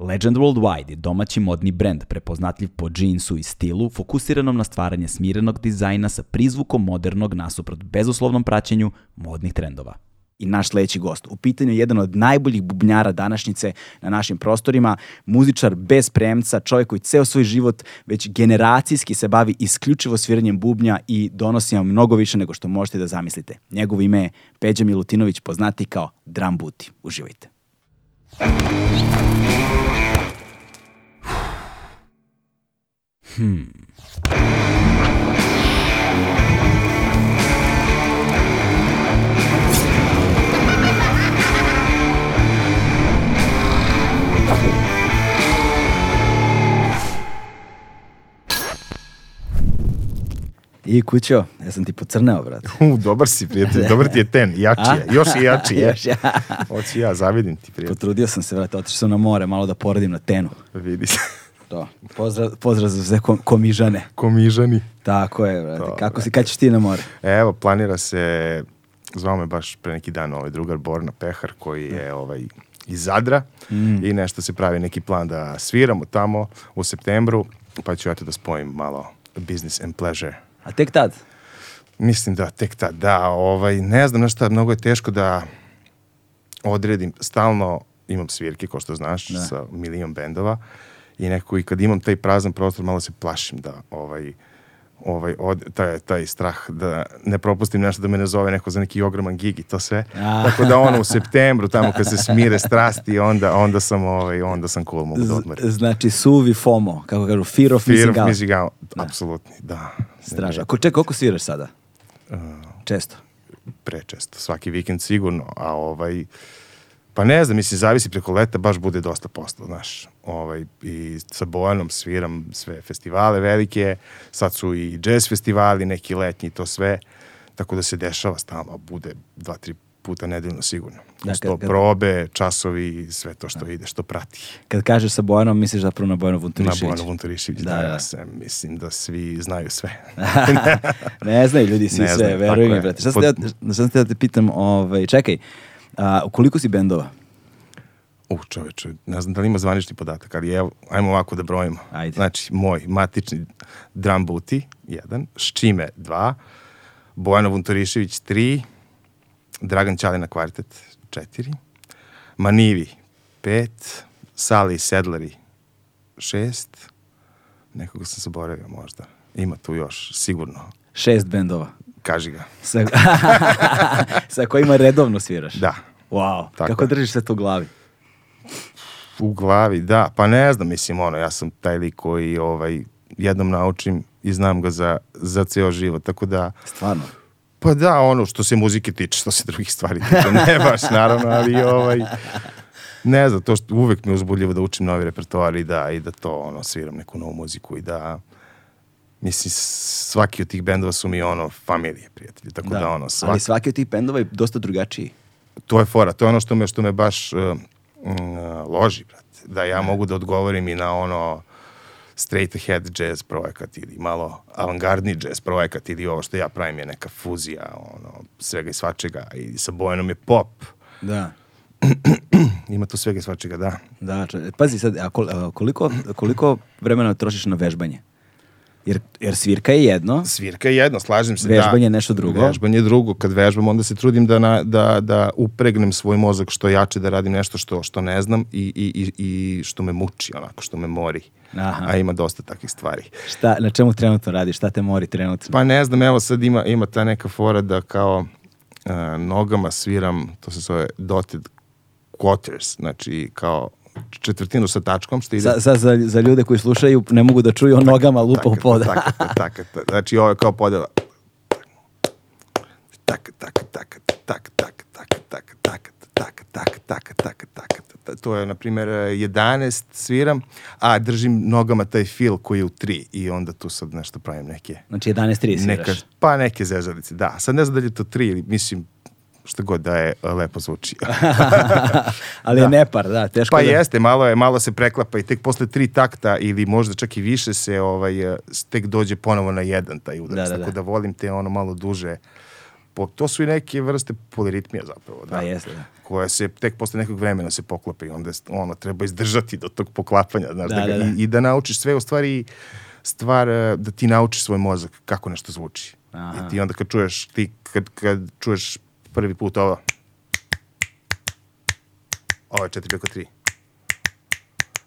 Legend Worldwide je domaći modni brend prepoznatljiv po džinsu i stilu, fokusiranom na stvaranje smirenog dizajna sa prizvukom modernog nasuprot bezuslovnom praćenju modnih trendova. I naš sledeći gost. U pitanju je jedan od najboljih bubnjara današnjice na našim prostorima, muzičar bez premca, čovjek koji ceo svoj život već generacijski se bavi isključivo sviranjem bubnja i donosi vam mnogo više nego što možete da zamislite. Njegovo ime je Peđa Milutinović, poznati kao Drum Booty. Uživajte. Hmm. I kućo, ja sam ti pocrneo, brate. U, dobar si, prijatelj, dobar ti je ten, jači je, još i jači je. Još ja. Hoću ja, zavidim ti, prijatelj. Potrudio sam se, brate, otišao sam na more, malo da poradim na tenu. Vidi se. To. Pozdrav, pozdrav za sve kom, komižane. Komižani. Tako je, brate. To, Kako si, kad ćeš ti na more? Evo, planira se, zvao me baš pre neki dan ovaj drugar Borna Pehar, koji je ovaj, iz Zadra Mm. i nešto se pravi neki plan da sviramo tamo u septembru, pa ću ja to da spojim malo business and pleasure. A tek tad? Mislim da tek tad, da, ovaj, ne znam nešto, mnogo je teško da odredim, stalno imam svirke, ko što znaš, Da. sa milion bendova i nekako i kad imam taj prazan prostor, malo se plašim da ovaj, ovaj, od, taj, taj strah da ne propustim nešto da me ne zove neko za neki ogroman gig i to sve. A. Tako da ono u septembru, tamo kad se smire strasti, onda, onda sam, ovaj, onda sam cool, mogu da odmorim. znači suvi FOMO, kako kažu, fear of Fear missing of out. missing out, apsolutni, da. Straža. Ko, ček, koliko sviraš sada? Uh, Često. prečesto, svaki vikend sigurno, a ovaj, pa ne znam, mislim, zavisi preko leta, baš bude dosta posla, znaš, ovaj, i sa Bojanom sviram sve festivale velike, sad su i jazz festivali, neki letnji, i to sve, tako da se dešava stalno, bude dva, tri puta nedeljno sigurno. Da, Da, kad- kad- probe, časovi, i sve to što ide, što prati. Kad kažeš sa Bojanom, misliš zapravo na Bojanu Na Vunturišević. Bojanu Vunturišević, Da, da, da. ja sam, mislim da svi znaju sve. ne znaju ljudi svi Ne sve, znaju, veruj mi, brate. Šta sam, Pod- te, da te pitam, ovaj, čekaj, a, koliko si bendova? U čoveče, ne znam da li ima zvanični podatak, ali evo, ajmo ovako da brojimo. Ajde. Znači, moj matični drum booty, jedan, Ščime, dva, Bojana Vunturišević, tri, Dragan Ćalina kvartet, četiri, Manivi, pet, Sali Sedleri, šest, nekoga sam zaboravio možda. Ima tu još, sigurno. Šest bendova. Kaži ga. Sa, sa kojima redovno sviraš? Da. Wow, Tako kako je. držiš sve to u glavi? U glavi, da. Pa ne znam, mislim, ono, ja sam taj lik koji ovaj, jednom naučim i znam ga za, za ceo život, tako da, Stvarno. pa da, ono, što se muzike tiče, što se drugih stvari tiče, ne baš, naravno, ali ovaj, ne znam, to što uvek me uzbudljivo da učim novi repertoar i da, i da to, ono, sviram neku novu muziku i da, mislim, svaki od tih bendova su mi, ono, familije, prijatelji, tako da, ono, svaki, Ali svaki od tih bendova je dosta drugačiji. To je fora, to je ono što me, što me baš uh, mm, loži, brate. Da ja mogu da odgovorim i na ono straight ahead jazz projekat ili malo avangardni jazz projekat ili ovo što ja pravim je neka fuzija ono, svega i svačega i sa Bojanom je pop. Da. Ima tu svega i svačega, da. Da, če- pazi sad, a koliko, koliko vremena trošiš na vežbanje? Jer, jer svirka je jedno, Svirka je jedno, slažem se. Vežbanje da. je nešto drugo. Vežbanje je drugo. Kad vežbam, onda se trudim da, na, da, da upregnem svoj mozak što jače, da radim nešto što, što ne znam i, i, i, i što me muči, onako, što me mori. Aha. A ima dosta takvih stvari. šta, na čemu trenutno radiš, šta te mori trenutno? Pa ne znam, evo sad ima, ima ta neka fora da kao uh, nogama sviram, to se zove dotted quarters, znači kao četvrtinu sa tačkom, što ide... Za, za, za, za ljude koji slušaju ne mogu da čuju on nogama lupa u poda. Tako, tako, tako. Znači ovo je kao podela. Tak, tak, tak, tak, tak, tak, tak, tak, tak, tak, tak, tak, tak, tak. to je, na primjer, 11 sviram, a držim nogama taj fil koji je u 3 i onda tu sad nešto pravim neke... Znači 11-3 sviraš. Neka, pa neke zezalice, da. Sad ne znam da li je to 3 ili, mislim, šta god da je lepo zvuči. Ali je nepar, da, teško Pa da... jeste, malo je, malo se preklapa i tek posle tri takta ili možda čak i više se ovaj, eh, tek dođe ponovo na jedan taj udarac. Da, da, Tako da. da volim te ono malo duže. Po, to su i neke vrste poliritmija zapravo. Da. Pa jeste, da. Koja se tek posle nekog vremena se poklope i onda ono, treba izdržati do tog poklapanja. Znaš, Da, da, ga- da, da. I, I da naučiš sve u stvari stvar eh, da ti naučiš svoj mozak kako nešto zvuči. Aha. I ti onda kad čuješ, ti kad, kad čuješ prvi put ovo, ovo je 4 preko 3.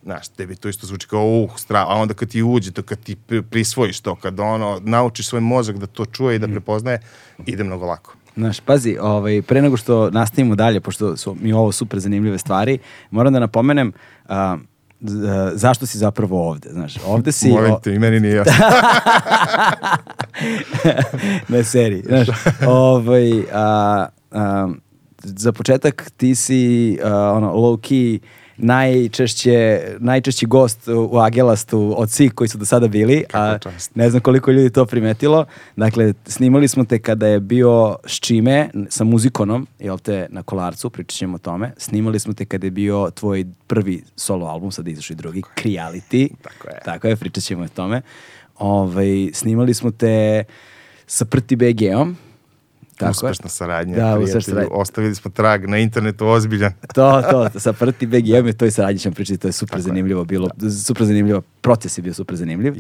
Znaš, tebi to isto zvuči kao uh, strava, a onda kad ti uđe to, kad ti pri- prisvojiš to, kad ono, naučiš svoj mozak da to čuje i da prepoznaje, ide mnogo lako. Znaš, pazi, ovaj, pre nego što nastavimo dalje, pošto su mi ovo super zanimljive stvari, moram da napomenem a, zašto si zapravo ovde, znaš, ovde si... Molim te, i meni nije jasno. na seriji. Znaš, ovaj, a, a, za početak ti si a, ono, low key najčešće, najčešći gost u, Agelastu od svih koji su do sada bili, a ne znam koliko ljudi to primetilo. Dakle, snimali smo te kada je bio Ščime sa muzikonom, jel te, na Kolarcu, pričat ćemo o tome. Snimali smo te kada je bio tvoj prvi solo album, sad izašao i drugi, Criality. Tako je. Tako je, pričat ćemo o tome. Ovaj, snimali smo te sa Prti BG-om. Tako je. Uspešna saradnja, Da, prijatelju. saradnja. Ostavili smo trag na internetu ozbiljan. To, to, sa Prti BG-om je to i saradnji ćemo pričati, to je super zanimljivo bilo, super zanimljivo, proces je bio super zanimljiv.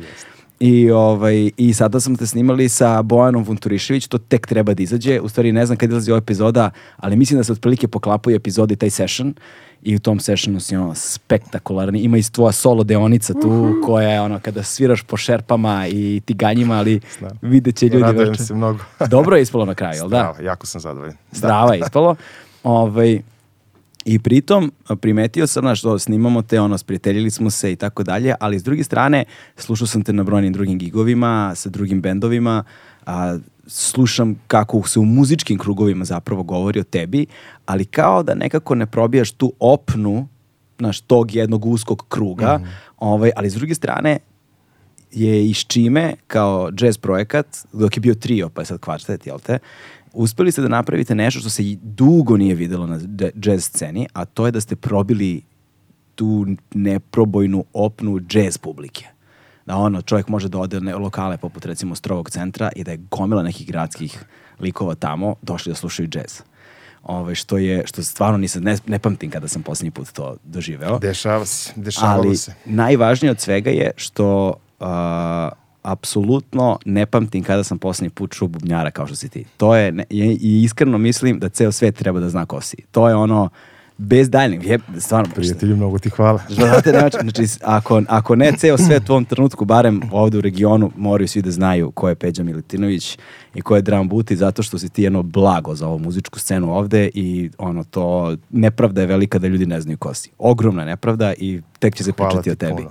I, ovaj, I sada smo te snimali sa Bojanom Vunturišević, to tek treba da izađe. U stvari ne znam kad izlazi ova epizoda, ali mislim da se otprilike poklapaju epizode i taj session. I u tom sessionu si ono spektakularni. Ima i tvoja solo deonica tu, koja je ono kada sviraš po šerpama i tiganjima, ali Znam. vidjet će ljudi. Radujem veče. se mnogo. Dobro je ispalo na kraju, jel da? Strava, jako sam zadovoljan. Strava je ispalo. Ovaj, I pritom primetio sam, znaš, to, snimamo te, ono, sprijateljili smo se i tako dalje, ali s druge strane, slušao sam te na brojnim drugim gigovima, sa drugim bendovima, a, slušam kako se u muzičkim krugovima zapravo govori o tebi, ali kao da nekako ne probijaš tu opnu, znaš, tog jednog uskog kruga, ovaj, ali s druge strane, je iz čime kao jazz projekat, dok je bio trio, pa je sad kvartet, jel te, uspeli ste da napravite nešto što se dugo nije videlo na jazz sceni, a to je da ste probili tu neprobojnu opnu jazz publike. Da ono, čovjek može da ode na lokale poput recimo Strovog centra i da je gomila nekih gradskih likova tamo došli da slušaju jazz. Ove, što je, što stvarno nisam, ne, ne pamtim kada sam posljednji put to doživeo Dešava se, dešavalo ali se. najvažnije od svega je što uh, apsolutno ne pamtim kada sam posljednji put čuo bubnjara kao što si ti. To je, ne, i iskreno mislim da ceo svet treba da zna ko si. To je ono, bez daljnjeg, je, stvarno, Prijatelju, mnogo ti hvala. Znate, nema č- znači, ako, ako ne ceo svet u ovom trenutku, barem ovde u regionu, moraju svi da znaju ko je Peđa Milutinović i ko je Dram Buti, zato što si ti jedno blago za ovu muzičku scenu ovde i ono to, nepravda je velika da ljudi ne znaju ko si. Ogromna nepravda i tek će se Hvala pričati ti o tebi. puno.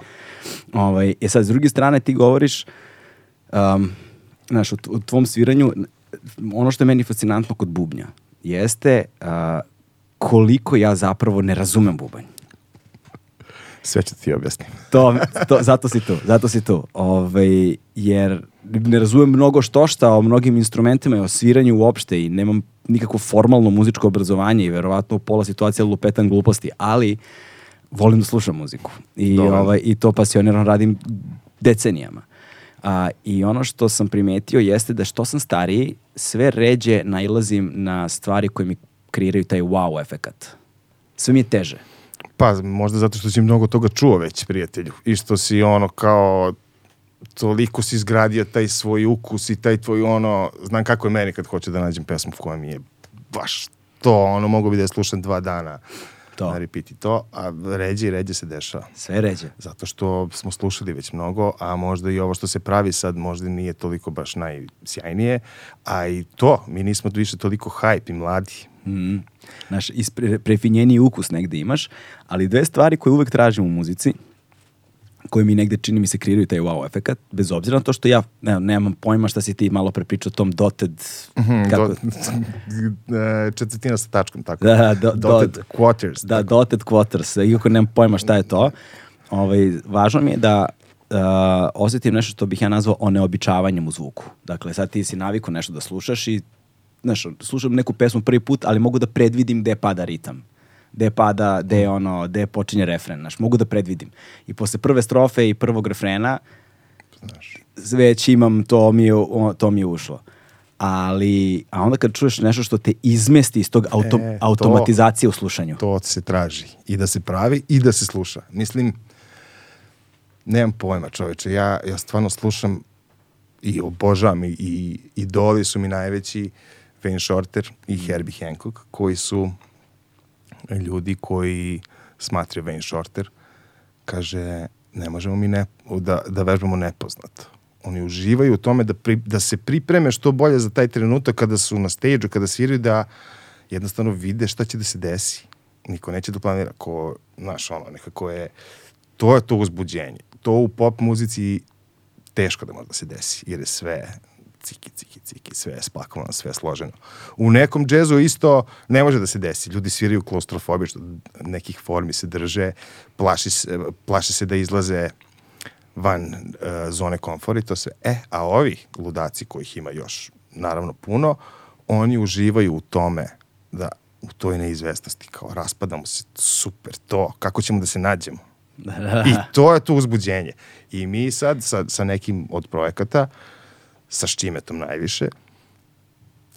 Ovaj, e sad, s druge strane, ti govoriš, um, znaš, u, u tvom sviranju, ono što je meni fascinantno kod bubnja, jeste uh, koliko ja zapravo ne razumem bubanj. Sve ću ti objasnim. To, to, zato si tu, zato si tu. Ovaj, jer ne razumem mnogo što šta o mnogim instrumentima i o sviranju uopšte i nemam nikakvo formalno muzičko obrazovanje i verovatno u pola situacija lupetam gluposti, ali volim da slušam muziku. I, Dobro. ovaj, i to pasionirano radim decenijama. A, I ono što sam primetio jeste da što sam stariji, sve ređe nailazim na stvari koje mi kreiraju taj wow efekat. Sve mi je teže. Pa, možda zato što si mnogo toga čuo već, prijatelju. I što si ono kao toliko si izgradio taj svoj ukus i taj tvoj ono, znam kako je meni kad hoću da nađem pesmu koja mi je baš to, ono, mogu bi da je slušam dva dana To. na repeat to, a ređe i ređe se dešava. Sve ređe. Zato što smo slušali već mnogo, a možda i ovo što se pravi sad možda nije toliko baš najsjajnije, a i to, mi nismo više toliko hype i mladi. Mm. Naš ispre, prefinjeniji ukus negde imaš, ali dve stvari koje uvek tražim u muzici, koji mi negde čini mi se kreiraju taj wow efekat, bez obzira na to što ja ne, nemam pojma šta si ti malo pre pričao o tom dotted, kako, Do, e, četvrtina sa tačkom, tako. Da, do- Dotted dot- quarters. Da, tako. dotted quarters, iako nemam pojma šta je to. Ovaj, važno mi je da uh, osjetim nešto što bih ja nazvao oneobičavanjem u zvuku. Dakle, sad ti si naviku nešto da slušaš i znaš, slušam neku pesmu prvi put, ali mogu da predvidim gde pada ritam gde pada, gde je ono, gde počinje refren, znaš, mogu da predvidim. I posle prve strofe i prvog refrena Znaš. već imam, to mi je, to mi je ušlo. Ali, a onda kad čuješ nešto što te izmesti iz tog auto, E, to- automatizacije u slušanju. To se traži. I da se pravi i da se sluša. Mislim, nemam pojma čoveče. Ja, ja stvarno slušam i obožavam i, i idoli su mi najveći Wayne Shorter i Herbie Hancock koji su ljudi koji smatraju Wayne Shorter kaže ne možemo mi ne, da, da vežbamo nepoznato. Oni uživaju u tome da, pri, da se pripreme što bolje za taj trenutak kada su na stage kada sviraju da jednostavno vide šta će da se desi. Niko neće da planira ko, znaš, ono, nekako je, to je to uzbuđenje. To u pop muzici teško da može da se desi, jer je sve ciki, ciki, ciki, sve je spakovano, sve je složeno. U nekom džezu isto ne može da se desi. Ljudi sviraju klaustrofobiju, što nekih formi se drže, plaši se, plaši se da izlaze van uh, zone komfora i to sve. E, a ovi ludaci kojih ima još naravno puno, oni uživaju u tome da u toj neizvestnosti, kao raspadamo se, super, to, kako ćemo da se nađemo? I to je to uzbuđenje. I mi sad sa, sa nekim od projekata, sa Štimetom najviše,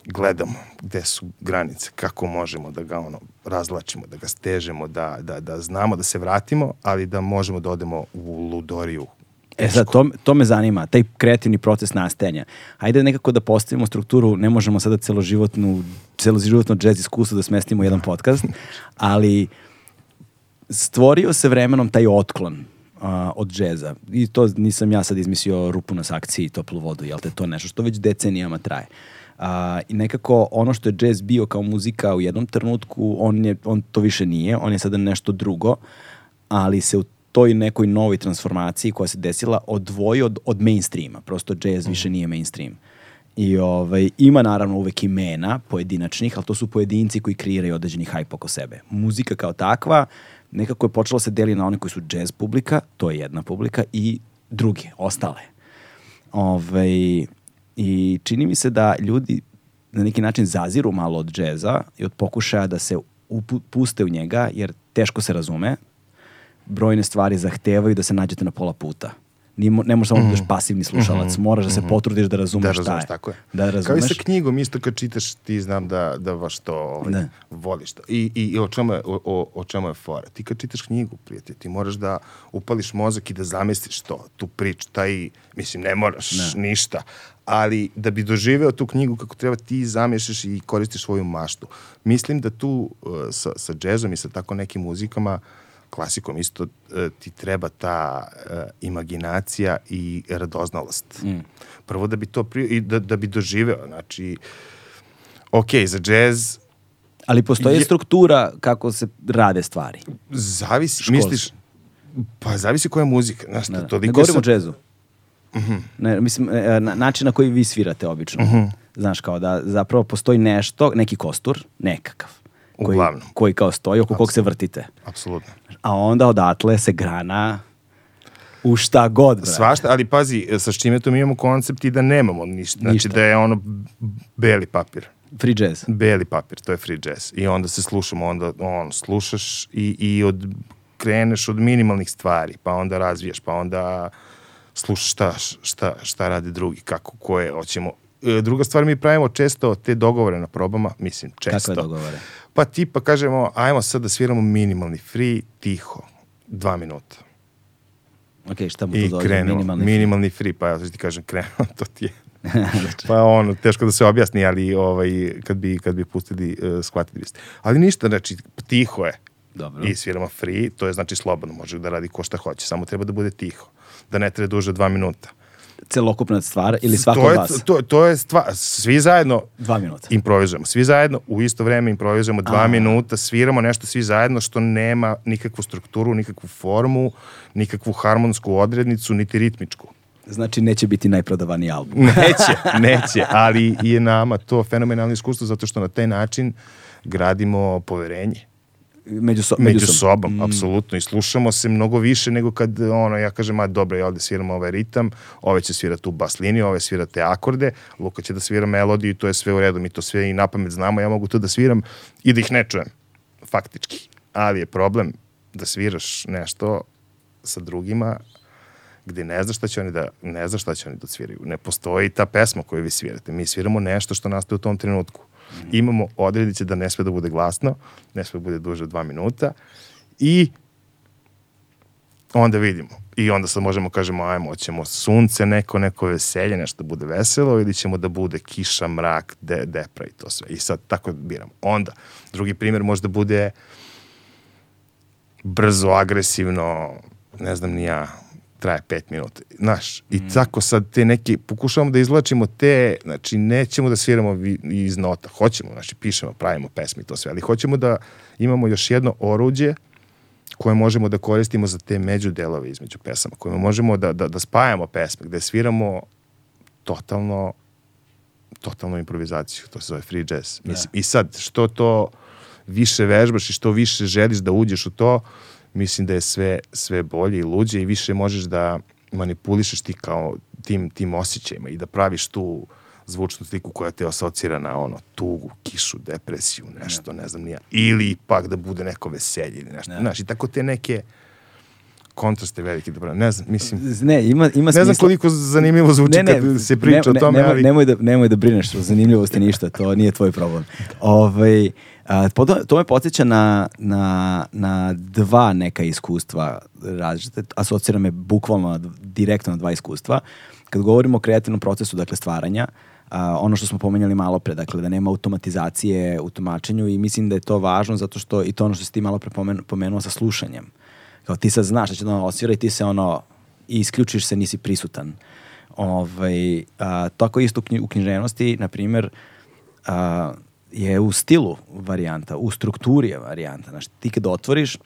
gledamo gde su granice, kako možemo da ga ono razlačimo, da ga stežemo, da, da, da znamo da se vratimo, ali da možemo da odemo u ludoriju. E sad, to, to me zanima, taj kreativni proces nastajanja. Hajde nekako da postavimo strukturu, ne možemo sada celoživotnu, celoživotno jazz iskustvo da smestimo u jedan podcast, ali stvorio se vremenom taj otklon a, od džeza. I to nisam ja sad izmislio rupu na sakciji i toplu vodu, jel te to je nešto što već decenijama traje. A, I nekako ono što je džez bio kao muzika u jednom trenutku, on, je, on to više nije, on je sada nešto drugo, ali se u toj nekoj novoj transformaciji koja se desila odvojio od, od mainstreama. Prosto jazz više nije mainstream. I ovaj, ima naravno uvek imena pojedinačnih, ali to su pojedinci koji kreiraju određeni hype oko sebe. Muzika kao takva nekako je počela se deli na one koji su jazz publika, to je jedna publika, i druge, ostale. Ovaj, I čini mi se da ljudi na neki način zaziru malo od džeza i od pokušaja da se upu, puste u njega, jer teško se razume. Brojne stvari zahtevaju da se nađete na pola puta. Nije, ne možeš samo da budeš pasivni slušalac, moraš da se potrudiš da razumeš Da šta razumeš, je. tako je. Da Kao i razumeš. sa knjigom, isto kad čitaš, ti znam da, da baš to ovaj, Da. voliš to. I, i, i o, čemu je, o, o, čemu je fora? Ti kad čitaš knjigu, prijatelj, ti moraš da upališ mozak i da zamisliš to, tu priču, taj, mislim, ne moraš ništa, ali da bi doživeo tu knjigu kako treba, ti zamješaš i koristiš svoju maštu. Mislim da tu uh, sa, sa džezom i sa tako nekim muzikama, klasikom isto uh, ti treba ta uh, imaginacija i radoznalost. Mm. Prvo da bi to pri, i da, da bi doživeo, znači ok, za džez Ali postoji Je- struktura kako se rade stvari. zavisi, Školski. misliš, pa zavisi koja je muzika, znaš, Da. to, toliko Ne govorimo o sam- džezu. Ne, mislim, e, na, način na koji vi svirate obično. Znaš, kao da zapravo postoji nešto, neki kostur, nekakav. Koji, Uglavnom. koji kao stoji, oko kog se vrtite. Apsolutno. A onda odatle se grana u šta god. brate. Svašta, ali pazi, sa Štimetom imamo koncept i da nemamo ništa. Znači Ništa. da je ono beli papir. Free jazz. Beli papir, to je free jazz. I onda se slušamo, onda on, slušaš i, i od, kreneš od minimalnih stvari, pa onda razvijaš, pa onda slušaš šta, šta, šta radi drugi, kako, ko je, hoćemo. E, Druga stvar, mi pravimo često te dogovore na probama, mislim, često. Kakve dogovore? Pa tipa kažemo, ajmo sad da sviramo minimalni free, tiho, dva minuta. Ok, šta mu to I dođe? krenemo, Minimalni. minimalni free, pa ja ti kažem, krenuo, to ti je. pa ono, teško da se objasni, ali ovaj, kad, bi, kad bi pustili, uh, shvatili biste. Ali ništa, znači, tiho je. Dobro. I sviramo free, to je znači slobodno, može da radi ko šta hoće, samo treba da bude tiho. Da ne treba duže dva minuta. Celokupna stvar ili svako to je, vas? To, to je stvar, svi zajedno Dva minuta. improvizujemo. Svi zajedno u isto vreme improvizujemo dva A. minuta, sviramo nešto svi zajedno što nema nikakvu strukturu, nikakvu formu, nikakvu harmonsku odrednicu, niti ritmičku. Znači neće biti najprodavaniji album. Neće, neće, ali je nama to fenomenalno iskustvo zato što na taj način gradimo poverenje Među, so, među sobom, apsolutno, i slušamo se mnogo više nego kad, ono, ja kažem, a dobro, ja ovde sviram ovaj ritam, ove će svirati tu bas liniju, ove svira te akorde, Luka će da svira melodiju, to je sve u redu, mi to sve i na pamet znamo, ja mogu to da sviram i da ih ne čujem, faktički. Ali je problem da sviraš nešto sa drugima gde ne znaš šta će oni da, ne znaš šta će oni da sviraju. Ne postoji ta pesma koju vi svirate. Mi sviramo nešto što nastaje u tom trenutku. Imamo odrediće da ne sme da bude glasno, ne sme da bude duže od dva minuta i onda vidimo. I onda sad možemo kažemo, ajmo, hoćemo sunce, neko, neko veselje, nešto da bude veselo ili ćemo da bude kiša, mrak, de, depra i to sve. I sad tako biramo. Onda, drugi primjer može da bude brzo, agresivno, ne znam ni ja, traje pet minuta. Znaš, i tako sad te neki, pokušavamo da izvlačimo te, znači nećemo da sviramo vi- iz nota, hoćemo, znači pišemo, pravimo pesme i to sve, ali hoćemo da imamo još jedno oruđe koje možemo da koristimo za te međudelove između pesama, koje možemo da, da, da spajamo pesme, gde sviramo totalno totalnu improvizaciju, to se zove free jazz. Mislim, I sad, što to više vežbaš i što više želiš da uđeš u to, mislim da je sve, sve bolje i luđe i više možeš da manipulišeš ti kao tim, tim osjećajima i da praviš tu zvučnu sliku koja te asocira na ono tugu, kišu, depresiju, nešto, ne znam nija. Ili pak da bude neko veselje ili nešto. Znaš, i tako te neke kontraste velike da pravim. Ne znam, mislim, Ne, ima, ima ne znam smisla. koliko zanimljivo zvuči kad se priča ne, o tome, nemoj, ali... nemoj, da, nemoj da brineš o zanimljivosti ništa, to nije tvoj problem. Ovaj, a, to, me podsjeća na, na, na dva neka iskustva različite, asocira me bukvalno direktno na dva iskustva. Kad govorimo o kreativnom procesu, dakle stvaranja, a, ono što smo pomenjali malo pre, dakle da nema automatizacije u tumačenju i mislim da je to važno zato što i to ono što si ti malo pre pomen- pomenuo sa slušanjem. Kao ti sad znaš da će da ono osvira i ti se ono i isključiš se, nisi prisutan. Ovaj, a, tako isto u, knji, u književnosti, na primjer, a, je u stilu varijanta, u strukturi je varijanta. Znaš, ti kad otvoriš,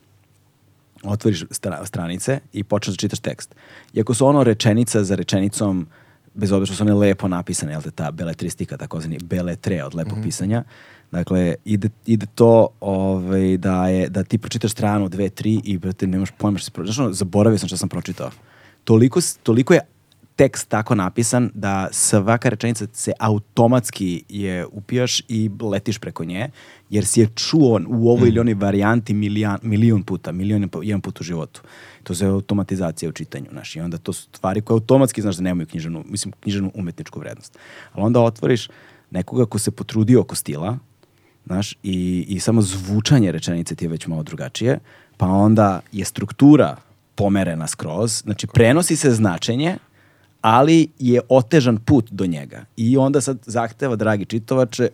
otvoriš stra, stranice i počneš da čitaš tekst. Iako su ono rečenica za rečenicom, bez obzira što su one lepo napisane, jel te ta beletristika, takozvani beletre od lepog pisanja, dakle, ide, ide to ovaj, da, je, da ti pročitaš stranu, dve, tri i brate, nemaš pojma što si pročitao. Ono, zaboravio sam što sam pročitao. Toliko, toliko je tekst tako napisan da svaka rečenica se automatski je upijaš i letiš preko nje, jer si je čuo u ovoj ili onoj varijanti milijan, milion puta, milion jedan put u životu. To se automatizacija u čitanju, znaš, i onda to su stvari koje automatski, znaš, da nemaju knjiženu, mislim, knjiženu umetničku vrednost. Ali onda otvoriš nekoga ko se potrudio oko stila, znaš, i, i samo zvučanje rečenice ti je već malo drugačije, pa onda je struktura pomerena skroz, znači prenosi se značenje, ali je otežan put do njega. I onda sad zahteva, dragi čitovače,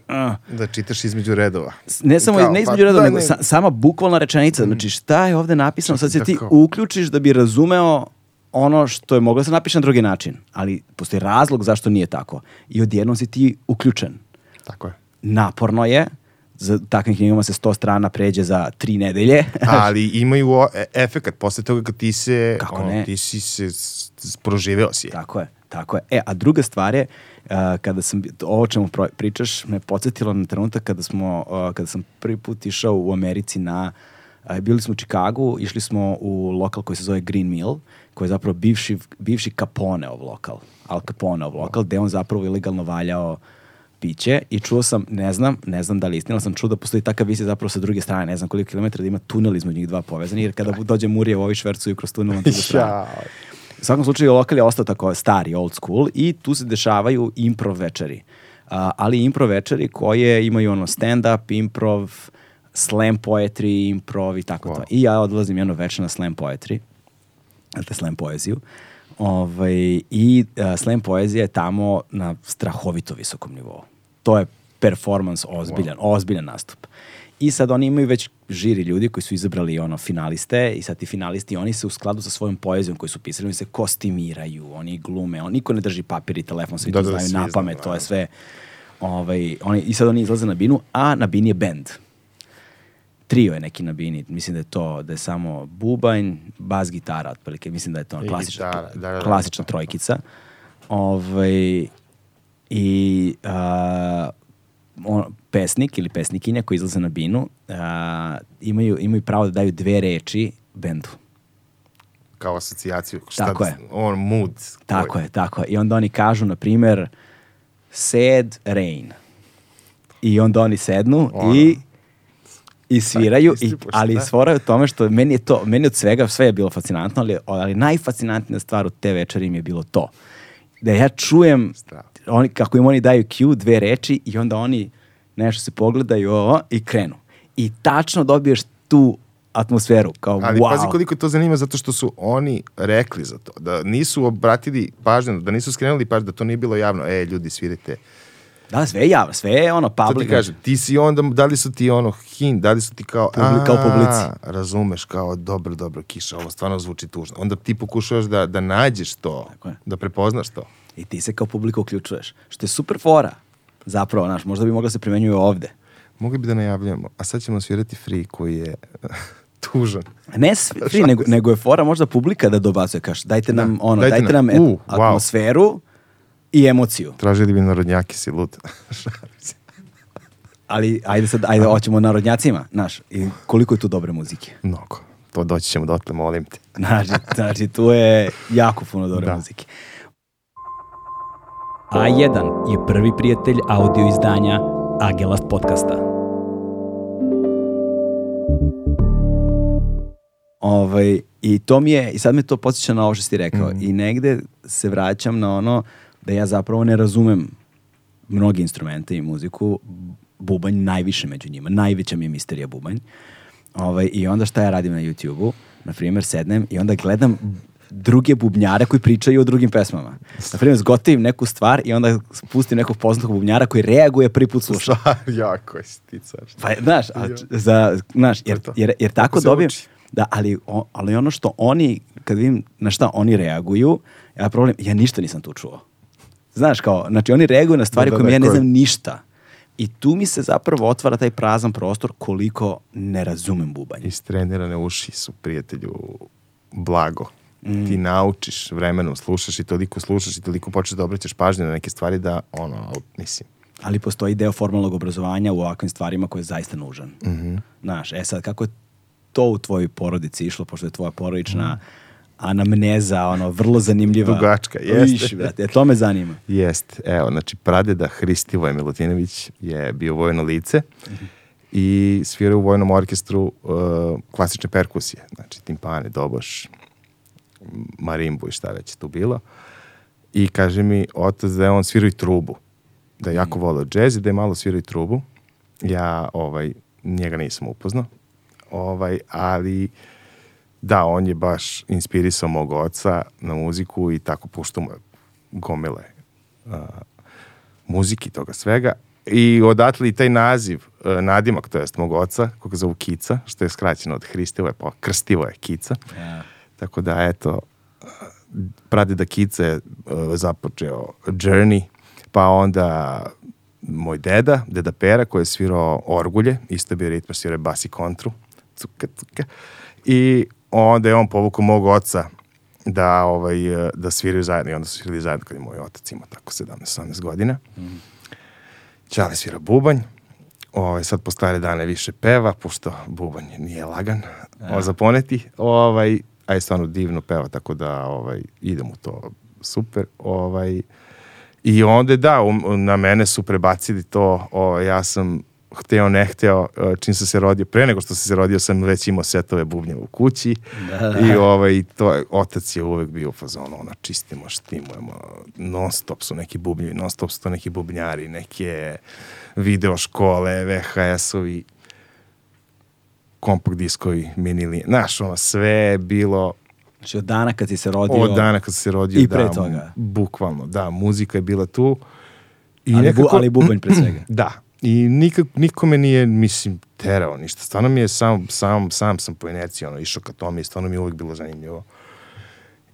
uh, Da čitaš između redova. ne samo Kao, ne pa između redova, da, nego ne. sa- sama bukvalna rečenica. Znači šta je ovde napisano? Sad se Da, ti uključiš da bi razumeo ono što je moglo da se napiše na drugi način. Ali postoji razlog zašto nije tako. I odjednom si ti uključen. Tako je. Naporno je. Za takvim knjigama se 100 strana pređe za tri nedelje. Ali imaju o- e- efekat posle toga kad ti se, Kako ono, ne? ti si se, s- s- proživeo si je. Tako je, tako je. E, a druga stvar je, uh, kada sam, ovo o čemu pro- pričaš, me podsjetilo na trenutak kada smo, uh, kada sam prvi put išao u Americi na, uh, bili smo u Čikagu, išli smo u lokal koji se zove Green Mill, koji je zapravo bivši, bivši Caponeov lokal, Al Caponeov lokal, gde je on zapravo ilegalno valjao piće i čuo sam, ne znam, ne znam da li istina, sam čuo da postoji takav vis je zapravo sa druge strane, ne znam koliko kilometara da ima tunel između njih dva povezani, jer kada dođe Murije, ovi švercuju kroz tunel na drugu stranu. U svakom slučaju lokal je ostao tako stari, old school i tu se dešavaju improv večeri. A, ali improv večeri koje imaju ono stand-up, improv, slam poetry, improv i tako to. Wow. I ja odlazim jedno večer na slam poetry, te slam poeziju. Ovaj, I uh, slam poezija je tamo na strahovito visokom nivou. To je performans ozbiljan, ozbiljan nastup. I sad oni imaju već žiri ljudi koji su izabrali ono finaliste i sad ti finalisti oni se u skladu sa svojom poezijom koju su pisali oni se kostimiraju, oni glume, on niko ne drži papir i telefon, svi Da, to da, znaju na pamet, to je naravno. sve. Ovaj, oni, I sad oni izlaze na binu, a na bini je bend. Trio je neki na bini, mislim da je to, da je samo bubanj, bas, gitara, otprilike, mislim da je to I klasična, gitara, da, da, da. klasična trojkica. Ovaj, I a, on, pesnik ili pesnikinja koji izlaze na binu a, imaju, imaju pravo da daju dve reči bendu. Kao asocijaciju. Šta Tako je. On mood. Tako je, tako je. I onda oni kažu, na primer, sad rain. I onda oni sednu Ono. i i sviraju, i, ali da. svora je u tome što meni je to, meni od svega sve je bilo fascinantno, ali, ali najfascinantnija stvar u te večeri mi je bilo to. Da ja čujem Strava. Oni, kako im oni daju cue, dve reči i onda oni nešto se pogledaju ovo i krenu. I tačno dobiješ tu atmosferu, kao Ali wow. pazi koliko to zanima zato što su oni rekli za to. Da nisu obratili pažnju, da nisu skrenuli pažnju, da to nije bilo javno. E, ljudi, svirajte. Da, sve je javno, sve je ono To public. ti kažem, ti si onda, da li su ti ono hin, da li su ti kao, Publi- kao "A, publici." razumeš, kao dobro, dobro, kiša, ovo stvarno zvuči tužno. Onda ti pokušavaš da, da nađeš to, je. da prepoznaš to. I ti se kao publika uključuješ. Što je super fora. Zapravo, znaš, možda bi mogla se primenjuje ovde. Mogli bi da najavljujemo, a sad ćemo svirati free koji je tužan. Ne svi, nego, nego je fora možda publika da dobacuje, kaš, dajte nam, ono, dajte dajte, nam. nam, et- U, wow. atmosferu i emociju. Tražili bi narodnjaki si lud. Ali, ajde sad, ajde, hoćemo narodnjacima, znaš, i koliko je tu dobre muzike. Mnogo. To doći ćemo dotle, molim te. Znači, znači tu je jako puno dobre Da. muzike. A1 je prvi prijatelj audio izdanja Agelast podcasta. Ovaj, I to mi je, i sad me to podsjeća na ovo što si rekao. I negde se vraćam na ono da ja zapravo ne razumem mnogi instrumente i muziku, bubanj najviše među njima, najveća mi je misterija bubanj. Ovaj, I onda šta ja radim na YouTube-u? Na primjer, sednem i onda gledam druge bubnjare koji pričaju o drugim pesmama. Na primjer, zgotivim neku stvar i onda pustim nekog poznatog bubnjara koji reaguje prvi put sluša. Jako je sticar. Pa, znaš, a, za, znaš jer, jer, jer tako dobijem, da, ali, o- ali ono što oni, kad vidim na šta oni reaguju, ja problem, ja ništa nisam tu čuo. Znaš, kao, znači oni reaguju na stvari Da, da, kojima da, ja ne znam ništa. I tu mi se zapravo otvara taj prazan prostor koliko ne razumem bubanj. Istrenirane uši su prijatelju blago. Mm. Ti naučiš vremenom, slušaš i toliko slušaš i toliko počneš da obraćaš pažnju na neke stvari da, ono, mislim, ali postoji deo formalnog obrazovanja u ovakvim stvarima koji je zaista nužan. Mhm. Znaš, e sad, kako je to u tvojoj porodici išlo, pošto je tvoja porodična Mhm. anamneza, ono, vrlo zanimljiva. Dugačka, jeste. Viš, brate, e, to me zanima. Jest, evo, znači pradeda Hristivoje Milutinović je bio vojno lice i svirao u vojnom orkestru uh, klasične perkusije, znači timpane, doboš, marimbu i šta već je tu bilo. I kaže mi otac da je on svirao i trubu, da je jako volio džez i da je malo svirao i trubu. Ja ovaj, njega nisam upoznao, ovaj, ali da, on je baš inspirisao mog oca na muziku i tako puštao mu gomile uh, muziki toga svega. I odatle i taj naziv, uh, nadimak, to jest mog oca, koga zovu Kica, što je skraćeno od Hristivo je, pa krstivo je Kica. Ja. Tako da, eto, pradeda Kica je uh, započeo Journey, pa onda moj deda, deda Pera, koji je svirao orgulje, isto je bio ritmar, svirao je bas i kontru, cuka, cuka. I onda je on povukao mog oca da, ovaj, eh, da sviraju zajedno. I onda su svirali zajedno kad je moj otac imao tako 17-18 godina. Čale svira bubanj. Ovaj, sad po stare dane više peva, pošto bubanj nije lagan ja. zaponeti. Ovaj, a je stvarno divno peva, tako da ovaj, idem u to super. Ovaj, I onda da, um, na mene su prebacili to, ovaj, ja sam hteo, ne hteo, eh, čim sam se rodio, pre nego što sam se rodio sam već imao setove bubnjeva u kući Da. i ovaj, to, je- otac je uvek bio u fazonu, ona čistimo, štimujemo, non stop su neki bubnjevi, non stop su to neki bubnjari, neke video škole, VHS-ovi, kompakt diskovi, mini znaš, ono, sve je bilo Znači, od dana kad si se rodio... od dana kad sam se rodio, I pre da, toga. bukvalno, da, muzika je bila tu. I ali, bu, nekako- ali bubanj pre svega. Da, I nikak, niko me nije, mislim, terao ništa. Stvarno mi je sam, sam, sam sam po inerciji ono, išao ka tome i stvarno mi je uvijek bilo zanimljivo.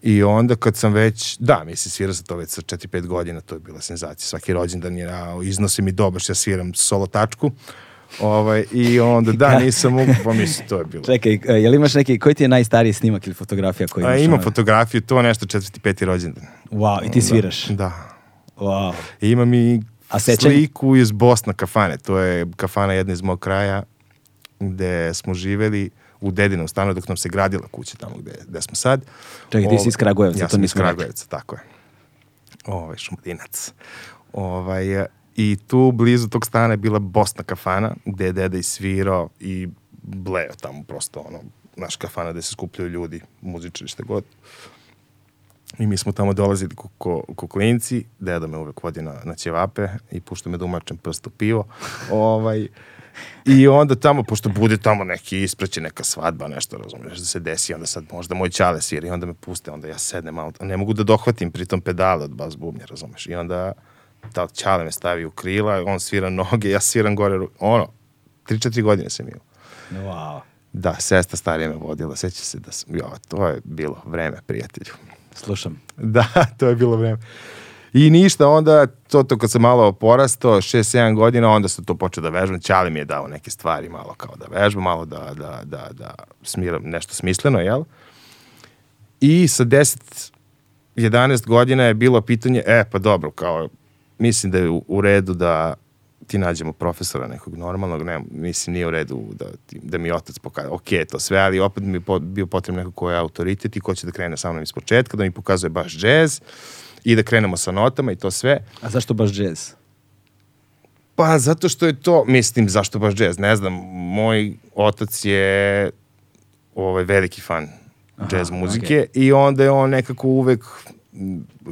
I onda kad sam već, da, mislim, svirao sam to već sa 4-5 godina, to je bila senzacija. Svaki rođendan je, a, iznosi mi dobar, što ja sviram solo tačku. Ovaj, I onda, da, nisam mogu, pa mislim, to je bilo. Čekaj, e, jel imaš neki, koji ti je najstariji snimak ili fotografija koji imaš? A, imam fotografiju, to nešto četvrti, peti rođendan. Wow, i ti sviraš? Da. Wow. I imam i A sećanje? sliku iz Bosna kafane. To je kafana jedna iz mog kraja gde smo živeli u dedinom stanu dok nam se gradila kuća tamo gde, gde smo sad. Čekaj, ti si iz Kragujevca, ja to sam iz nismo rekli. Kragujevca, tako je. Ovaj, šumadinac. Ovaj, I tu blizu tog stana je bila Bosna kafana gde je deda i svirao i bleo tamo prosto ono, naš kafana gde se skupljaju ljudi, muzičari, šta god. I mi smo tamo dolazili ko, ko, klinci, deda me uvek vodi na, na ćevape i pušta me da umačem prst u pivo. ovaj, I onda tamo, pošto bude tamo neki ispraće, neka svadba, nešto, razumiješ, da se desi, onda sad možda moj čale svira i onda me puste, onda ja sednem malo, ne mogu da dohvatim pritom pedale od bas bubnja, razumiješ, i onda ta čale me stavi u krila, on svira noge, ja sviram gore, ono, 3-4 godine sam imao. Wow. Da, sesta starija me vodila, seća se da sam, jo, to je bilo vreme, prijatelju. Slušam. Da, to je bilo vreme. I ništa, onda to, to kad sam malo porastao, 6-7 godina, onda sam to počeo da vežbam. Ćali mi je dao neke stvari malo kao da vežbam, malo da, da, da, da smiram nešto smisleno, jel? I sa 10, 11 godina je bilo pitanje, e, pa dobro, kao, mislim da je u, u redu da ti nađemo profesora nekog normalnog, ne, mislim nije u redu da, ti, da mi otac pokaže, ok, to sve, ali opet mi je po, bio potrebno neko ko je autoritet i ko će da krene sa mnom iz početka, da mi pokazuje baš džez i da krenemo sa notama i to sve. A zašto baš jazz? Pa zato što je to, mislim, zašto baš džez, ne znam, moj otac je ovaj, veliki fan džez muzike i onda je on nekako uvek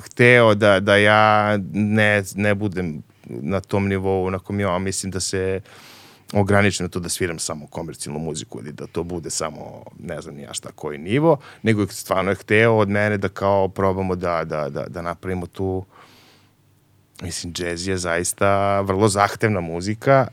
hteo da, da ja ne, ne budem na tom nivou na kom ja mislim da se ograničim na to da sviram samo komercijalnu muziku ili da to bude samo ne znam ja šta koji nivo, nego stvarno je hteo od mene da kao probamo da, da, da, da napravimo tu mislim, džez je zaista vrlo zahtevna muzika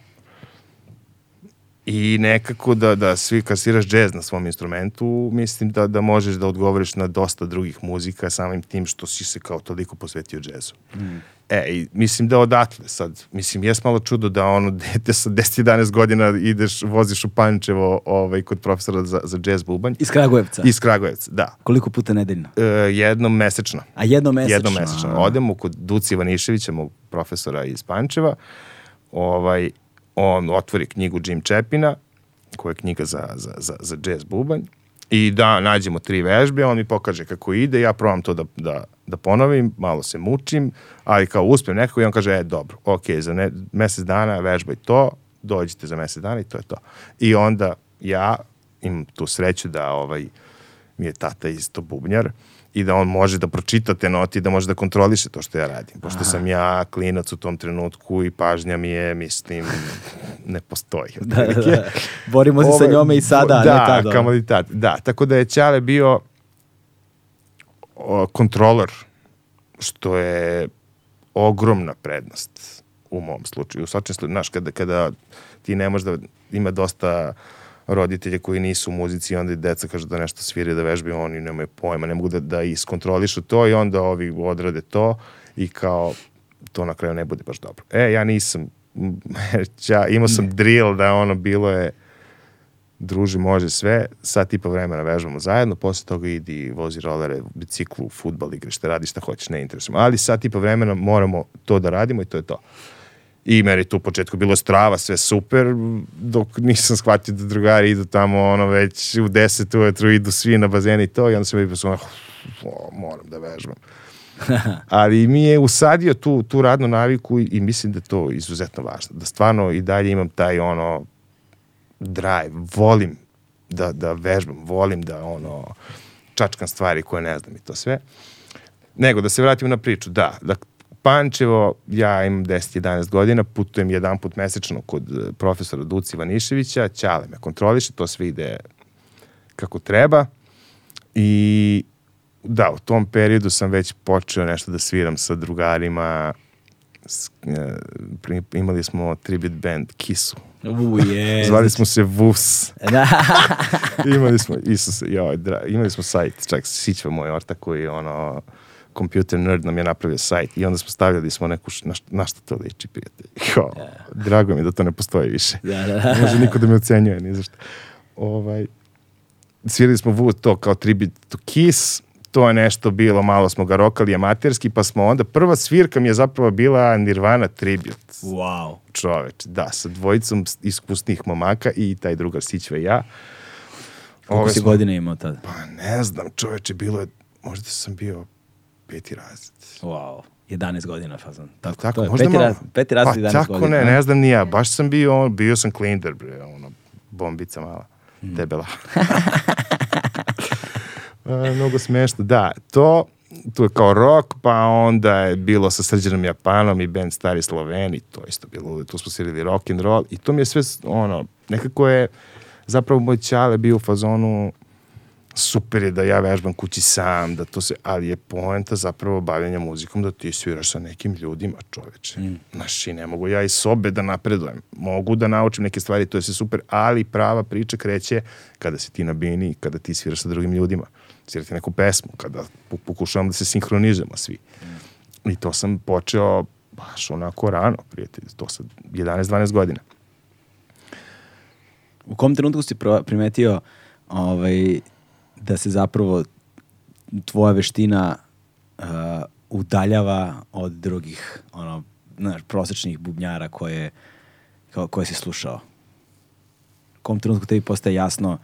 i nekako da, da svi kad sviraš džez na svom instrumentu, mislim da, da možeš da odgovoriš na dosta drugih muzika samim tim što si se kao toliko posvetio džezu. Mm. E, i mislim da odatle sad, mislim, jes malo čudo da ono dete sa 10-11 godina ideš, voziš u Pančevo ovaj, kod profesora za, za džez bubanj. Iz Kragujevca? Iz Kragujevca, da. Koliko puta nedeljno? E, jednom mesečno. A jednom mesečno? Jednom mesečno. Odemo kod Duci Ivaniševića, mog profesora iz Pančeva. Ovaj, on otvori knjigu Jim Čepina, koja je knjiga za, za, za, za jazz bubanj. I da, nađemo tri vežbe, on mi pokaže kako ide, ja probam to da, da, da ponovim, malo se mučim, ali kao uspem nekako i on kaže, e, dobro, ok, za ne, mesec dana vežbaj to, dođite za mesec dana i to je to. I onda ja imam tu sreću da ovaj, mi je tata isto bubnjar i da on može da pročita te note i da može da kontroliše to što ja radim. Pošto sam ja klinac u tom trenutku i pažnja mi je, mislim, ne postoji. Da, da, da. Borimo se sa Ovaj, njome i sada, a ne da, tada. kamoli tad. Da, tako da je Ćale bio o, kontrolor, što je ogromna prednost u mom slučaju. U svačem slučaju, znaš, kada, kada ti ne možeš da ima dosta roditelja koji nisu u muzici i onda i deca kažu da nešto sviraju, da vežbaju, oni nemaju pojma, ne mogu da, da iskontrolišu to i onda ovi odrade to i kao to na kraju ne bude baš dobro. E, ja nisam, ja imao sam drill da ono bilo je druži, može sve, sat i po vremena vežbamo zajedno, posle toga idi vozi rolere, biciklu, futbal igre, šta radi, šta hoćeš, ne interesujemo. Ali sat i po vremena moramo to da radimo i to je to. I meni tu u početku bilo strava, sve super, dok nisam shvatio da drugari idu tamo, ono, već u 10 ujutru idu svi na bazene i to, i onda sam vidio sam, oh, moram da vežbam. Ali mi je usadio tu, tu radnu naviku i, i mislim da je to izuzetno važno. Da stvarno i dalje imam taj ono drive, volim da, da vežbam, volim da ono čačkam stvari koje ne znam i to sve. Nego da se vratimo na priču, da, da Pančevo, ja imam 10-11 godina, putujem jedan put mesečno kod eh, profesora Duci Vaniševića, Ćale me kontroliše, to sve ide kako treba i da, u tom periodu sam već počeo nešto da sviram sa drugarima e, imali smo tribute band Kissu. U, je. Zvali smo se Vus. Da. imali smo, Isuse, joj, dra, imali smo sajt, čak sićva moj orta koji ono, computer nerd nam je napravio sajt i onda smo stavljali smo neku, š- na, šta- na šta to liči, prijatelj. Jo, Drago mi da to ne postoji više. Da, da, da. Ne može niko da me ocenjuje, ni zašto. Ovaj, svirali smo Vu to kao tribute to Kiss, to je nešto bilo, malo smo ga rokali amaterski, pa smo onda, prva svirka mi je zapravo bila Nirvana tribute Wow. čoveč, da, sa dvojicom iskusnih momaka i taj drugar Sićva i ja. Koliko Ove si smo- godina imao tada? Pa ne znam, čoveče, bilo je, možda sam bio peti razred. Wow. 11 godina fazon. Tako, Tako, to je. možda Peti, malo. raz, peti razred, pa 11 tako godina. ne, ne znam ni ja, baš sam bio, bio sam klinder, bre, ono, bombica mala, Hmm. debela. Mnogo smešno, da, to, tu je kao rock, pa onda je bilo sa Srđanom Japanom i band Stari Sloveni, to isto bilo, tu smo svirali rock and roll i to mi je sve, ono, nekako je, zapravo moj ćale bio u fazonu, super je da ja vežbam kući sam, da to se, ali je poenta zapravo bavljenja muzikom da ti sviraš sa nekim ljudima, čoveče. Mm. Znaš, i ne mogu ja iz sobe da napredujem. Mogu da naučim neke stvari, to je sve super, ali prava priča kreće kada si ti na bini, kada ti sviraš sa drugim ljudima. Svirati neku pesmu, kada pokušavam da se sinhronizujemo svi. I to sam počeo baš onako rano, prijatelj, to sa 11-12 godina. U kom trenutku si primetio ovaj, da se zapravo tvoja veština uh, udaljava od drugih ono, znaš, prosečnih bubnjara koje, kao, koje si slušao? U kom trenutku tebi postaje jasno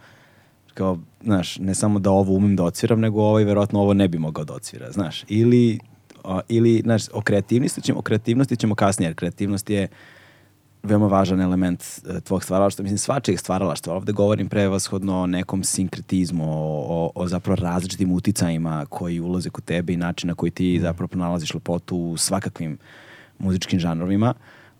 kao, znaš, ne samo da ovo umem da odsviram, nego ovaj verovatno ovo ne bi mogao da odsvira, znaš, ili, a, ili znaš, o kreativnosti ćemo, o kreativnosti ćemo kasnije, jer kreativnost je veoma važan element e, tvog stvaralaštva, mislim svačijeg stvaralaštva. Ovde govorim prevashodno o nekom sinkretizmu, o, o, o zapravo različitim uticajima koji ulaze kod tebe i način na koji ti zapravo pronalaziš lepotu u svakakvim muzičkim žanrovima.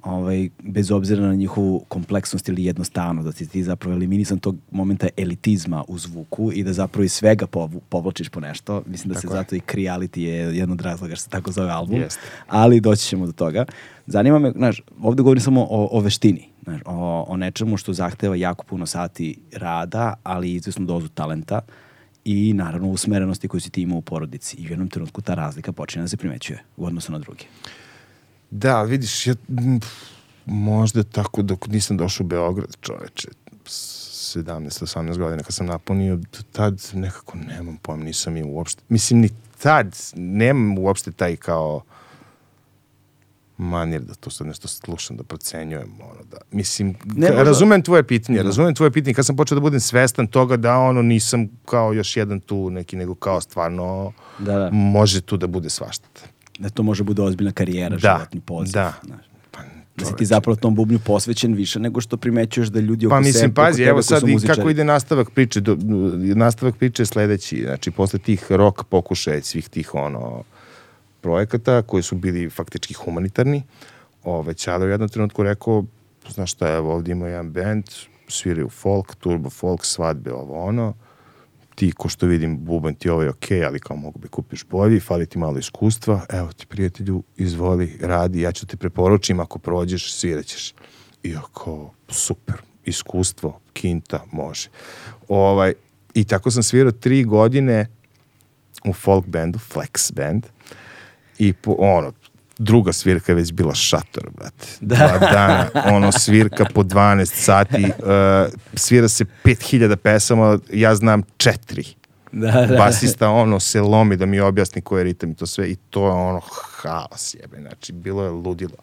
Ovaj, bez obzira na njihovu kompleksnost ili jednostavnost, da si ti zapravo eliminisan tog momenta elitizma u zvuku i da zapravo iz svega povlačiš po nešto. Mislim da se Tako je. zato i Creality je jedan od razloga što se tako zove album. Jeste. Ali doći ćemo do toga. Zanima me, znaš, ovde govorim samo o, o veštini, znaš, o, o nečemu što zahteva jako puno sati rada, ali i izvesnu dozu talenta i naravno usmerenosti koju si ti imao u porodici. I u jednom trenutku ta razlika počinje da se primećuje u odnosu na druge. Da, vidiš, ja, možda tako dok nisam došao u Beograd, čoveče, s 17-18 godina kad sam napunio, tad nekako nemam pojma, nisam imao uopšte, mislim ni tad nemam uopšte taj kao manir da to sad nešto slušam, da procenjujem, ono da, mislim, Ne, ka- razumem tvoje pitanje, razumem tvoje pitanje, kad sam počeo da budem svestan toga da ono nisam kao još jedan tu neki, nego kao stvarno Da, da. može tu da bude svašta. Da to može bude ozbiljna karijera, Da, životni poziv. da. Znaš. Pa, Da si ti zapravo tom bubnju posvećen više nego što primećuješ da ljudi oko Pa mislim, sebe, pazi, evo sad i kako ide nastavak priče. Do, nastavak priče je sledeći. Znači, posle tih rok pokušaja svih tih ono, projekata koji su bili faktički humanitarni, ove, Ćale u jednom trenutku rekao, znaš šta, evo ovdje ima jedan band, sviraju folk, turbo folk, svadbe, ovo ono, ti, ko što vidim, bubanj ti ovaj ok, ali kao mogu bi kupiš bolji, fali ti malo iskustva, evo ti prijatelju, izvoli, radi, ja ću te preporučim, ako prođeš, sviraćeš. I ako, super, iskustvo, kinta, može. Ovaj, I tako sam svirao tri godine u folk bandu, Flex band, i po, ono, druga svirka je već bila šator, brate. Da. Dva dana, ono, svirka po 12 sati, uh, svira se 5000 pesama, ja znam četiri. Da, da. Basista, ono, se lomi da mi objasni koji je ritam i to sve, i to je ono, haos jebe, znači, bilo je ludilo.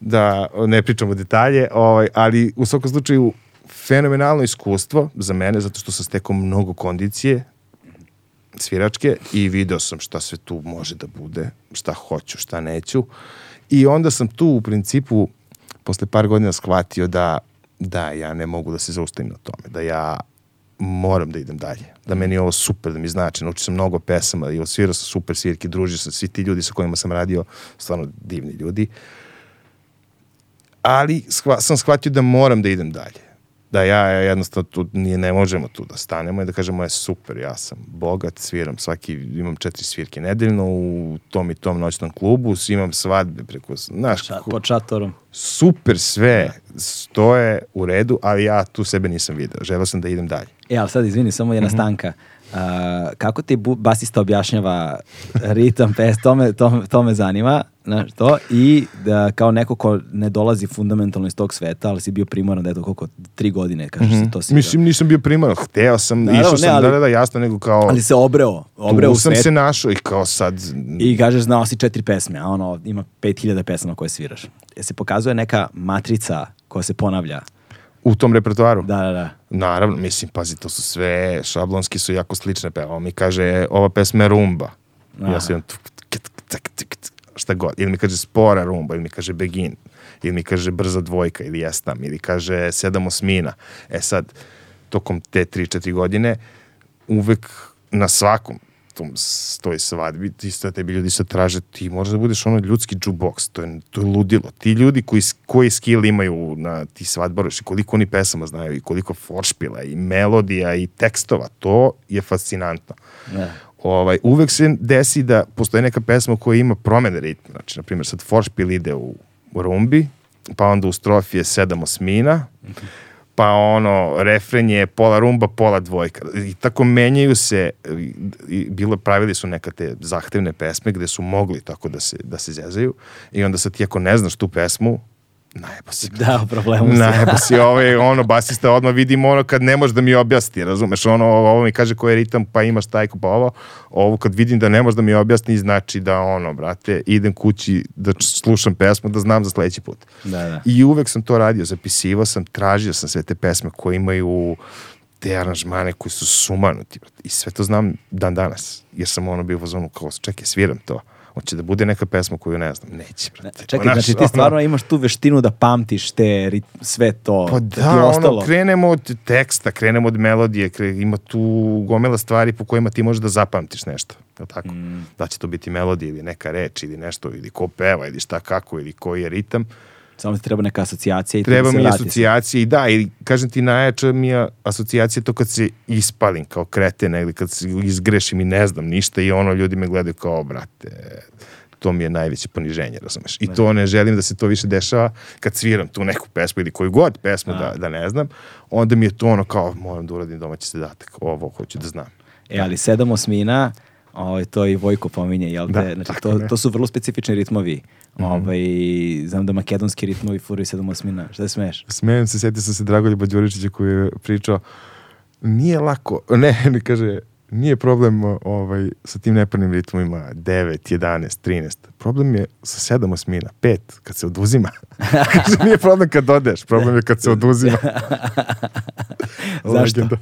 Da ne pričamo detalje, ovaj, ali u svakom slučaju fenomenalno iskustvo za mene, zato što sam stekao mnogo kondicije, sviračke i video sam šta sve tu može da bude, šta hoću, šta neću. I onda sam tu u principu posle par godina shvatio da da ja ne mogu da se zaustavim na tome, da ja moram da idem dalje, da meni je ovo super, da mi znači, naučio sam mnogo pesama i osvirao sam super svirke, družio sam svi ti ljudi sa kojima sam radio, stvarno divni ljudi, ali shva, sam shvatio da moram da idem dalje. Da ja jednostavno tu nije, ne možemo tu da stanemo i da kažemo je super, ja sam bogat, sviram svaki, imam četiri svirke nedeljno u tom i tom noćnom klubu, imam svadbe preko, znaš, Ča, pod šatorom. super sve, stoje u redu, ali ja tu sebe nisam video, želeo sam da idem dalje. E, ali sad izvini, samo jedna stanka. A, kako ti basista objašnjava ritam, pes, to me, to, to me zanima, znaš, to, i da kao neko ko ne dolazi fundamentalno iz tog sveta, ali si bio primoran da je to koliko, tri godine, kažeš se to si. Mislim, nisam bio primaran, hteo sam, Naravno, išao ne, sam, ali- da, da, da, jasno, nego kao, ali se obreo, obreo tu u sam svet se našao i kao sad, i kažeš znao si četiri pesme, a ono ima 5000 pesama koje sviraš. Je se pokazuje neka matrica koja se ponavlja. U tom repertoaru. Da, da, da. Naravno, mislim, pazi, to su sve, šablonski su jako slične pe. On mi kaže, ova pesma je rumba. Aha. Ja sam šta god. Ili mi kaže spora rumba, ili mi kaže begin, ili mi kaže brza dvojka, ili jestam, ili kaže sedam osmina. E sad, tokom te tri, četiri godine, uvek na svakom tom toj svadbi, ti sad tebi ljudi sad traže, ti moraš da budeš ono ljudski jukebox, to je, to je ludilo. Ti ljudi koji, koji skill imaju na ti svadbaroši, koliko oni pesama znaju i koliko foršpila i melodija i tekstova, to je fascinantno. Da. Ovaj, uvek se desi da postoji neka pesma koja ima promene ritma. Znači, na primjer, sad foršpil ide u, u rumbi, pa onda u strofi je sedam osmina, pa ono, refren je pola rumba, pola dvojka. I tako menjaju se, i, bilo pravili su neka te zahtevne pesme gde su mogli tako da se, da se zezaju i onda sad ti ako ne znaš tu pesmu, najebo si. Da, u problemu si. Najebo si ovaj, ono, basista odmah vidimo ono kad ne može da mi objasni, razumeš, ono, ovo mi kaže koji je ritam, pa imaš tajku, pa ovo, ovo kad vidim da ne može da mi objasni, znači da ono, brate, idem kući da slušam pesmu, da znam za sledeći put. Da, da. I uvek sam to radio, zapisivao sam, tražio sam sve te pesme koje imaju te aranžmane koji su sumanuti. brate. I sve to znam dan danas. Jer sam ono bio u fazonu kao, čekaj, sviram to. Hoće da bude neka pesma koju ne znam. Neće, brate. Čekaj, znači ti ono- stvarno imaš tu veštinu da pamtiš te, rit- sve to. Pa da, ostalo. ono, krenemo od teksta, krenemo od melodije, kre, ima tu gomila stvari po kojima ti možeš da zapamtiš nešto, je li tako? Mm. Da će to biti melodija ili neka reč ili nešto, ili ko peva ili šta kako, ili koji je ritam. Samo ti treba neka asocijacija i Treba da mi vratiš. asocijacije i da, i kažem ti najjača mi je asocijacija to kad se ispalim kao kreten ili kad se izgrešim i ne znam ništa i ono ljudi me gledaju kao, brate, to mi je najveće poniženje, razumeš? I to ne želim da se to više dešava kad sviram tu neku pesmu ili koju god pesmu da, da ne znam, onda mi je to ono kao, moram da uradim domaći zadatak, ovo hoću da znam. E, ali sedam osmina, ovaj, to i Vojko pominje, jel Da, te? Znači, tako to, to su vrlo specifični ritmovi. Ovaj, znam da makedonski ritmovi furaju sedam osmina. Šta smeš? Smijem se, sjetio sam se Dragoljuba Đuričića koji je pričao, nije lako, ne, ne kaže, nije problem ovaj, sa tim neparnim ritmima 9, 11, 13. Problem je sa 7 osmina, 5, kad se oduzima. kaže, nije problem kad dodeš, problem je kad se oduzima. Zašto? Legenda.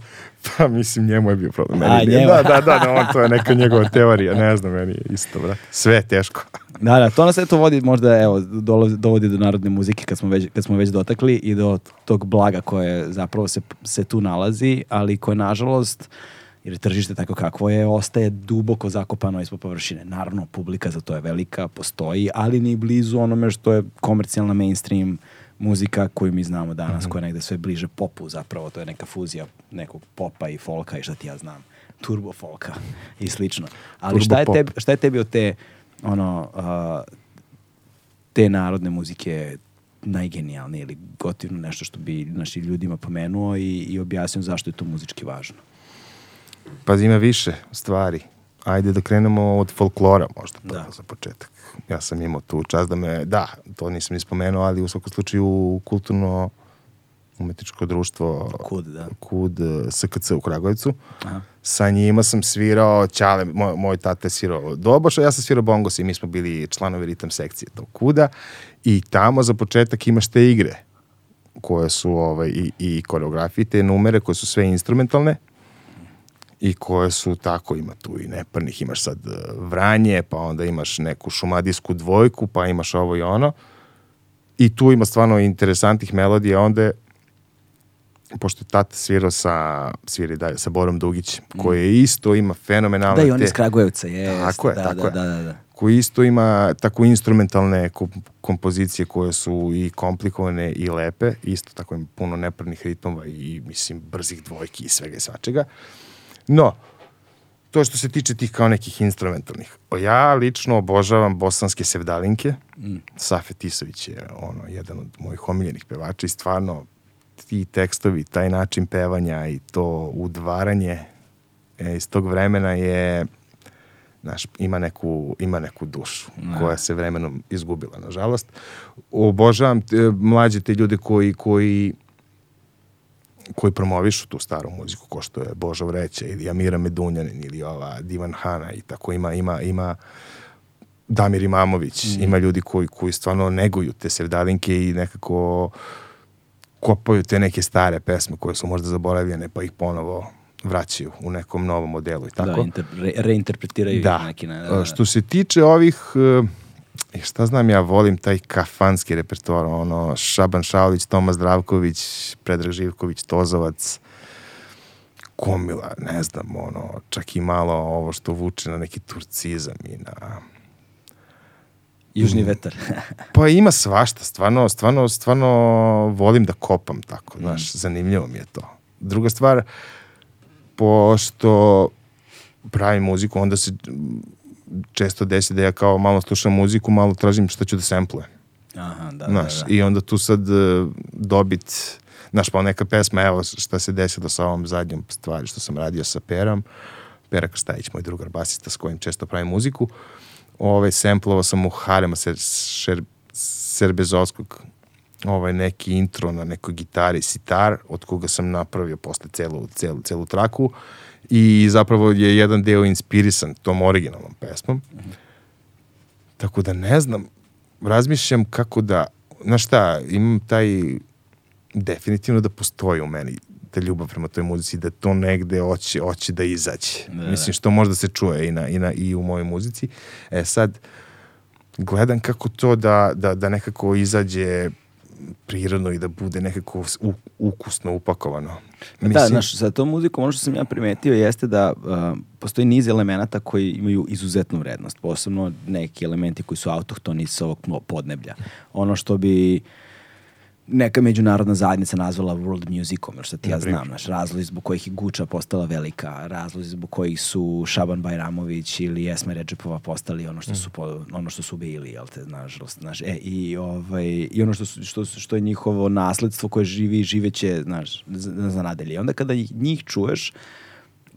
Pa mislim, njemu je bio problem. Meni A, njemu. Da, da, da, da, on, to je neka njegova teorija, ne znam, meni je isto, brate. Sve je teško. Da, da, to nas eto vodi možda, evo, dolazi- dovodi do narodne muzike kad smo već, kad smo već dotakli i do tog blaga koje zapravo se, se tu nalazi, ali koje nažalost, jer je tržište tako kakvo je, ostaje duboko zakopano ispod površine. Naravno, publika za to je velika, postoji, ali ni blizu onome što je komercijalna mainstream muzika koju mi znamo danas, koja je negde sve bliže popu zapravo, to je neka fuzija nekog popa i folka i šta ti ja znam, turbo folka i slično. Ali Turbo šta je, tebi, šta je tebi od te ono, a, te narodne muzike najgenijalnije ili gotivno nešto što bi naši ljudima pomenuo i, i objasnio zašto je to muzički važno. Pa ima više stvari. Ajde da krenemo od folklora možda Da. za početak. Ja sam imao tu čast da me, da, to nisam ni spomenuo, ali u svakom slučaju kulturno umetničko društvo Kud, da. KUD eh, SKC u Kragujevcu. Aha. Sa njima sam svirao, Ćale, moj, moj tata je svirao doboš, a ja sam svirao bongos i mi smo bili članovi ritam sekcije tog kuda i tamo za početak imaš te igre koje su ovaj, i, i koreografije, te numere koje su sve instrumentalne i koje su tako, ima tu i neparnih, imaš sad eh, vranje, pa onda imaš neku šumadijsku dvojku, pa imaš ovo i ono. I tu ima stvarno interesantnih melodija, onda je pošto je tata svirao sa, sviri dalje, sa Borom Dugić, koji je isto ima fenomenalne Da, i on te... iz Kragujevca, je. Tako je, da, tako da, je. Da, da, da. koji isto ima tako instrumentalne kom- kompozicije koje su i komplikovane i lepe, isto tako ima puno nepravnih ritmova i mislim brzih dvojki i svega i svačega. No, to što se tiče tih kao nekih instrumentalnih. Ja lično obožavam bosanske sevdalinke. Mm. Safet Isović je ono, jedan od mojih omiljenih pevača i stvarno ti tekstovi, taj način pevanja i to udvaranje e, iz tog vremena je znaš, ima neku, ima neku dušu ne. koja se vremenom izgubila, nažalost. Obožavam te, mlađe te ljude koji, koji koji promovišu tu staru muziku, ko što je Božo Vreća ili Amira Medunjanin ili ova Divan Hana i tako ima, ima, ima Damir Imamović, mm. ima ljudi koji, koji stvarno neguju te sevdalinke i nekako kopaju te neke stare pesme koje su možda zaboravljene pa ih ponovo vraćaju u nekom novom modelu i da, tako. Da, re, reinterpretiraju da. neki. Ne, da, da. Što se tiče ovih uh, šta znam ja, volim taj kafanski repertoar, ono, Šaban Šaulić, Toma Zdravković, Predrag Živković, Tozovac, Komila, ne znam, ono, čak i malo ovo što vuče na neki turcizam i na... Južni mm. vetar. pa ima svašta, stvarno, stvarno, stvarno volim da kopam tako, znaš, mm. zanimljivo mi je to. Druga stvar, pošto pravim muziku, onda se često desi da ja kao malo slušam muziku, malo tražim šta ću da semplujem. Aha, da, znaš, da, da. I onda tu sad uh, dobit, znaš, pa neka pesma, evo šta se desilo sa ovom zadnjom stvari što sam radio sa Perom, Pera Krstajić, moj drugar basista s kojim često pravim muziku, ovaj, semplovao sam u Harema Ser, Šer, Serbezovskog ovaj neki intro na nekoj gitari sitar, od koga sam napravio posle celu, celu, celu traku i zapravo je jedan deo inspirisan tom originalnom pesmom. Tako da ne znam, razmišljam kako da, znaš šta, imam taj, definitivno da postoji u meni ta ljubav prema toj muzici, da to negde hoće, hoće da izađe. Da, Mislim, što možda se čuje i, na, i, na, i u mojoj muzici. E sad, gledam kako to da, da, da nekako izađe prirodno i da bude nekako ukusno upakovano. Da, Mislim... Da, znaš, sa tom muzikom ono što sam ja primetio jeste da uh, postoji niz elemenata koji imaju izuzetnu vrednost, posebno neki elementi koji su autohtoni sa ovog podneblja. Ono što bi uh, neka međunarodna zajednica nazvala world musicom, jer što ti ja znam, naš razlozi zbog kojih je Guča postala velika, razlozi zbog kojih su Šaban Bajramović ili Esme Ređepova postali ono što su, po, ono što su bili, jel te, nažalost, znaš, e, i, ovaj, i ono što, su, što, što je njihovo nasledstvo koje živi i živeće, znaš, za, za nadelje. I onda kada njih čuješ,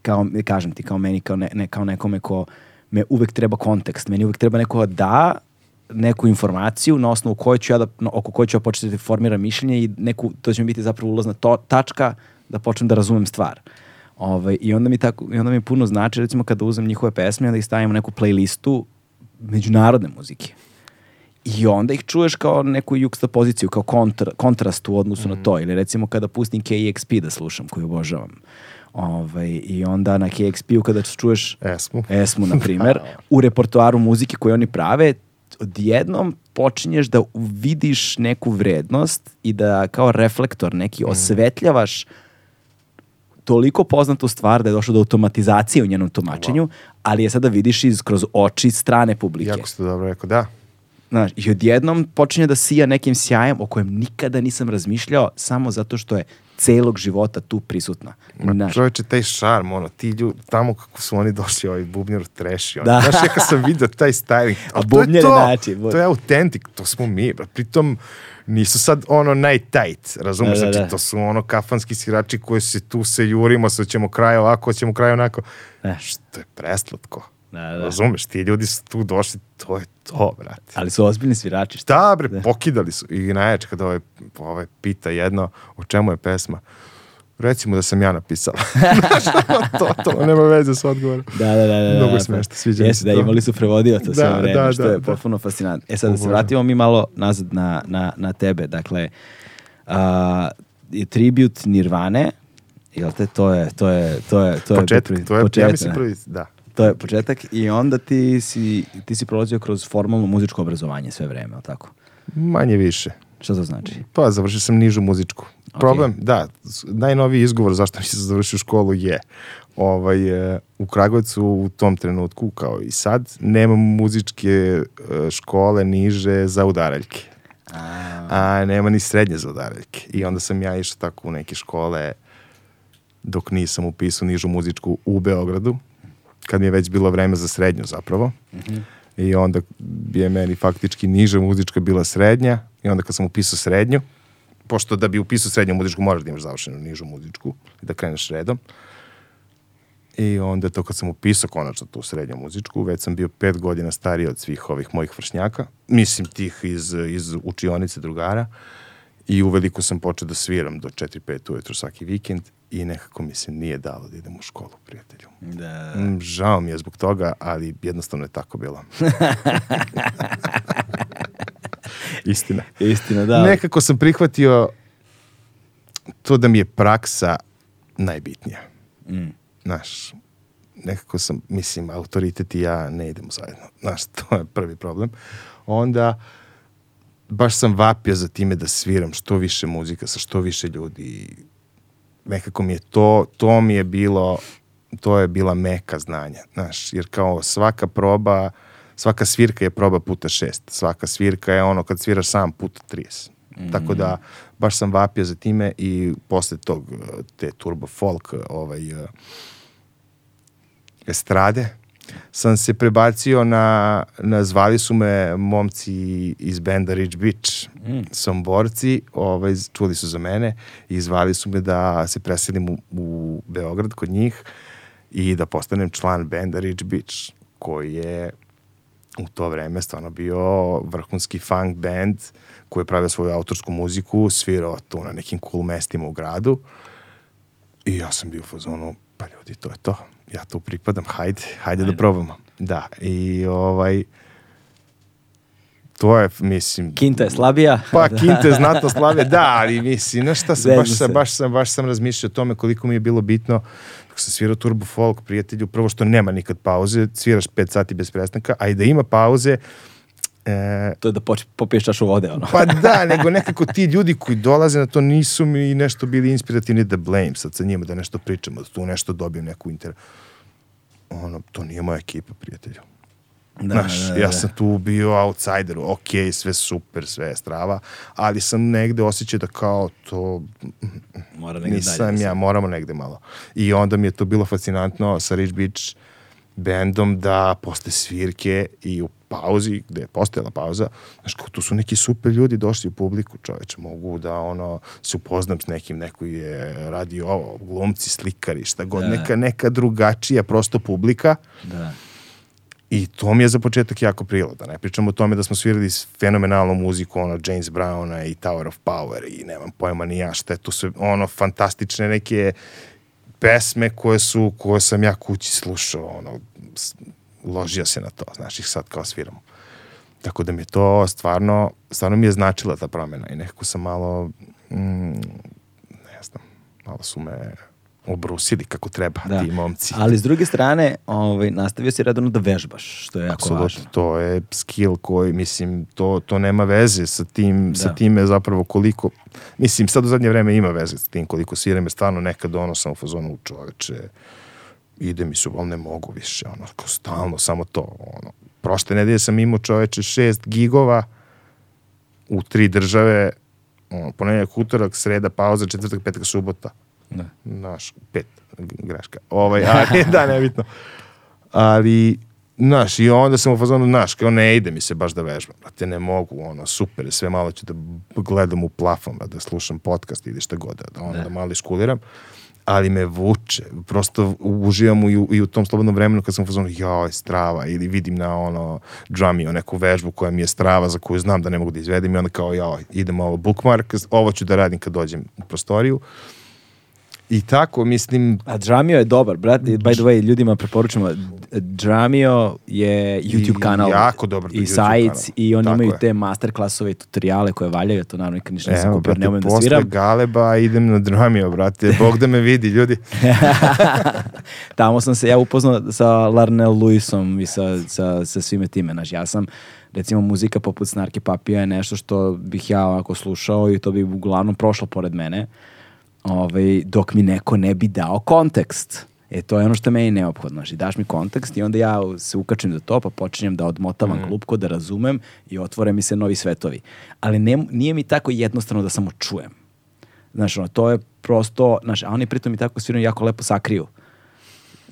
kao, kažem ti, kao meni, kao, ne, ne, kao nekome ko me uvek treba kontekst, meni uvek treba neko da neku informaciju na osnovu koje ću ja da, oko koje ću ja početi da formiram mišljenje i neku, to će mi biti zapravo ulazna to, tačka da počnem da razumem stvar. Ovaj, I onda mi tako, i onda mi puno znači recimo kada uzem njihove pesme da ih stavim u neku playlistu međunarodne muzike. I onda ih čuješ kao neku juksta poziciju, kao kontra, kontrast u odnosu mm. na to. Ili recimo kada pustim KXP da slušam, koju obožavam. Ovaj, I onda na KXP-u kada čuješ Esmu, Esmu na primer, u repertoaru muzike koju oni prave, odjednom počinješ da vidiš neku vrednost i da kao reflektor neki mm. osvetljavaš toliko poznatu stvar da je došlo do automatizacije u njenom tumačenju, wow. ali je sada vidiš iz, kroz oči strane publike. Jako ste dobro rekao, da. Znaš, I odjednom počinje da sija nekim sjajem o kojem nikada nisam razmišljao samo zato što je celog života tu prisutna. Ma čoveče, taj šarm, ono, ti ljudi, tamo kako su oni došli, ovaj bubnjar treši, ono, da. znaš, ja kad sam vidio taj styling, a bubnjar to, način, to je autentik, to smo mi, bro. pritom nisu sad ono najtajt, razumiješ, da, da, znači da. to su ono kafanski svirači koji se tu se jurimo, sad ćemo kraj ovako, ćemo kraj onako, ne. što je preslatko. Da, da. Razumeš, ti ljudi su tu došli, to je to, brate. Ali su ozbiljni svirači. Šta, bre, da. pokidali su. I najjače kada ovaj, ovaj pita jedno, o čemu je pesma, recimo da sam ja napisala. to, to nema veze s odgovorom. Da, da, da. da Mnogo da, smešno, sviđa mi se da, to. imali su prevodio to sve da, vreme, da, što da, je da. potpuno fascinantno. E sad da se vratimo mi malo nazad na, na, na tebe. Dakle, uh, je tribut Nirvane, jel te, to je, to je, to je, to je, početak, to je, početak, ja mislim prvi, da. To je početak i onda ti si, ti si prolazio kroz formalno muzičko obrazovanje sve vreme, ali tako? Manje više. Šta to znači? Pa završio sam nižu muzičku. problem, da, najnoviji izgovor zašto nisam završio školu je ovaj, e, u Kragujevcu u tom trenutku, kao i sad, nema muzičke e, škole niže za udaraljke. A nema ni srednje za udaraljke. I onda sam ja išao tako u neke škole dok nisam upisao nižu muzičku u Beogradu, kad mi je već bilo vreme za srednju zapravo. I onda je meni faktički niža muzička bila srednja i onda kad sam upisao srednju, pošto da bi upisao srednju muzičku moraš da imaš završenu nižu muzičku i da kreneš redom. I onda to kad sam upisao konačno tu srednju muzičku, već sam bio pet godina stariji od svih ovih mojih vršnjaka, mislim tih iz, iz učionice drugara i uveliko sam počeo da sviram do 4-5 ujutru svaki vikend i nekako mi se nije dalo da idem u školu, prijatelju. Da. Mm, Žao mi je zbog toga, ali jednostavno je tako bilo. Istina. Istina, da. Nekako sam prihvatio to da mi je praksa najbitnija. Mm. Znaš, nekako sam, mislim, autoritet i ja ne idemo zajedno. Znaš, to je prvi problem. Onda, baš sam vapio za time da sviram što više muzika sa što više ljudi. Nekako mi je to, to mi je bilo, to je bila meka znanja, znaš, jer kao svaka proba, svaka svirka je proba puta šest, svaka svirka je ono kad sviraš sam puta 30. Tako da, baš sam vapio za time i posle tog, te turbo folk, ovaj, eh, estrade, sam se prebacio na, na zvali su me momci iz benda Rich Beach, somborci, ovaj, čuli su za mene i zvali su me da se preselim u, u Beograd kod njih i da postanem član benda Rich Beach, koji je u to vreme stvarno bio vrhunski funk band koji je pravio svoju autorsku muziku, svirao tu na nekim cool mestima u gradu. I ja sam bio u fazonu, pa ljudi, to je to. Ja tu pripadam, hajde, hajde, da probamo. Da, i ovaj, to je, mislim, Kinta je slabija. pa Kinte znatno slave, da, ali mislim, znaš šta sam, baš, sam, baš, sam, baš sam razmišljao o tome koliko mi je bilo bitno dok sam svirao Turbo Folk, prijatelju, prvo što nema nikad pauze, sviraš 5 sati bez prestanka, a i da ima pauze, e, To je da poč, popiješ čašu vode, ono. pa da, nego nekako ti ljudi koji dolaze na to nisu mi nešto bili inspirativni da blame sad sa njima, da nešto pričamo, da tu nešto dobijem neku inter... Ono, to nije moja ekipa, prijatelju. Da, Znaš, da, da. ja sam tu bio outsider, ok, sve super, sve je strava, ali sam negde osjećao da kao to Mora negdje nisam dalje da ja, moramo negde malo. I onda mi je to bilo fascinantno sa Rich Beach bendom da posle svirke i u pauzi, gde je postojala pauza, znaš, kao tu su neki super ljudi došli u publiku, čoveče, mogu da ono, se upoznam s nekim, neko je radio ovo, glumci, slikari, šta god, Da. neka, neka drugačija prosto publika, Da. I to mi je za početak jako prilo, da ne pričamo o tome da smo svirali fenomenalnu muziku, ono, James Browna i Tower of Power i nemam pojma ni ja šta je tu sve, ono, fantastične neke pesme koje su, koje sam ja kući slušao, ono, ložio se na to, znaš, ih sad kao sviramo. Tako da mi je to stvarno, stvarno mi je značila ta promjena i nekako sam malo, mm, ne znam, malo su me obrusili kako treba Da. ti momci. Ali s druge strane, ovaj, nastavio si redovno da vežbaš, što je jako Apsolutno, važno. to je skill koji, mislim, to, to nema veze sa tim, sa Da. time zapravo koliko, mislim, sad u zadnje vreme ima veze sa tim koliko sviram, jer stvarno nekad ono sam u fazonu čoveče, ide mi su, ali ne mogu više, ono, kao stalno, samo to, ono. Prošle nedelje sam imao čoveče šest gigova u tri države, ono, ponedjeljak, utorak, sreda, pauza, četvrtak, petak, subota. Da. Naš, pet, greška. Ovaj, ali, da, nebitno. Ali, znaš, i onda sam u fazonu, znaš, kao ne ide mi se baš da vežbam, brate, ne mogu, ono, super, sve malo ću da gledam u plafon, da slušam podcast ili šta god, da, ono, Da. da malo iskuliram, ali me vuče, prosto uživam u, i u tom slobodnom vremenu kad sam u fazonu, joj, strava, ili vidim na ono, džamio neku vežbu koja mi je strava, za koju znam da ne mogu da izvedem i onda kao, joj, idem ovo bookmark, ovo ću da radim kad dođem u prostoriju. I tako, mislim, A Džamio je dobar, brate, by the way, ljudima preporučujemo, Džamio je YouTube I kanal jako dobar i sajt i oni Tako imaju je. te masterclasove i tutoriale koje valjaju, to naravno nikad ništa nisam kupio, jer brate, ne umem da posle sviram. Galeba idem na dramio, brate. Bog da me vidi, ljudi. Tamo sam se ja upoznao sa Larnell Lewisom i sa, sa, sa svime time. Znaš, ja sam recimo muzika poput Snarki Papija je nešto što bih ja ovako slušao i to bi uglavnom prošlo pored mene, ovaj, dok mi neko ne bi dao kontekst. E, to je ono što je meni neophodno. Znači, daš mi kontekst i onda ja se ukačem za to, pa počinjem da odmotavam mm. klupko, da razumem i otvore mi se novi svetovi. Ali ne, nije mi tako jednostavno da samo čujem. Znaš, ono, to je prosto, znaš, a oni pritom i tako sviraju jako lepo sakriju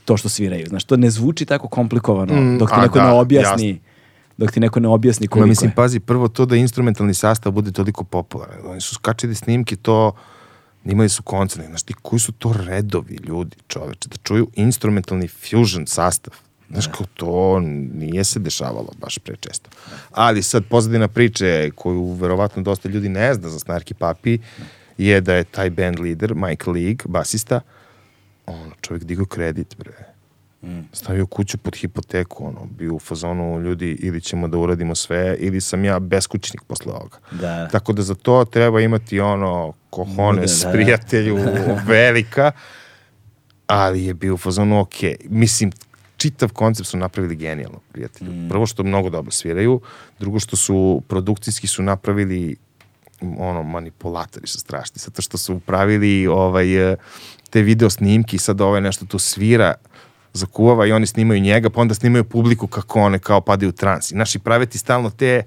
to što sviraju. Znaš, to ne zvuči tako komplikovano Mm, dok ti neko da, ne objasni jasno. dok ti neko ne objasni Ma koliko mislim, je. pazi, prvo to da instrumentalni sastav bude toliko popularan. Oni su skačili snimke, to imali su koncerte. Znaš ti, koji su to redovi ljudi, čoveče, da čuju instrumentalni fusion sastav. Znaš, kao to nije se dešavalo baš pre često. Ali sad pozadina priče koju verovatno dosta ljudi ne zna za Snarky Papi je da je taj band lider, Mike League, basista, ono, čovjek digao kredit, bre. Stavio kuću pod hipoteku, ono, bio u fazonu ljudi ili ćemo da uradimo sve ili sam ja beskućnik posle ovoga. Da. Tako da za to treba imati ono kohones, Da, da, da. prijatelju, velika, ali je bio u fazonu ok. Mislim, čitav koncept su napravili genijalno, prijatelju. Mm. Prvo što mnogo dobro sviraju, drugo što su produkcijski su napravili ono, manipulatori su strašni, zato što su pravili ovaj, te video snimki i sad ovaj nešto tu svira, zakuvava i oni snimaju njega, pa onda snimaju publiku kako one kao padaju u trans. I naši prave ti stalno te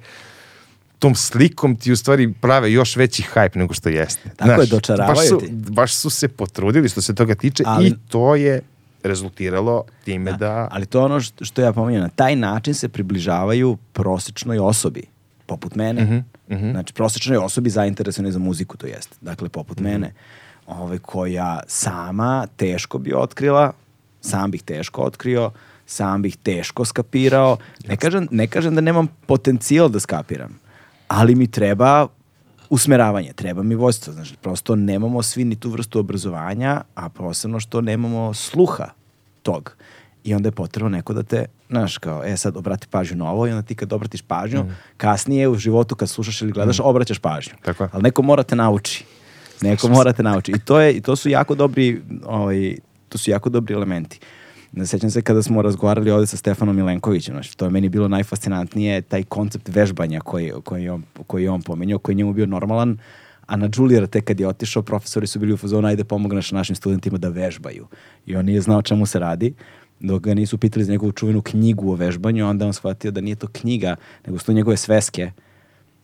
tom slikom ti u stvari prave još veći hype nego što jeste. Tako je, dočaravaju baš su, ti. baš su se potrudili što se toga tiče Ali- i to je rezultiralo time da... Ali to je ono što, ja pominjam. Na taj način se približavaju prosečnoj osobi, poput mene. Mhm, Znači, prosečnoj osobi zainteresovanoj za muziku, to jest. Dakle, poput Mhm. mene, ovaj, koja sama teško bi otkrila, sam bih teško otkrio, sam bih teško skapirao. Ne kažem, ne kažem da nemam potencijal da skapiram, ali mi treba usmeravanje, treba mi vojstvo. Znači, prosto nemamo svi ni tu vrstu obrazovanja, a posebno što nemamo sluha tog. I onda je potrebno neko da te, znaš, kao, e sad obrati pažnju na ovo i onda ti kad obratiš pažnju, kasnije u životu kad slušaš ili gledaš, obraćaš pažnju. Tako je. Ali neko mora te nauči. Neko mora te nauči. I to, je, i to su jako dobri, ovaj, to su jako dobri elementi. Sećam se kada smo razgovarali ovde sa Stefanom Milenkovićem, znači, to je meni bilo najfascinantnije, taj koncept vežbanja koji, koji, on, koji je on pominjao, koji je njemu bio normalan, a na Julijera tek kad je otišao, profesori su bili u fazonu, ajde pomogneš našim studentima da vežbaju. I on nije znao čemu se radi, dok ga nisu pitali za njegovu čuvenu knjigu o vežbanju, onda on shvatio da nije to knjiga, nego su to njegove sveske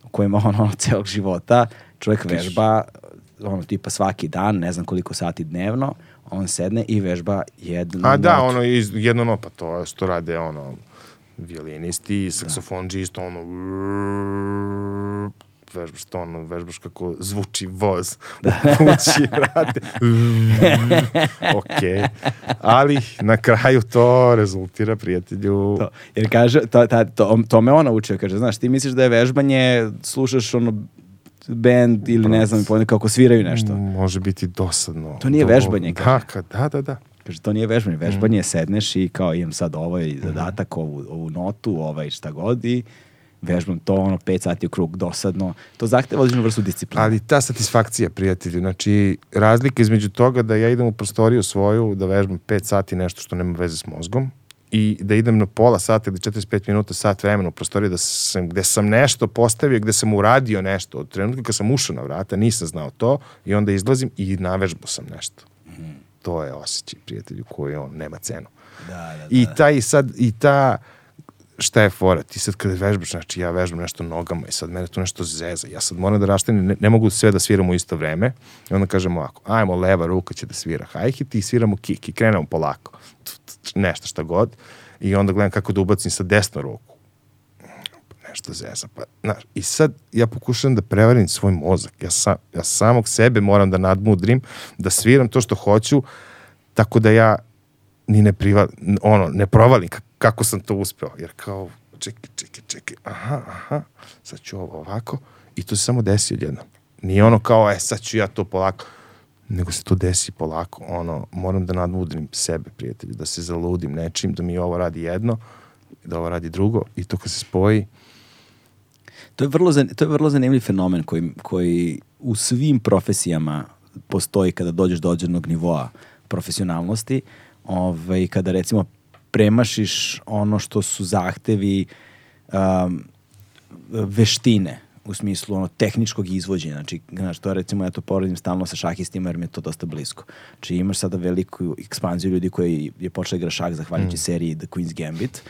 u kojima on ono celog života čovjek vežba ono tipa svaki dan, ne znam koliko sati dnevno, on sedne i vežba jednu A da, notu. ono, iz, jedno no, pa to što rade, ono, violinisti, saksofonđi, isto ono, vežbaš to, ono, vežbaš kako zvuči voz u kući, rade. ok. Ali na kraju to rezultira prijatelju To, jer kaže, to, ta, to, to me ona učio, kaže, znaš, ti misliš da je vežbanje, slušaš ono band ili ne znam, pojene kako sviraju nešto. može biti dosadno. To nije Do- vežbanje, kad, da, da, da. Kaže, to nije vežbanje. Vežbanje je Mm. sedneš i kao imam sad ovaj zadatak, ovu, ovu notu, ovaj šta god i vežbam to ono 5 sati u krug dosadno. To zahteva određenu vrstu discipline. Ali ta satisfakcija, prijatelju, znači razlika između toga da ja idem u prostoriju svoju, da vežbam 5 sati nešto što nema veze s mozgom i da idem na pola sata ili 45 minuta, sat vremena u prostoriju da sam, gde sam nešto postavio, gde sam uradio nešto. Od trenutka kad sam ušao na vrata, nisam znao to i onda izlazim i navežbao sam nešto. To je osjećaj, prijatelju, koji on nema cenu. Da, da, da. I taj sad, i ta, šta je fora, ti sad kada vežbaš, znači ja vežbam nešto nogama i sad mene tu nešto zeza, ja sad moram da raštenim, ne, ne mogu sve da sviram u isto vreme, i onda kažemo ovako, ajmo, leva ruka će da svira hi-hat i sviramo kick i krenemo polako, tu, nešto šta god, i onda gledam kako da ubacim sa desnu ruku, nešto zeza, pa, znaš, i sad ja pokušavam da prevarim svoj mozak, ja, sam, ja samog sebe moram da nadmudrim, da sviram to što hoću, tako da ja ni ne priva, ono, ne provalim ka- kako sam to uspeo, jer kao, čekaj, čekaj, čekaj, aha, aha, sad ću ovo ovako, i to se samo desi odjednom. Nije ono kao, e, sad ću ja to polako, nego se to desi polako, ono, moram da nadmudrim sebe, prijatelju, da se zaludim nečim, da mi ovo radi jedno, da ovo radi drugo, i to kad se spoji, To je vrlo, to je vrlo zanimljiv fenomen koji, koji u svim profesijama postoji kada dođeš do određenog nivoa profesionalnosti. Ovaj, kada recimo premašiš ono što su zahtevi um, veštine u smislu ono tehničkog izvođenja. Znači, znaš, to recimo ja to poredim stalno sa šahistima jer mi je to dosta blisko. Znači imaš sada veliku ekspanziju ljudi koji je počeo igra šah zahvaljujući mm. seriji The Queen's Gambit.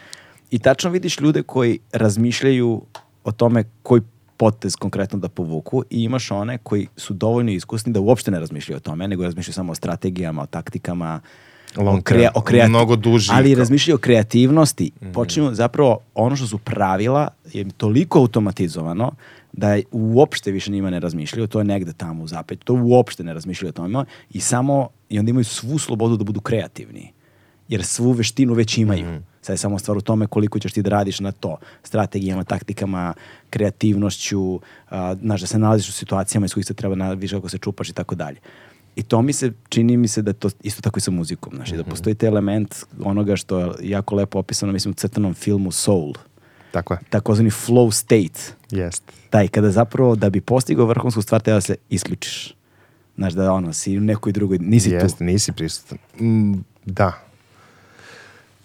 I tačno vidiš ljude koji razmišljaju o tome koji potez konkretno da povuku i imaš one koji su dovoljno iskusni da uopšte ne razmišljaju o tome, nego razmišljaju samo o strategijama, o taktikama, Long o, krea, o kreati- mnogo duži. Ali razmišljaju o kreativnosti. Mm. Počinju zapravo ono što su pravila je toliko automatizovano da uopšte više njima ne razmišljaju, to je negde tamo u zapet, to uopšte ne razmišljaju o tome i samo, i onda imaju svu slobodu da budu kreativni. Jer svu veštinu već imaju. Mm. Sad je samo stvar u tome koliko ćeš ti da radiš na to. Strategijama, taktikama, kreativnošću, a, znaš, da se nalaziš u situacijama iz kojih se treba naviš kako se čupaš i tako dalje. I to mi se, čini mi se da je to isto tako i sa muzikom, znaš, mm -hmm. da mhm. postoji taj element onoga što je jako lepo opisano, mislim, u crtanom filmu Soul. Tako je. Takozvani flow state. Jest. Taj, kada zapravo, da bi postigao vrhunsku stvar, treba da se isključiš. Znaš, da ono, si u nekoj drugoj, nisi Jest, tu. nisi prisutan. Mm, da,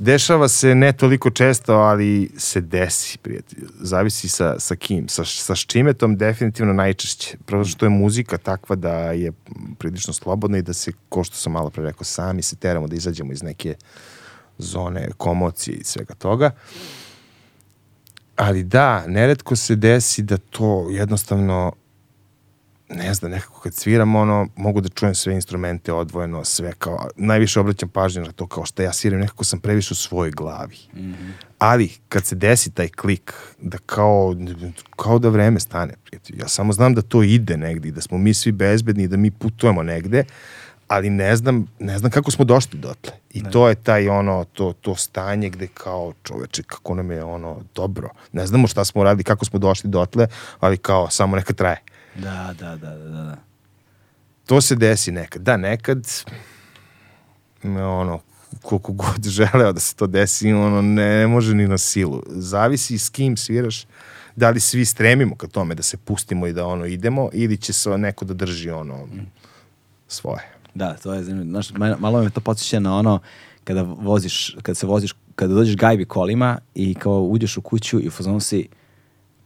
Dešava se ne toliko često, ali se desi, prijatelj. Zavisi sa, sa kim. Sa, sa ščimetom definitivno najčešće. Prvo što je muzika takva da je prilično slobodna i da se, ko što sam malo pre rekao, sami se teramo da izađemo iz neke zone komocije i svega toga. Ali da, neretko se desi da to jednostavno ne znam, nekako kad sviram, ono, mogu da čujem sve instrumente odvojeno, sve kao, najviše obraćam pažnju na to kao što ja sviram, nekako sam previše u svojoj glavi. Mm -hmm. Ali, kad se desi taj klik, da kao, kao da vreme stane, prijatelj. Ja samo znam da to ide negdje, da smo mi svi bezbedni, da mi putujemo negde, ali ne znam, ne znam kako smo došli dotle. I ne. to je taj ono, to, to stanje gde kao čoveče, kako nam je ono dobro. Ne znamo šta smo radili, kako smo došli dotle, ali kao samo neka traje. Da, da, da, da, da. To se desi nekad. Da, nekad ono, koliko god želeo da se to desi, ono, ne može ni na silu. Zavisi s kim sviraš, da li svi stremimo ka tome da se pustimo i da ono idemo, ili će se neko da drži ono svoje. Da, to je zanimljivo. Znaš, malo me to podsjeća na ono kada voziš, kada se voziš, kada dođeš gajbi kolima i kao uđeš u kuću i u fazonu si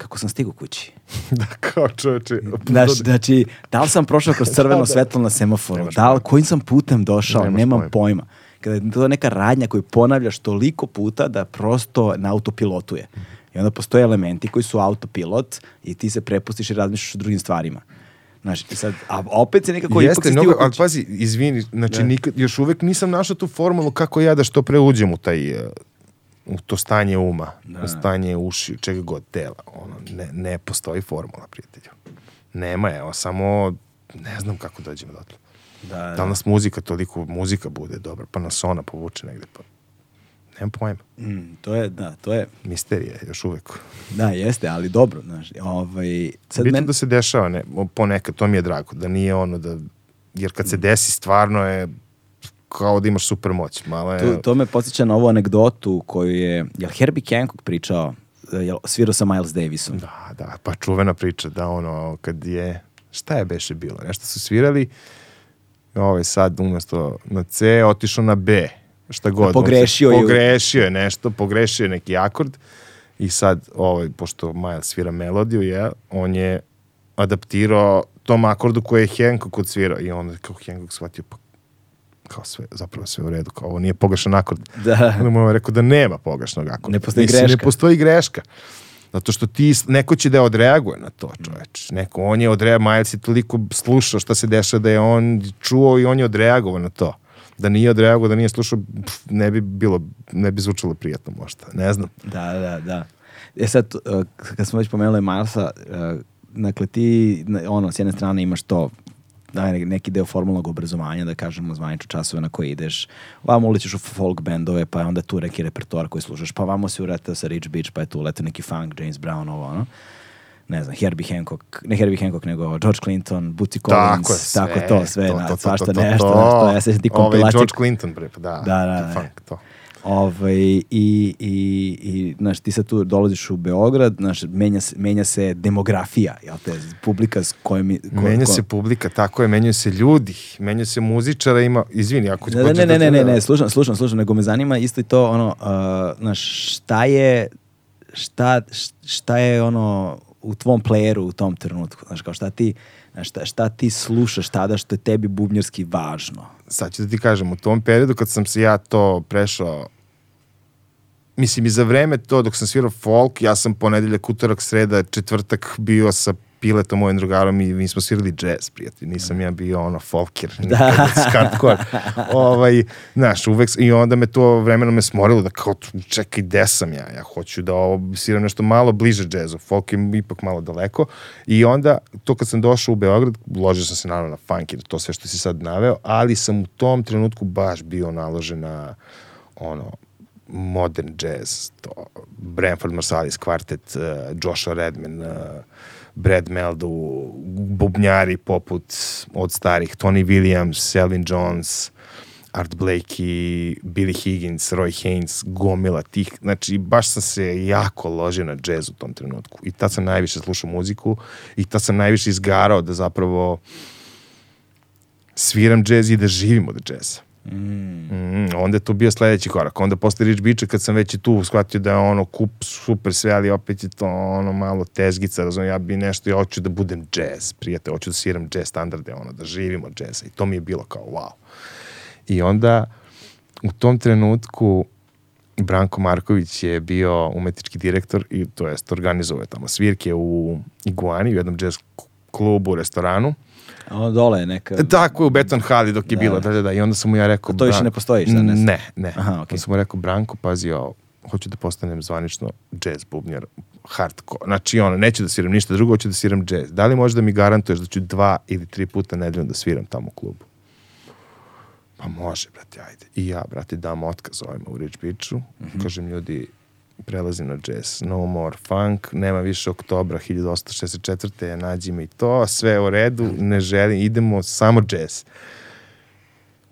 kako sam stigao kući. da, kao čoveče. Znaš, znači, da li sam prošao kroz crveno da, da. svetlo na semaforu, da li, kojim sam putem došao, Nemaš nemam pojma. pojma. Kada je to neka radnja koju ponavljaš toliko puta da prosto na autopilotuje. I onda postoje elementi koji su autopilot i ti se prepustiš i razmišljaš o drugim stvarima. Znaš, i sad, a opet se nekako Jeste, ipak mnogo, ali pazi, izvini, znači ne. nikad, još uvek nisam našao tu formulu kako ja da što pre uđem u taj uh, u to stanje uma, da. u stanje uši, čega god, tela. Ono, ne, ne postoji formula, prijatelju. Nema je, samo ne znam kako dođemo do toga. Da, da. da nas muzika toliko, muzika bude dobra, pa nas ona povuče negde, pa nemam pojma. Mm, to je, da, to je... Misterija, još uvek. Da, jeste, ali dobro, znaš, ovaj... Sad Bitno men... da se dešava, ne, ponekad, to mi je drago, da nije ono da, jer kad se desi stvarno je kao da imaš super moć. Malo je... to, to me podsjeća na ovu anegdotu koju je, je Herbie Hancock pričao, je svirao sa Miles Davisom. Da, da, pa čuvena priča da ono, kad je, šta je beše bilo, nešto su svirali, ovaj sad umesto na C otišao na B, šta god. Pogrešio je. Pogrešio je nešto, pogrešio je neki akord i sad, ovaj, pošto Miles svira melodiju, je, on je adaptirao tom akordu koji je Hancock odsvirao i onda kao Hancock shvatio, pa kao sve, zapravo sve u redu, kao ovo nije pogrešan akord. Da. Onda mu je rekao da nema pogrešnog akorda. Ne postoji Mislim, greška. Ne postoji greška. Zato što ti, neko će da odreaguje na to, čoveč. Neko, on je odreaguje, Miles je toliko slušao šta se dešava da je on čuo i on je odreagovao na to. Da nije odreagovao, da nije slušao, pff, ne bi bilo, ne bi zvučalo prijatno možda. Ne znam. Da, da, da. E sad, uh, kad smo već pomenuli Milesa, uh, dakle ti, ono, s jedne strane imaš to da, neki deo formalnog obrazovanja, da kažemo zvanično časove na koje ideš. Vamo uličiš u folk bendove, pa je onda tu neki repertoar koji slušaš, pa vamo se uretao sa Rich Beach, pa je tu ulete neki funk, James Brown, ovo, ono ne znam, Herbie Hancock, ne Herbie Hancock, nego George Clinton, Bootsy Collins, tako, je, sve, tako to, sve, to, to, to, svašta to, to, nešto, to, nešto, ja se ti kompilacije. Ovaj George Clinton, bre, pa da, da, da, da, funk, to. Ovaj, i, i, i, znaš, ti sad tu dolaziš u Beograd, znaš, menja, se, menja se demografija, jel te, publika s kojom... Ko, menja ko... se publika, tako je, menjaju se ljudi, menjaju se muzičara, ima, izvini, ako... Ne, ne, ne, da ne, ne, ne, slušam, slušam, slušam, nego me zanima isto i to, ono, uh, znaš, šta je šta, šta je ono u tvom playeru u tom trenutku? Znaš, kao šta ti, znaš, šta, šta ti slušaš tada što je tebi bubnjarski važno? Sad ću da ti kažem, u tom periodu kad sam se ja to prešao mislim i za vreme to dok sam svirao folk, ja sam ponedeljak, utorak, sreda, četvrtak bio sa Piletom, mojim drugarom i mi smo svirali jazz, prijatelj. Nisam ja bio ono folker, da. hardcore. ovaj, znaš, uvek, i onda me to vremeno me smorilo da kao, čekaj, gde sam ja? Ja hoću da ovo, sviram nešto malo bliže jazzu. Folk je ipak malo daleko. I onda, to kad sam došao u Beograd, ložio sam se naravno na funk i to sve što si sad naveo, ali sam u tom trenutku baš bio naložen na ono, modern jazz, to Branford Marsalis kvartet, uh, Joshua Redman, uh, Brad Meldu, bubnjari poput od starih Tony Williams, Selin Jones, Art Blakey, Billy Higgins, Roy Haynes, gomila tih, znači baš sam se jako ložio na džez u tom trenutku i tad sam najviše slušao muziku i tad sam najviše izgarao da zapravo sviram džez i da živim od džeza. Mm. Mm, onda je to bio sledeći korak. Onda posle Rich Beacha kad sam već i tu shvatio da je ono kup super sve, ali opet je to ono malo tezgica, razumem, ja bi nešto, ja hoću da budem jazz, prijatelj, hoću da sviram jazz standarde, ono, da živim od jazza i to mi je bilo kao wow. I onda u tom trenutku Branko Marković je bio umetnički direktor i to jest organizovao tamo svirke u Iguani, u jednom jazz klubu, restoranu Ono dole je neka... Tako je u Beton Hali dok je da. bilo, da, da, da. I onda sam mu ja rekao... A to više ne postoji, šta ne? Ne, ne. Aha, okay. Onda sam mu rekao, Branko, pazi ovo, hoću da postanem zvanično jazz bubnjar, hardcore. Znači, ono, neću da sviram ništa drugo, hoću da sviram jazz. Da li možeš da mi garantuješ da ću dva ili tri puta nedeljno da sviram tamo u klubu? Pa može, brate, ajde. I ja, brate, dam otkaz ovima u Rich Beachu. Mm -hmm. Kažem, ljudi, prelazim na jazz. No more funk, nema više oktobra 1864. Nađi mi to, sve u redu, ne želim, idemo samo jazz.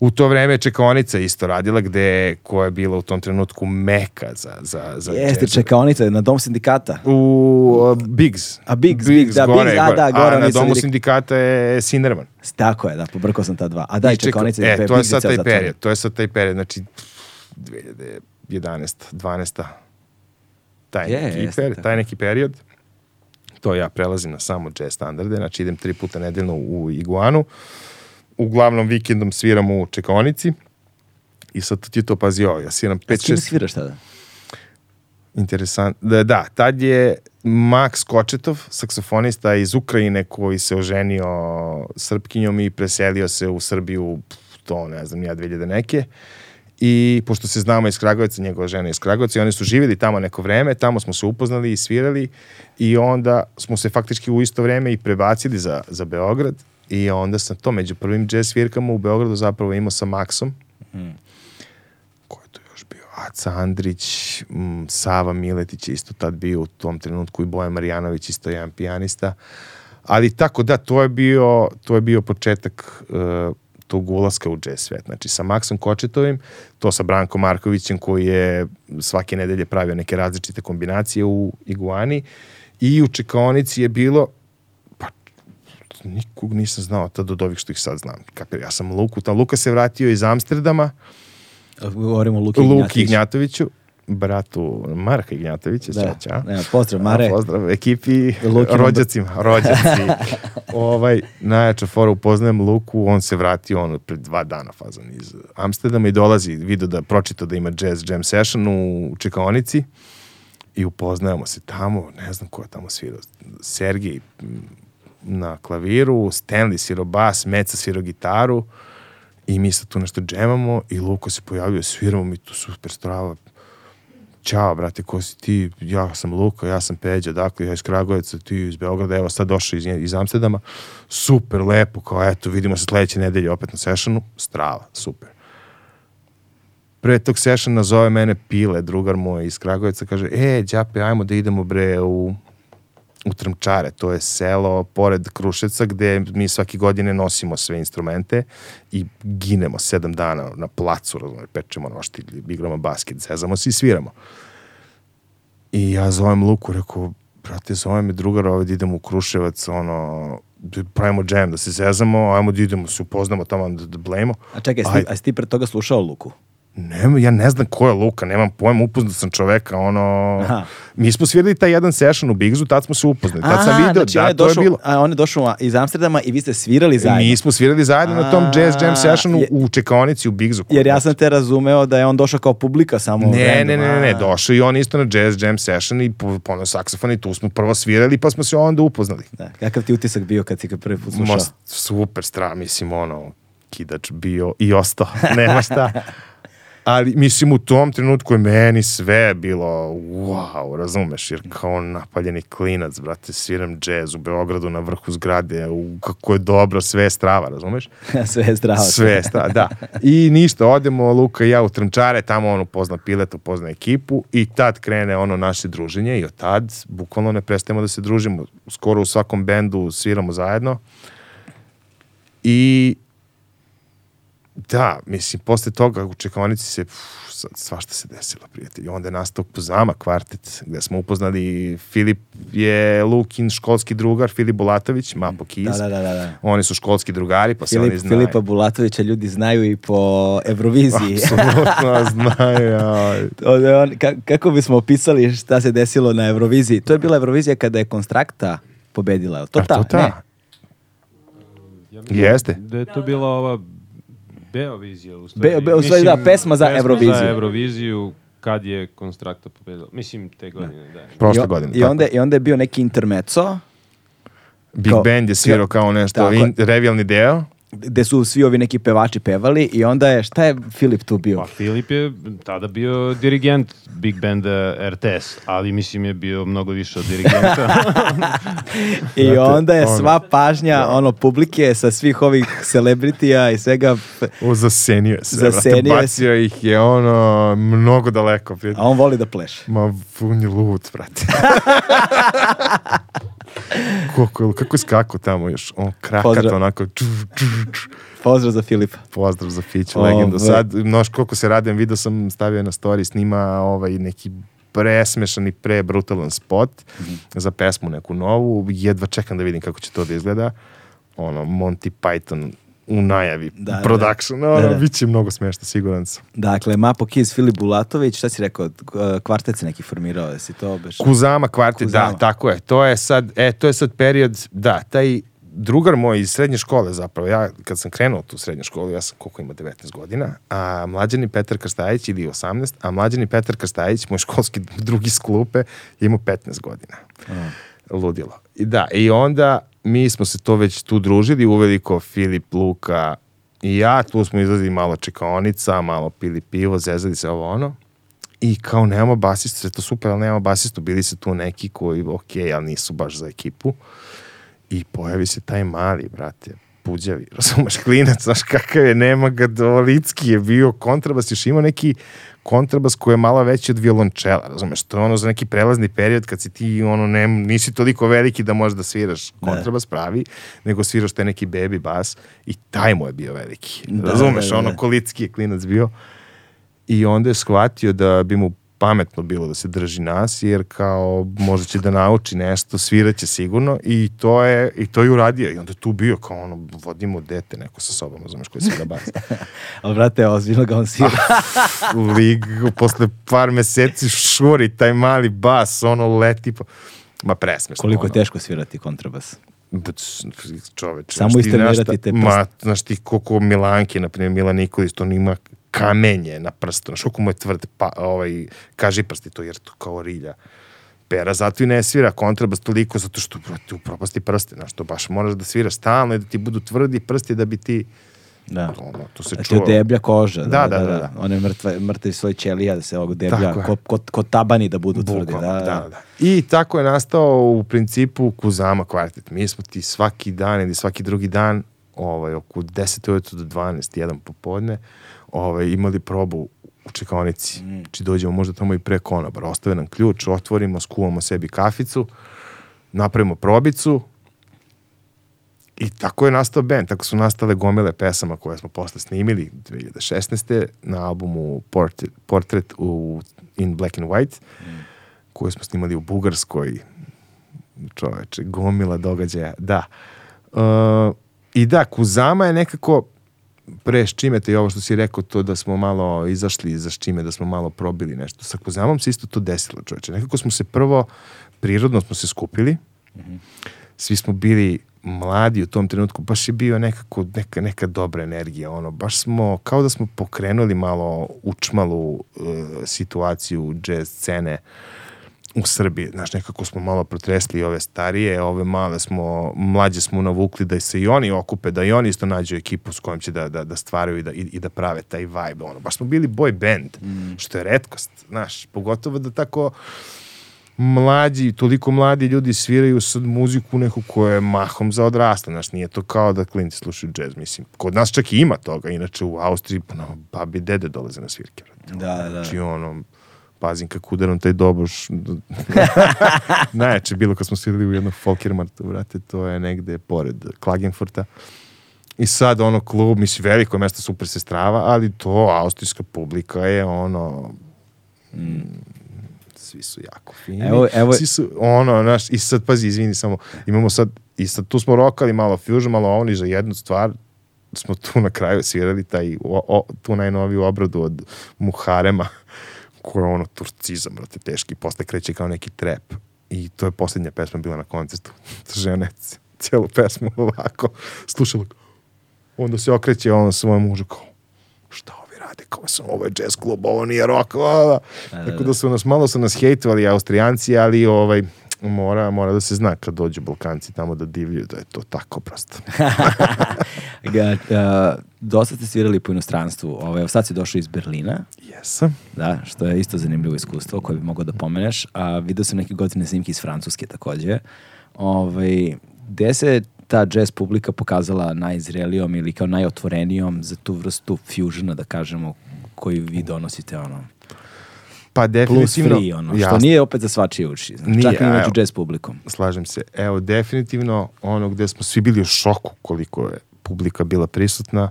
U to vreme čekaonica isto radila, gde, koja je bila u tom trenutku meka za, za, za Jeste, čekaonica na dom sindikata. U uh, Biggs. A Biggs, Biggs, da, gore, Biggs, a, da, gore. A na domu sindikata je Sinerman. Tako je, da, pobrkao sam ta dva. A da, čekaonica. E, to je sad taj period, to je sad taj period, znači 2011. 12 taj, je, neki, jeste, per, taj neki period. To ja prelazim na samo jazz standarde, znači idem tri puta nedeljno u Iguanu. Uglavnom vikendom sviram u Čekonici. I sad ti to pazi ovo, ja sviram 5-6... S kim sviraš tada? Interesant. Da, da, tad je Max Kočetov, saksofonista iz Ukrajine koji se oženio srpkinjom i preselio se u Srbiju, to ne znam, ja 2000 neke. Uh, i pošto se znamo iz Kragujevca, njegova žena iz Kragujevca i oni su živjeli tamo neko vreme, tamo smo se upoznali i svirali i onda smo se faktički u isto vreme i prebacili za, za Beograd i onda sam to među prvim jazz svirkama u Beogradu zapravo imao sa Maxom. Mm. ko je to još bio? Aca Andrić m, Sava Miletić je isto tad bio u tom trenutku i Bojan Marijanović isto jedan pijanista. Ali tako da to je bio to je bio početak uh, tog ulaska u jazz svet. Znači sa Maksom Kočetovim, to sa Brankom Markovićem koji je svake nedelje pravio neke različite kombinacije u Iguani i u Čekaonici je bilo pa nikog nisam znao tad od ovih što ih sad znam. Kapir, ja sam Luku, ta Luka se vratio iz Amsterdama. Govorimo o Luki, Luki Ignjatoviću bratu Marka Ignjatovića, da. čača. Ne, pozdrav Mare. pozdrav ekipi, Luki rođacima, rođaci. ovaj, najjača fora, upoznajem Luku, on se vratio ono pred dva dana fazan iz Amsterdama i dolazi, vidio da pročito da ima jazz jam session u Čekaonici i upoznajemo se tamo, ne znam ko je tamo svirao, Sergij na klaviru, Stanley svirao bas, Meca svirao gitaru i mi sad tu nešto džemamo i Luko se pojavio, sviramo mi tu super strava, Ćao, brate, ko si ti? Ja sam Luka, ja sam Peđa, dakle, ja iz Kragujevca, ti iz Beograda, evo sad došao iz, iz Amsterdama. Super, lepo, kao eto, vidimo se sledeće nedelje opet na sessionu. Strava, super. Pre tog sessiona zove mene Pile, drugar moj iz Kragujevca, kaže, e, Đape, ajmo da idemo bre u u Trmčare, to je selo pored Kruševca gde mi svaki godine nosimo sve instrumente i ginemo sedam dana na placu, razumije, pečemo roštilj, igramo basket, zezamo se i sviramo. I ja zovem Luku, rekao, brate, zovem me drugar ovdje, da idemo u Kruševac, ono, da pravimo džem, da se zezamo, ajmo da idemo, se upoznamo tamo, da, da blejmo. A čekaj, a, a si ti pre toga slušao Luku? Nema, ja ne znam ko je Luka, nemam pojma, upoznao sam čoveka, ono... Aha. Mi smo svirali taj jedan session u Bigzu, tad smo se upoznali, tad sam video, znači on da, je to je došao, bilo. A on je došao iz Amsterdama i vi ste svirali zajedno. Mi smo svirali zajedno na tom jazz jam A, sessionu je- u čekaonici u Bigzu. Jer ja sam te razumeo da je on došao kao publika samo. Ne, random, ne, ne, ne, ne, a. došao i on isto na jazz jam session i po- poneo saksofon i tu smo prvo svirali pa smo se onda upoznali. Da, kakav ti utisak bio kad si ga prvi put slušao? Ma, super stra, mislim, ono, kidač bio i ostao, nema šta. Ali, mislim, u tom trenutku je meni sve bilo, wow, razumeš, jer kao napaljeni klinac, brate, sviram džez u Beogradu na vrhu zgrade, u, kako je dobro, sve je strava, razumeš? Sve je zdravo. Sve je strava, da. I ništa, odemo Luka i ja u Trnčare, tamo on upozna pileta, upozna ekipu i tad krene ono naše druženje i od tad bukvalno ne prestajemo da se družimo. Skoro u svakom bendu sviramo zajedno. I da, mislim, posle toga u čekonici se pff, svašta se desilo, prijatelji. Onda je nastao Puzama kvartet, gde smo upoznali Filip je Lukin školski drugar, Filip Bulatović, Mapo Kiz. Da, da, da, da, da. Oni su školski drugari, pa se oni Filip, znaju. Filipa Bulatovića ljudi znaju i po Euroviziji. Apsolutno znaju. ja. Od- on- ka- kako bismo opisali šta se desilo na Euroviziji? To je bila Eurovizija kada je Konstrakta pobedila. je To A ta, to ta? ne? Ja Jeste. Da je to bila ova Beovizija u stvari. Be- Be- u stvari, da, pesma za Euroviziju. za Euroviziju kad je Konstrakta pobedila. Mislim, te godine, da. Prošle I, godine. i, tako. onda, I onda je bio neki intermeco Big kao- Band je svirao kao nešto, in, revijalni deo. Gde su svi ovi neki pevači pevali i onda je, šta je Filip tu bio? Pa Filip je tada bio dirigent Big Banda RTS, ali mislim je bio mnogo više od dirigenta. I Znate, onda je sva pažnja ono publike sa svih ovih celebritija i svega, O, zasenio se. Zasenio brate, Bacio ih je ono mnogo daleko. a on voli da pleše. Ma, on je lud, brate. kako, kako je skako tamo još? On krakat Pozdrav. onako. Ču, ču, ču. Pozdrav za Filipa. Pozdrav za Ovaj. legendu. Sad, mnoš koliko se radim, video sam, stavio na story, snima ovaj neki presmešan i pre brutalan spot Mhm. za pesmu neku novu. Jedva čekam da vidim kako će to da izgleda. Ono, Monty Python u najavi Da, da, production. da. Ono, Da, da. bit će mnogo smešno, siguran sam. Dakle, Mapo Kiz, Filip Bulatović, šta si rekao, kvartet se neki formirao, jesi to beš? Kuzama kvartet, Kuzama. da, tako je. To je sad, e, to je sad period, da, taj drugar moj iz srednje škole zapravo, ja kad sam krenuo tu srednju školu, ja sam koliko ima 19 godina, a mlađani Petar Krstajić ili 18, a mlađani Petar Krstajić, moj školski drugi s klupe, je imao 15 godina. Ludilo. I da, i onda mi smo se to već tu družili, uveliko Filip, Luka i ja, tu smo izlazili malo čekaonica, malo pili pivo, zezali se ovo ono. I kao nemamo basistu, sve to super, ali nemamo basistu, bili se tu neki koji, ok, ali nisu baš za ekipu. I pojavi se taj mali, brate, puđavi, razumeš, klinac, znaš kakav je, nema ga, Dolicki je bio kontrabas, još ima neki kontrabas koji je malo veći od violončela, razumeš, to je ono za neki prelazni period kad si ti, ono, ne, nisi toliko veliki da možeš da sviraš kontrabas pravi, nego sviraš taj neki baby bas i taj mu je bio veliki, Da, razumeš, da, da, ono, da. Kolicki je klinac bio i onda je shvatio da bi mu pametno bilo da se drži nas, jer kao možda će da nauči nešto, sviraće sigurno i to je, i to je uradio i onda je tu bio kao ono, vodimo dete neko sa sobom, razumeš, koji svira bas. Ali, brate, ozbiljno ga on svira. Lig, posle par meseci šuri taj mali bas, ono leti pa... Ma presmešno. Koliko je ono. teško svirati kontrabas. Bac, čoveče. Samo istrenirati te Ma, prste. znaš ti koliko Milanke, na primjer Milan Nikolić, on ima kamenje na prstu, znaš koliko mu je tvrd, pa, ovaj, kaži prsti to, jer to kao rilja pera, zato i ne svira kontrabas toliko, zato što brate, upropasti prste, znaš, to baš moraš da sviraš stalno i da ti budu tvrdi prsti da bi ti, Da. ono, to se Da ti čuva. odeblja koža. Da, da, da, da. One mrtve, mrtvi svoj ćelija da se ovog deblja, ko, ko, ko tabani da budu tvrdi. Bukvalno, Da, da, da. da. I tako je nastao u principu Kuzama kvartet. Mi smo ti svaki dan ili svaki drugi dan ovaj, oko 10 ujutru do 12, jedan popodne, ovaj, imali probu u čekonici. Mm. Znači dođemo možda tamo i pre konobar. Ostave nam ključ, otvorimo, skuvamo sebi kaficu, napravimo probicu i tako je nastao band. Tako su nastale gomile pesama koje smo posle snimili 2016. na albumu Portrait, Portrait u In Black and White koju smo snimali u Bugarskoj čoveče, gomila događaja da Uh, i da, Kuzama je nekako pre Ščimeta i ovo što si rekao, to da smo malo izašli iza Ščime, da smo malo probili nešto. Sa Kozamom se isto to desilo, čoveče. Nekako smo se prvo, prirodno smo se skupili, svi smo bili mladi u tom trenutku, baš je bio nekako neka, neka dobra energija, ono, baš smo, kao da smo pokrenuli malo učmalu uh, situaciju jazz scene u Srbiji, znaš, nekako smo malo protresli ove starije, ove male smo, mlađe smo navukli da se i oni okupe, da i oni isto nađu ekipu s kojom će da, da, da stvaraju i da, i, i da prave taj vibe, ono, baš smo bili boy band, mm. što je redkost, znaš, pogotovo da tako mlađi, toliko mladi ljudi sviraju sad muziku neku koja je mahom za odrasle, znaš, nije to kao da klinci slušaju džez, mislim, kod nas čak i ima toga, inače u Austriji, no, babi dede dolaze na svirke. Da, da. Znači, ono, pazim kako udaram taj doboš. Najjače bilo kad smo svirali u jednom Folkermartu, vrate, to je negde pored Klagenfurta. I sad ono klub, misli veliko mesto super se strava, ali to austrijska publika je ono mm, svi su jako fini. Evo- evo- Svi su ono, znaš, i sad pazi, izvini samo, imamo sad, i sad tu smo rokali malo fusion, malo oni za jednu stvar, smo tu na kraju svirali taj, o, o, tu najnoviju obradu od Muharema, koja je ono turcizam, brate, teški, posle kreće kao neki trap. I to je posljednja pesma bila na koncertu. Žena je cijelu pesmu ovako slušala. Onda se okreće on svojom mužu kao, šta ovi rade, kao sam, ovo je jazz klub, ovo nije rock, a, a. Tako da su nas, malo su nas hejtovali austrijanci, ali ovaj, mora, mora da se zna kad dođu Balkanci tamo da divljuju, da je to tako prosto. Ga, a, dosta ste svirali po inostranstvu. Ovaj, sad si došao iz Berlina, Jesam. da, što je isto zanimljivo iskustvo koje bi mogao da pomeneš. A video sam neke godine snimke iz Francuske takođe. Ovaj, gde se ta jazz publika pokazala najzrelijom ili kao najotvorenijom za tu vrstu fusiona, da kažemo, koju vi donosite, ono, Pa plus definitivno... free, ono, što jasno. nije opet za svačije uši. Znači, Nije, čak i među jazz publikom. Slažem se. Evo, definitivno ono gde smo svi bili u šoku koliko je publika bila prisutna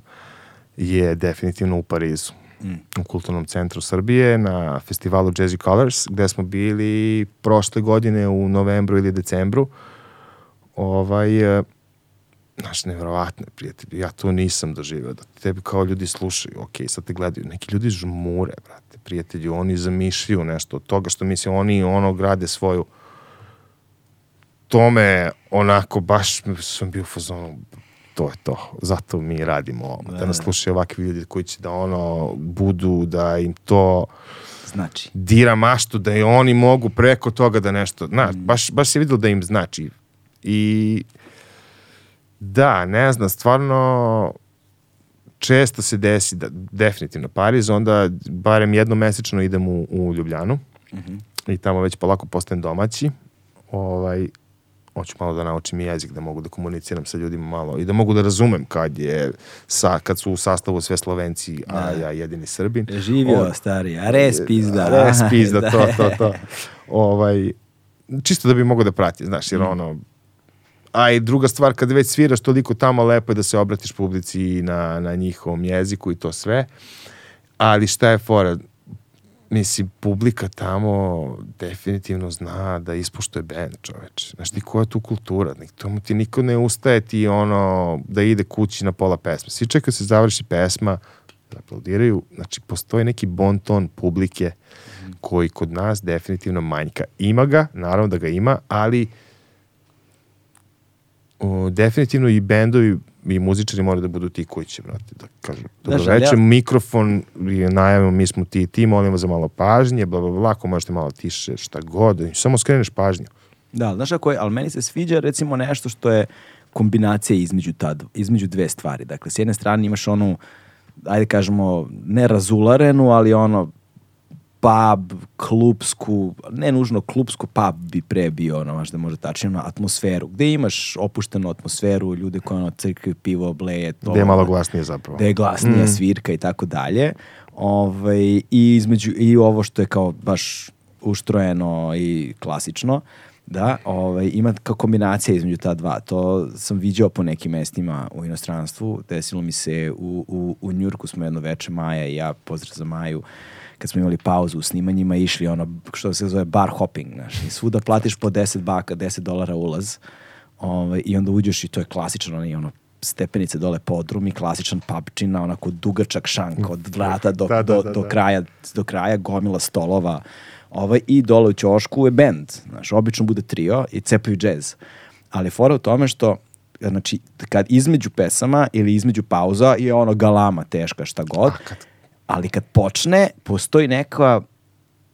je definitivno u Parizu. U kulturnom centru Srbije na festivalu Jazzy Colors gde smo bili prošle godine u novembru ili decembru. Ovaj, znaš, nevjerovatno je, prijatelji. Ja to nisam doživio. Da tebi kao ljudi slušaju, ok, sad te gledaju. Neki ljudi žmure, brate, prijatelji. Oni zamišljaju nešto od toga što mislim, oni ono grade svoju tome onako baš sam bio fazonu to je to, zato mi radimo ovo. Da nas slušaju ovakvi ljudi koji će da ono budu, da im to Znači, dira maštu, da i oni mogu preko toga da nešto, znaš, baš, baš se videlo da im znači. I da, ne znam, stvarno često se desi da definitivno Pariz, onda barem jednom mesečno idem u, u Ljubljanu i tamo već polako postajem domaći. Ovaj, hoću malo da naučim i jezik, da mogu da komuniciram sa ljudima malo i da mogu da razumem kad je sa, kad su u sastavu sve Slovenci, a ja jedini Srbin. živio Ovo- stari, a res pizda. Res pizda, to, to, to. Ovaj, čisto da bi mogao da prati, znaš, Mm. jer ono, a i druga stvar, kada već sviraš toliko tamo, lepo je da se obratiš publici na, na njihovom jeziku i to sve. Ali šta je fora? Mislim, publika tamo definitivno zna da ispoštuje band, čoveč. Znaš ti koja je tu kultura? Tomu ti niko ne ustaje ti ono da ide kući na pola pesme. Svi čekaju da se završi pesma, da aplaudiraju. Znači, postoji neki bon ton publike koji kod nas definitivno manjka. Ima ga, naravno da ga ima, ali o, definitivno i bendovi i muzičari moraju da budu ti koji će, brate, da kažu, dobro Znaš, večer, ja- mikrofon je najavimo, mi smo ti i ti, molimo za malo pažnje, bla, bla, bla, ako možete malo tiše, šta god, samo skreneš pažnju. Da, znaš kako je, ali meni se sviđa recimo nešto što je kombinacija između, ta, između dve stvari. Dakle, s jedne strane imaš onu, ajde kažemo, ne razularenu, ali ono pub, klubsku, ne nužno klubsku, pub bi pre bio, ono, možda može tačnije, ono, atmosferu, gde imaš opuštenu atmosferu, ljude koji ono crkaju pivo, bleje, to. Gde je malo glasnije zapravo. da je glasnija svirka i tako dalje. Ovaj, i, između, I ovo što je kao baš uštrojeno i klasično, da, ovaj, ima kao kombinacija između ta dva. To sam viđao po nekim mestima u inostranstvu. Desilo mi se u, u, u Njurku smo jedno veče Maja i ja, pozdrav za Maju, kad smo imali pauzu u snimanjima, išli ono, što se zove bar hopping, znaš, i svuda platiš po 10 baka, 10 dolara ulaz, ovaj, i onda uđeš i to je klasično, onaj ono stepenice dole podrum i klasičan pubčina, onako dugačak šank od vrata do, Da, da, do, da, do, da. kraja, do kraja, gomila stolova. Ovaj, I dole u ćošku je band. Znaš, obično bude trio i cepaju džez. Ali fora u tome što znači, kad između pesama ili između pauza je ono galama teška šta god, ali kad počne, postoji neka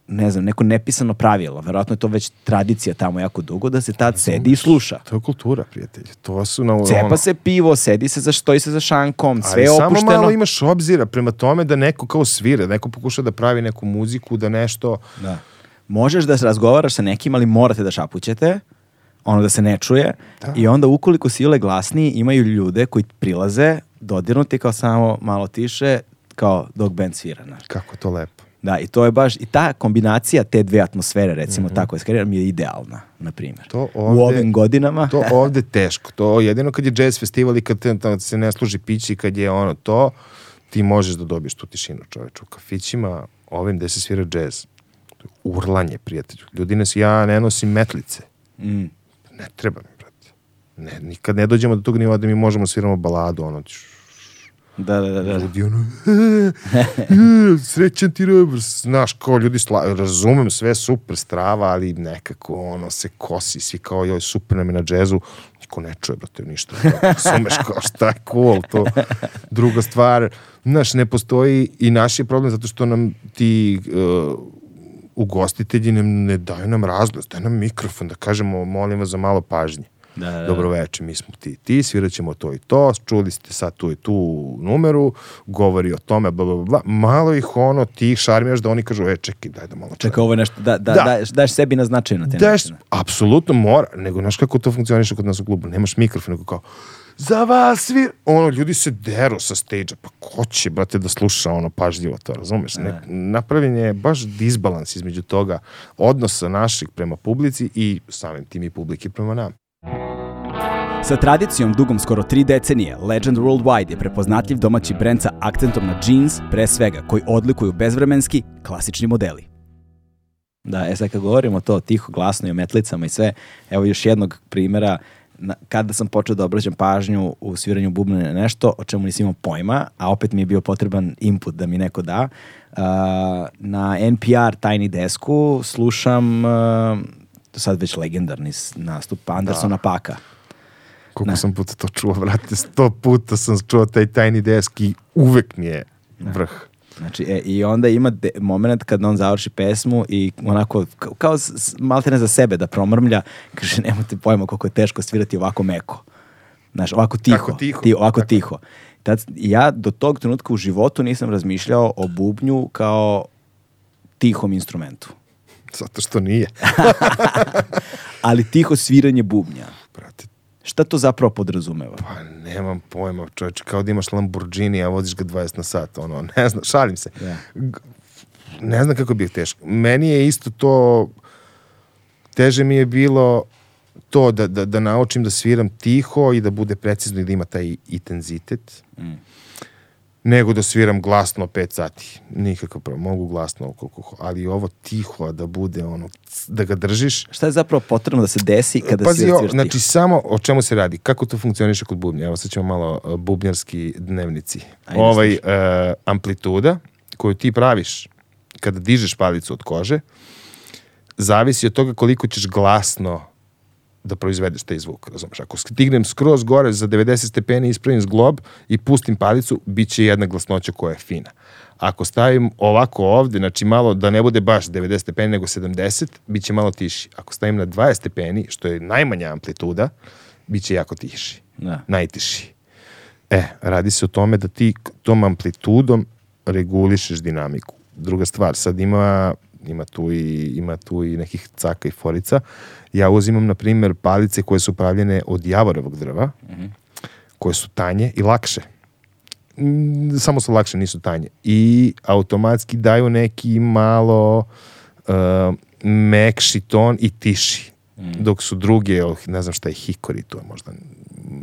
ne znam, neko nepisano pravilo, verovatno je to već tradicija tamo jako dugo, da se tad sedi i sluša. To je kultura, prijatelji. To su na Cepa ono, se pivo, sedi se za stoji se za šankom, sve ali je samo opušteno. malo imaš obzira prema tome da neko kao svira, da neko pokuša da pravi neku muziku, da nešto... Da. Možeš da se razgovaraš sa nekim, ali morate da šapućete, ono da se ne čuje. I onda ukoliko si ile glasniji, imaju ljude koji prilaze, dodirnuti kao samo malo tiše, kao dok band svira. Znaš. Kako to lepo. Da, i to je baš, i ta kombinacija te dve atmosfere, recimo tako je skrenira, mi je idealna, na primjer. To U ovde- ovim godinama, To ovde teško. To jedino kad je jazz festival i kad te- kad se ne služi pići, kad je ono to, ti možeš da dobiješ tu tišinu čoveče. U kafićima, ovim gde se svira jazz, to je urlanje, prijatelju. Ljudi nas, ja ne nosim metlice. Mm. Ne treba mi, brate. Ne, nikad ne dođemo do tog nivoa da mi možemo sviramo baladu, ono, da, da, da, da. ljudi ono, srećan ti rebr, znaš, kao ljudi, sla, razumem sve super strava, ali nekako ono se kosi, svi kao joj super nam je na džezu, niko ne čuje, brate, ništa, razumeš kao šta je cool, to. Druga stvar, znaš, ne postoji i naš je problem zato što nam ti uh, ugostitelji ne, ne daju nam razglas, daju nam mikrofon da kažemo, molim vas za malo pažnje. Da, da, da. Dobro veče, mi smo ti ti, svirat ćemo to i to, čuli ste sad tu i tu numeru, govori o tome, bla, bla, bla. Malo ih ono, ti ih šarmiraš da oni kažu, e, čekaj, daj da malo čekaj. Čekaj, ovo je nešto, da, da, Da. Daješ, daješ sebi na značaju na te Daš, načine. apsolutno mora, nego znaš kako to funkcioniše kod nas u klubu, nemaš mikrofon, nego kao, za vas svi, ono, ljudi se deru sa stage pa ko će, brate, da sluša ono pažljivo to, razumeš? Ne, napravljen je baš disbalans između toga odnosa naših prema publici i samim tim i publike prema nama. Sa tradicijom dugom skoro tri decenije, Legend Worldwide je prepoznatljiv domaći brend sa akcentom na jeans, pre svega, koji odlikuju bezvremenski, klasični modeli. Da, e sad kad govorimo to tiho, glasno i o metlicama i sve, evo još jednog primjera na, kada sam počeo da obraćam pažnju u sviranju bubna na nešto o čemu nisam imao pojma, a opet mi je bio potreban input da mi neko da. Uh, na NPR Tiny Desku slušam uh, sad već legendarni nastup Andersona Paka. Koliko sam puta to čuo, vrate, sto puta sam čuo taj tajni desk i uvek mi je vrh. Znači, e, i onda ima de, moment kad on završi pesmu i onako, kao, kao maltene za sebe da promrmlja, kaže, nemate pojma koliko je teško svirati ovako meko. Znaš, ovako tiho. Tako tiho, Ti, ovako tako. tiho. Tad, ja do tog trenutka u životu nisam razmišljao o bubnju kao tihom instrumentu. Zato što nije. Ali tiho sviranje bubnja. Brate, Šta to zapravo podrazumeva? pa nemam pojma, čovječe, kao da imaš Lamborghini, a voziš ga 20 na sat, ono, ne znam, šalim se. Da. G- Ne znam kako bi je teško. Meni je isto to, teže mi je bilo to da, da, da naučim da sviram tiho i da bude precizno i da ima taj intenzitet. Nego da sviram glasno 5 sati. Nikakav problem. Mogu glasno, koliko, ali ovo tiho da bude ono, da ga držiš. Šta je zapravo potrebno da se desi kada Pazi, sviraš o, sviraš znači tiho? samo o čemu se radi, kako to funkcioniše kod bubnja. Evo sad ćemo malo uh, bubnjarski dnevnici. Ajde, ovaj uh, amplituda koju ti praviš kada dižeš palicu od kože, zavisi od toga koliko ćeš glasno da proizvedeš taj zvuk, razumeš? Ako stignem skroz gore za 90 stepeni, ispravim zglob i pustim palicu, bit će jedna glasnoća koja je fina. Ako stavim ovako ovde, znači malo da ne bude baš 90 stepeni, nego 70, bit će malo tiši. Ako stavim na 20 stepeni, što je najmanja amplituda, bit će jako tiši. Da. Najtiši. E, radi se o tome da ti tom amplitudom regulišeš dinamiku. Druga stvar, sad ima, ima, tu, i, ima tu i nekih caka i forica. Ja uzimam, na primjer, palice koje su pravljene od javorovog drva, koje su tanje i lakše. Mm, Samo su lakše, nisu tanje. I automatski daju neki malo uh, mekši ton i tiši. Dok su druge, ne znam šta je hikori, to je možda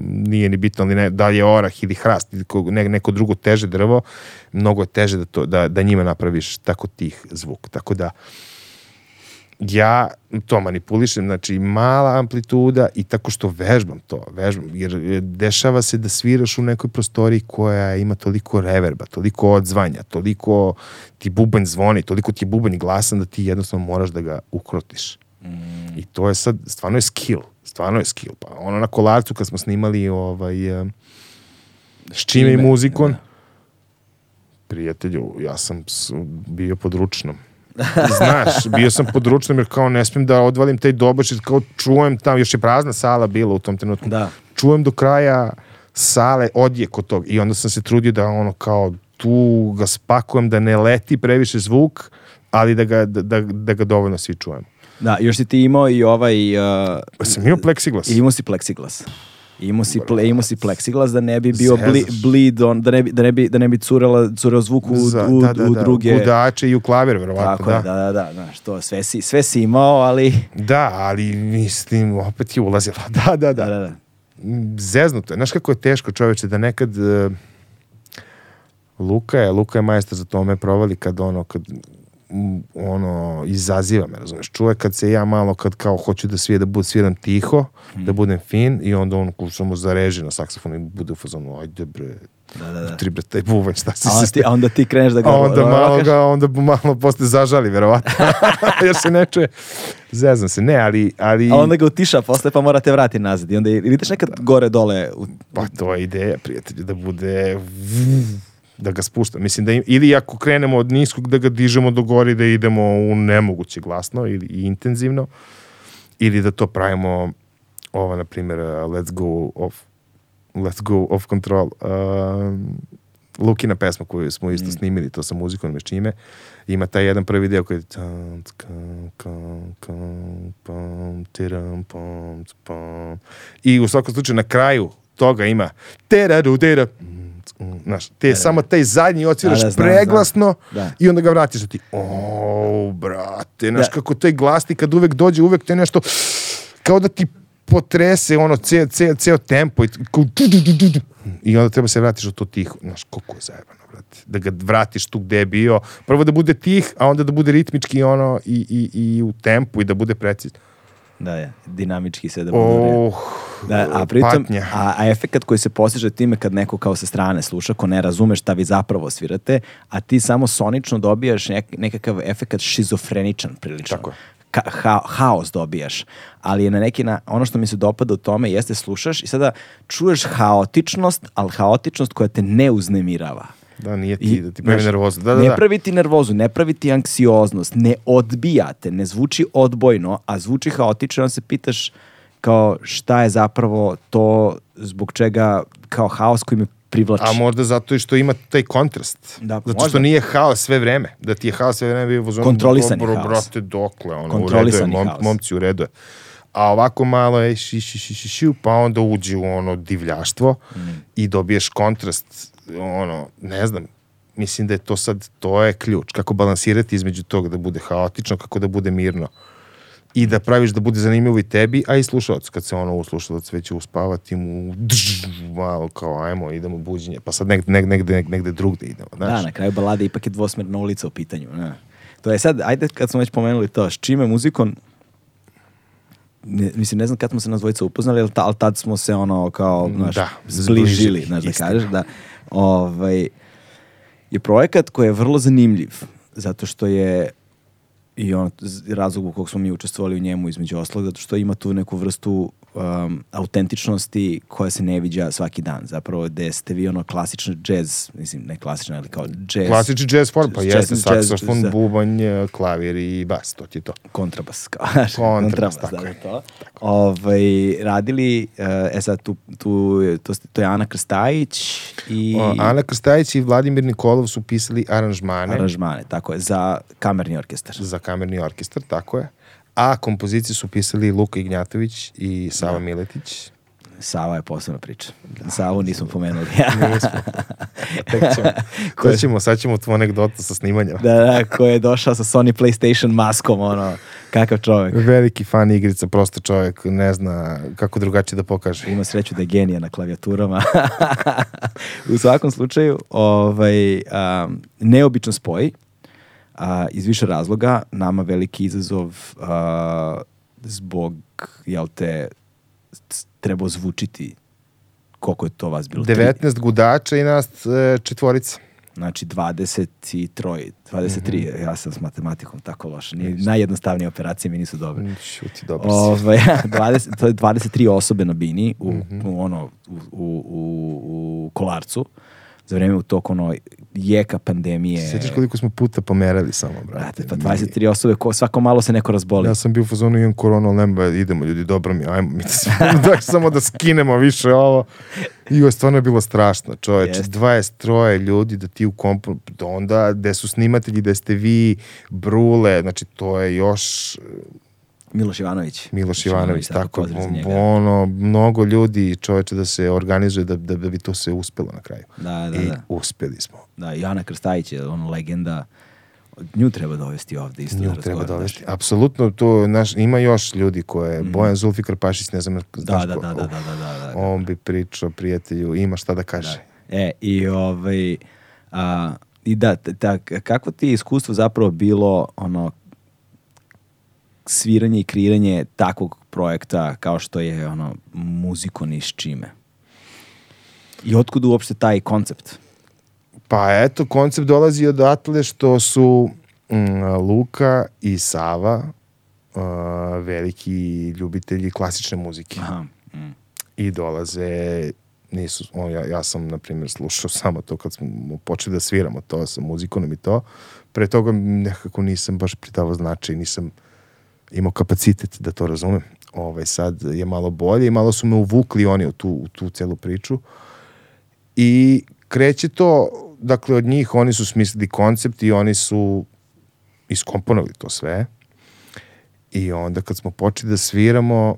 nije ni bitno, ali ne, da li je orah ili hrast ili ne, neko drugo teže drvo, mnogo je teže da, to, da, da njima napraviš tako tih zvuk. Tako da, ja to manipulišem, znači mala amplituda i tako što vežbam to, vežbam, jer dešava se da sviraš u nekoj prostoriji koja ima toliko reverba, toliko odzvanja, toliko ti bubanj zvoni, toliko ti je bubanj glasan da ti jednostavno moraš da ga ukrotiš. Mm. I to je sad, stvarno je skill, stvarno je skill. Pa ono na kolarcu kad smo snimali ovaj, e, s čime i muzikom, da. prijatelju, ja sam bio pod ručnom. Znaš, bio sam pod ručnom jer kao ne smijem da odvalim taj dobačić, kao čujem tamo, još je prazna sala bila u tom trenutku. Da. Čujem do kraja sale odjek od tog i onda sam se trudio da ono kao tu ga spakujem da ne leti previše zvuk, ali da ga, da, da, da ga dovoljno svi čujemo. Da, još si ti imao i ovaj... Uh, sam imao pleksiglas. Imao si pleksiglas. Imao si, ple, imao si pleksiglas da ne bi bio bli, bleed on, da ne bi, da ne bi, da ne bi curela, cureo zvuk u, Za- u, da, da, u da, druge... Gudače i u klavir, verovatno. Tako je, da, da, da, znaš, to sve si, sve si imao, ali... Da, ali mislim, opet je ulazila. Da, da, da. Da, da, da. Zeznuto je. Znaš kako je teško čoveče da nekad e, Luka je, Luka je majstor za to, on me provali kad ono, kad ono, izaziva me, razumeš, čuje kad se ja malo, kad kao hoću da svije, da bud, sviram tiho, da budem fin i onda on ko samo zareži na saksofon i bude u fazonu, ajde bre, Da, da, da. tri bre, taj buvanj, šta si A onda se ti, a onda ti kreneš da ga... a onda ro- malo rokaš. ga, onda malo posle zažali, verovatno. Jer se ne čuje. Zezam se. Ne, ali... ali A onda ga utiša posle pa morate vratiti nazad. I onda ideš nekad gore dole. U... Pa to je ideja, prijatelju, da bude... da ga spušta. Mislim da im, ili ako krenemo od niskog da ga dižemo do gore i da idemo u nemoguće glasno ili i intenzivno ili da to pravimo ova na primjer uh, Let's Go Off Let's Go Off Control um, Lukina pesma koju smo isto snimili to sa muzikom ne čime ima taj jedan prvi deo koji je i u svakom slučaju na kraju toga ima tera, Znaš, te samo taj zadnji odsviraš Da, da, znam, preglasno znam. Da. i onda ga vratiš da ti, o, brate, znaš Da. kako taj glas ti kad uvek dođe, uvek te nešto, kao da ti potrese ono ceo, ceo, ceo tempo i, kao du, du, du, du, du. i onda treba se vratiš u to tiho. Znaš, koliko je zajebano, brate. Da ga vratiš tu gde je bio. Prvo da bude tih, a onda da bude ritmički ono i, i, i u tempu i da bude precizno. Da, je, dinamički se da bude. Oh, Da, a pritom, patnja. a, a efekat koji se postiže time kad neko kao sa strane sluša, ko ne razume šta vi zapravo svirate, a ti samo sonično dobijaš nek, nekakav efekat šizofreničan prilično. Tako. Ka, ha, haos dobijaš. Ali je na neki na, ono što mi se dopada u tome jeste slušaš i sada čuješ haotičnost, ali haotičnost koja te ne uznemirava. Da, nije ti, I, da ti pravi znaš, nervozu. Da, da, ne da. pravi ti nervozu, ne pravi ti anksioznost, ne odbijate, ne zvuči odbojno, a zvuči haotično, onda se pitaš kao šta je zapravo to zbog čega kao haos koji me privlači. A možda zato i što ima taj kontrast. Da, zato možda. što nije haos sve vreme. Da ti je haos sve vreme bio u zonu, Kontrolisani dobro, haos. brate, dokle, ono, Kontrolisani u redu je, haos. momci u redu je. A ovako malo je ši, ši, ši, ši, ši, pa onda uđe u ono divljaštvo Mm. i dobiješ kontrast, ono, ne znam, mislim da je to sad, to je ključ. Kako balansirati između toga da bude haotično, kako da bude mirno. I da praviš da bude zanimljivo i tebi, a i slušalac. Kad se ono slušalac već uspavati mu drž, malo kao ajmo, idemo buđenje. Pa sad negde, negde, negde, negde drugde idemo. Znaš? Da, na kraju balade ipak je dvosmerna ulica u pitanju. Ne? To je sad, ajde kad smo već pomenuli to, s čime muzikom, ne, mislim, ne znam kad smo se nas dvojica upoznali, ali, ta, ali tad smo se ono kao, znaš, Da, zbližili, znaš da kažeš, da. Ovaj, je projekat koji je vrlo zanimljiv, zato što je i on razlog u kog smo mi učestvovali u njemu između ostalog, zato što ima tu neku vrstu um, autentičnosti koja se ne viđa svaki dan. Zapravo, gde ste vi ono klasični džez, mislim, ne klasični, ali kao džez. Klasični jazz form, pa Jazz- jeste jazz- saksofon, za- bubanj, klavir i bas, to ti je to. kontrabas, kao, Kontrabas, tako da, je. da, to. Ovaj, radili, eh, e sad, tu, tu, to, to je Ana Krstajić i O, Ana Krstajić i Vladimir Nikolov su pisali aranžmane aranžmane, tako je, za kamerni orkestar. za kamerni orkestar, tako je. A kompozicije su pisali Luka Ignjatović i Sava Miletić. Sava je posebna priča. Savu nismo pomenuli. Tek ćemo, sad ćemo, sad ćemo tu anegdotu sa snimanja. da, da, ko je došao sa Sony PlayStation maskom, ono, kakav čovjek. Veliki fan igrica, prosto čovjek ne zna kako drugačije da pokaže. Ima sreću da je genija na klavijaturama. u svakom slučaju, ovaj, um, neobičan spoj, a, iz više razloga. Nama veliki izazov a, zbog, jel te, s- treba zvučiti koliko je to vas bilo? Tri- 19 gudača i nas e, četvorica. Znači 23, 23, Mhm. ja sam s matematikom tako loš. Nije, najjednostavnije operacije mi nisu dobre. Šuti, dobro si. Ovaj 20 to je 23 osobe na bini u, Mhm. u ono u, u, u, u kolarcu za vreme u toku ono jeka pandemije. Sjetiš koliko smo puta pomerali samo, brate. Brate, pa 23 osobe, ko, svako malo se neko razboli. Ja sam bio u fazonu, imam koronu, ali nema, idemo ljudi, dobro mi, ajmo mi da samo da skinemo više ovo. I ovo stvarno je bilo strašno, čoveče, Jeste. 23 ljudi da ti u kompu, da onda, gde su snimatelji, gde ste vi, Brule, znači to je još Miloš Ivanović. Miloš Ivanović, tako, ono, mnogo ljudi, čoveče, da se organizuje, da, da, da bi to se uspelo na kraju. Da, da, I da. uspeli smo. Da, Jana Krstajić je ono legenda. Nju treba dovesti ovde isto Nju da treba dovesti. Apsolutno, to, naš, ima još ljudi koje, Bojan Zulfikar Pašić, ne znam, Da, znaš da, ko- da, da, da, da, da, da. on bi pričao prijatelju, ima šta da kaže. E, i ovaj, a, i da, t- ta, kako ti je iskustvo zapravo bilo ono sviranje i kreiranje takvog projekta kao što je ono muziko ni s čime? I otkud uopšte taj koncept? Pa eto, koncept dolazi odatle što su mm, Luka i Sava uh, veliki ljubitelji klasične muzike. Aha. mm. I dolaze, nisu, on, ja, ja sam, na primjer, slušao samo to kad smo počeli da sviramo to sa muzikom i to. Pre toga nekako nisam baš pridavao značaj, nisam imao kapacitet da to razumem. Ovaj, sad je malo bolje i malo su me uvukli oni u tu, u tu celu priču. I kreće to, dakle, od njih oni su smislili koncept i oni su iskomponovali to sve. I onda kad smo počeli da sviramo,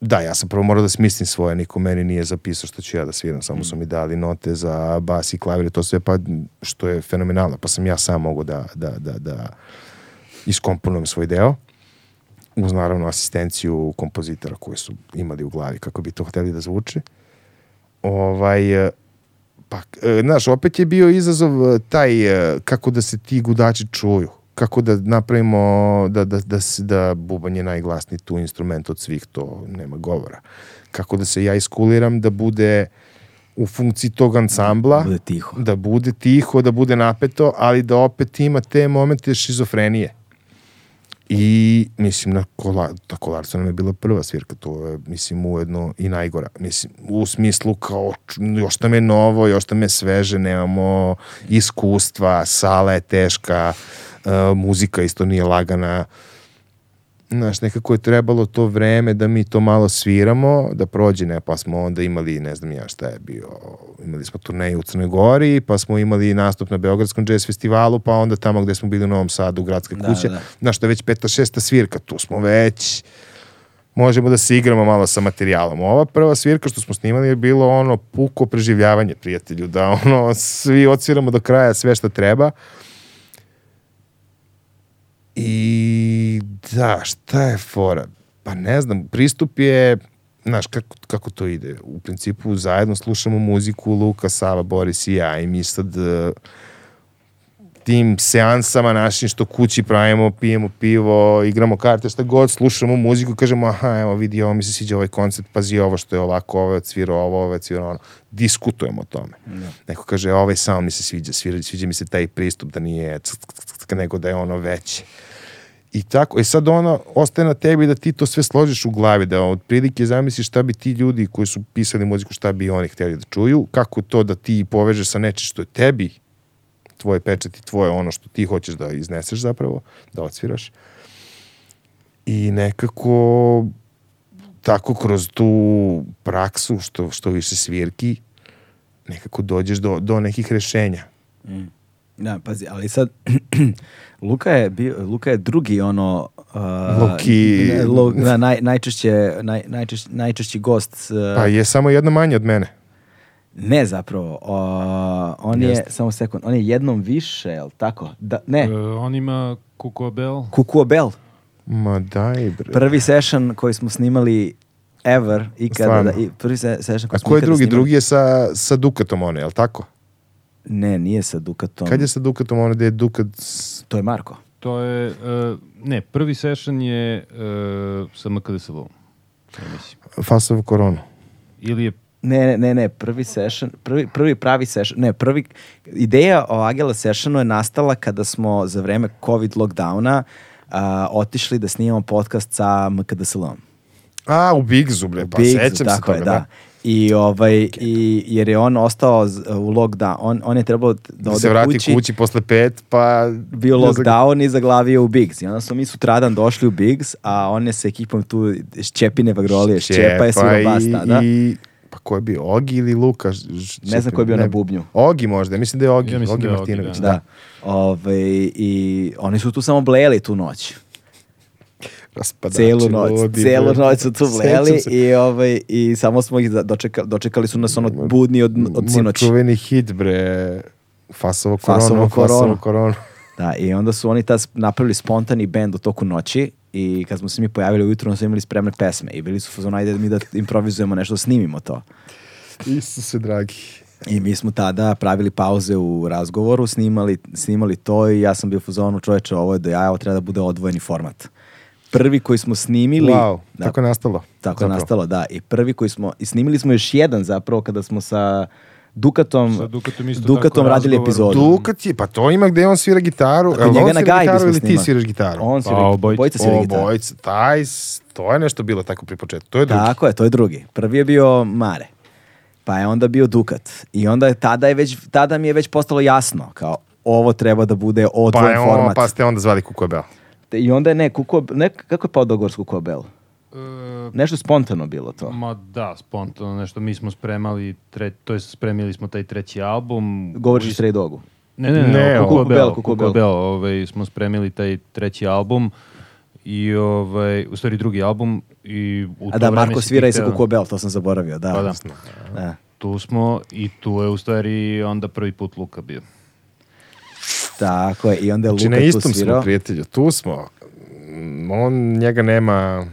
da, ja sam prvo morao da smislim svoje, niko meni nije zapisao što ću ja da sviram, samo su mi dali note za bas i klavir i to sve, pa što je fenomenalno, pa sam ja sam mogao da, da, da, da iskomponujem svoj deo uz naravno asistenciju kompozitora koji su imali u glavi kako bi to hteli da zvuči. Ovaj, e, pa, e, znaš, opet je bio izazov e, taj kako da se ti gudači čuju, kako da napravimo da, da, da, da bubanj je najglasniji tu instrument od svih, to nema govora. Kako da se ja iskuliram da bude u funkciji tog ansambla, Bude tiho. da bude tiho, da bude napeto, ali da opet ima te momente šizofrenije. I, mislim, na, kola, na kolarcu nam je bila prva svirka, to je, mislim, ujedno i najgora. Mislim, u smislu kao, još nam je novo, još nam je sveže, nemamo iskustva, sala je teška, uh, muzika isto nije lagana. Znaš, nekako je trebalo to vreme da mi to malo sviramo, da prođe, ne, pa smo onda imali, ne znam ja šta je bio, imali smo turneju u Crnoj Gori, pa smo imali nastup na Beogradskom jazz festivalu, pa onda tamo gde smo bili u Novom Sadu, u Gradske Da, kuće, da. znaš, to je već peta, šesta svirka, tu smo već, možemo da se igramo malo sa materijalom. Ova prva svirka što smo snimali je bilo ono puko preživljavanje, prijatelju, da ono, svi odsviramo do kraja sve što treba, I da, šta je fora? Pa ne znam, pristup je, znaš, kako, kako to ide? U principu zajedno slušamo muziku Luka, Sava, Boris i ja i mi sad e, tim seansama našim što kući pravimo, pijemo pivo, igramo karte, šta god, slušamo muziku, kažemo, aha, evo vidi, ovo mi se sviđa ovaj koncept, pazi ovo što je ovako, ovo je odsvirao ovo, ovo je odsvirao ono. Diskutujemo o tome. Neko kaže, ovaj sound mi se sviđa, sviđa, sviđa mi se taj pristup da nije ck, ck, ck, ck, nego da je ono veće. I tako, i sad ono, ostaje na tebi da ti to sve složiš u glavi, da otprilike zamisliš šta bi ti ljudi koji su pisali muziku, šta bi oni htjeli da čuju, kako to da ti povežeš sa nečim što je tebi, tvoje pečati, tvoje ono što ti hoćeš da izneseš zapravo, da odsviraš. I nekako tako kroz tu praksu, što, što više svirki, nekako dođeš do, do nekih rešenja. Da, pazi, ali sad Luka je bio, Luka je drugi ono uh, Luki- ne, Lu, da, naj, najčešće, naj, najčešći, najčešći gost uh, Pa je samo jedna manje od mene. ne zapravo uh, on je, Jeste. samo sekund on je jednom više, jel tako? Da, ne, E, on ima. Kukuo Bell Ma daj bre. prvi session koji smo snimali ever ikada, Stvarno? da, i prvi se, session koji A smo ko je drugi? snimali. Drugi je sa, sa Dukatom one, je li tako? Ne, nije sa Dukatom. Kad je sa Dukatom ono gde je Dukat... To je Marko. To je, e, ne, prvi session je e, sa MKDSV-om, ja mislim. Fasovo koronu? Ili je Ne, ne, ne, ne, prvi session, prvi, prvi pravi session, ne, prvi, ideja o Agela sessionu je nastala kada smo za vreme COVID lockdowna a, otišli da snimamo podcast sa MKDSL-om. A, u Bigzu, bre, pa Biggs, sećam se toga, je, da. I, ovaj, i, jer je on ostao u lockdown, on, on je trebalo da Da ode se vrati kući, kući, posle pet, pa... bio lockdown i zaglavio u Biggs. I onda smo mi sutradan došli u Biggs, a on je sa ekipom tu Šćepine Vagrolije, Šćepa je svirao bas tada. I, pa ko je bio, Ogi ili Luka? Ne znam ko je bio ne- na bubnju. Ogi možda, mislim da je Ogi, Ja Ogi da je Martinović, da. da. Da. Ove, I oni su tu samo blejali tu noć. Raspadači, Celu noć, ludi, celu noć su tu se. i, ovaj, i samo smo ih dočekali, dočekali su nas ono budni od, od sinoći. čuveni hit, bre, Fasovo koronu, Fasovo Fasovo koronu. koronu. Da, i onda su oni tad napravili spontani bend u toku noći i kad smo se mi pojavili ujutro, su imali spremne pesme i bili su u fazonu, ajde mi da improvizujemo nešto, snimimo to. Isuse dragi. I mi smo tada pravili pauze u razgovoru, snimali, snimali to i ja sam bio u fazonu, čoveče, ovo je do jaja, ovo treba da bude odvojeni format. Prvi koji smo snimili... Wow, da, tako je nastalo. Tako je zapravo. nastalo, da. I prvi koji smo, i snimili smo još jedan zapravo kada smo sa Dukatom, Sa Dukatom isto Dukatom tako radili razgovor. epizodu. Dukat je, pa to ima gde on svira gitaru. Jel njega on na svira gajbi gitaru smo ili ti sviraš gitaru? On svira, Pa, obojica. obojica svira gitaru. Obojica, taj, to je nešto bilo tako pri početku. To je drugi. Tako je, to je drugi. Prvi je bio Mare. Pa je onda bio Dukat. I onda je, tada, je već, tada mi je već postalo jasno, kao ovo treba da bude Pa, odvojen je on, format. pa ste onda zvali Kuko Bell. Te- I onda je ne, kuko, ne, kako je pao dogovor s Kuko Bell? E, Nešto spontano bilo to. Ma da, spontano nešto. Mi smo spremali, tre, to jest spremili smo taj treći album. Govoriš Stray Dogu. Ne, ne, ne, Ne, ne o- Kuko Kuko Bell, Bell, Kuko Kuko Bell. Bell, ovaj, smo spremili taj treći album i ovaj, u stvari drugi album i u A da, Marko svira i sa hteo- Kuko Bell, to sam zaboravio, da. Pa da. Da. Tu smo i tu je u stvari onda prvi put Luka bio. Tako je, i onda je Znači, Luka na tu istom smo prijatelju. Tu smo. On, njega nema...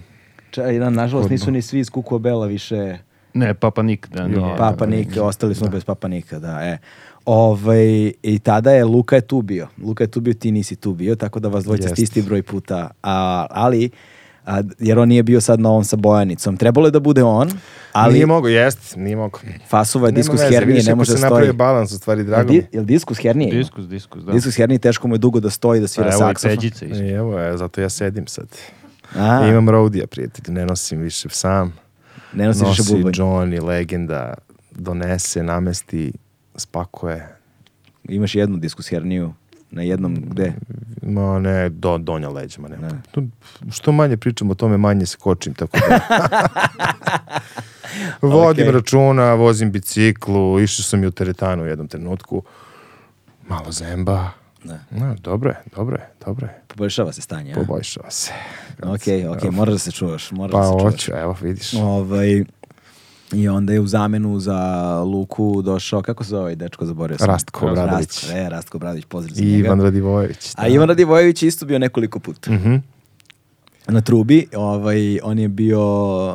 Čaj, da, nažalost, nisu ni svi iz Kuko Bella više Ne, Papa Nik, da, nije. Papa Nika, ostali smo bez Papa Nika, da, e. Ovaj, I tada je Luka je tu bio. Luka je tu bio, ti nisi tu bio, tako da vas dvojica ste Jeste. isti broj puta. A, ali, a, jer on nije bio sad na ovom sa Bojanicom. Trebalo je da bude on, ali Nije mogo, jest, nije mogo. Fasova je diskus veze, hernije, ne može da se stoji. napravi balans, u stvari, drago di, mi. jel diskus hernije? Diskus, diskus, da. Diskus hernije teško mu je dugo da stoji da svira A evo i saksofon. Peđica isto. I evo, je, zato ja sedim sad. A, Imam rodija, prijatelj, ne nosim više sam. ne više Nosi bubanj. Johnny, legenda, donese, namesti, spakuje. Imaš jednu diskus herniju na jednom, gde? Ma ne, do, donja leđa, ma ne. Tu, što manje pričam o tome, manje se kočim, tako da... Vodim Okej. računa, vozim biciklu, išao sam i u teretanu u jednom trenutku. Malo zemba. Da. No, dobro je, dobro je, dobro je. Poboljšava se stanje, a? Poboljšava se. Ok, ok, moraš da se čuvaš, moraš da Pa se čuvaš. hoću, evo vidiš. Ovaj, I onda je u zamenu za Luku došao, kako se zove ovaj dečko, zaboravio sam. Rastko Obradović. Rastko, e, Rastko Obradović, pozdrav za I njega. Ivan Radivojević. A Ivan Radivojević je isto bio nekoliko puta. Mhm. Na trubi, ovaj, on je bio,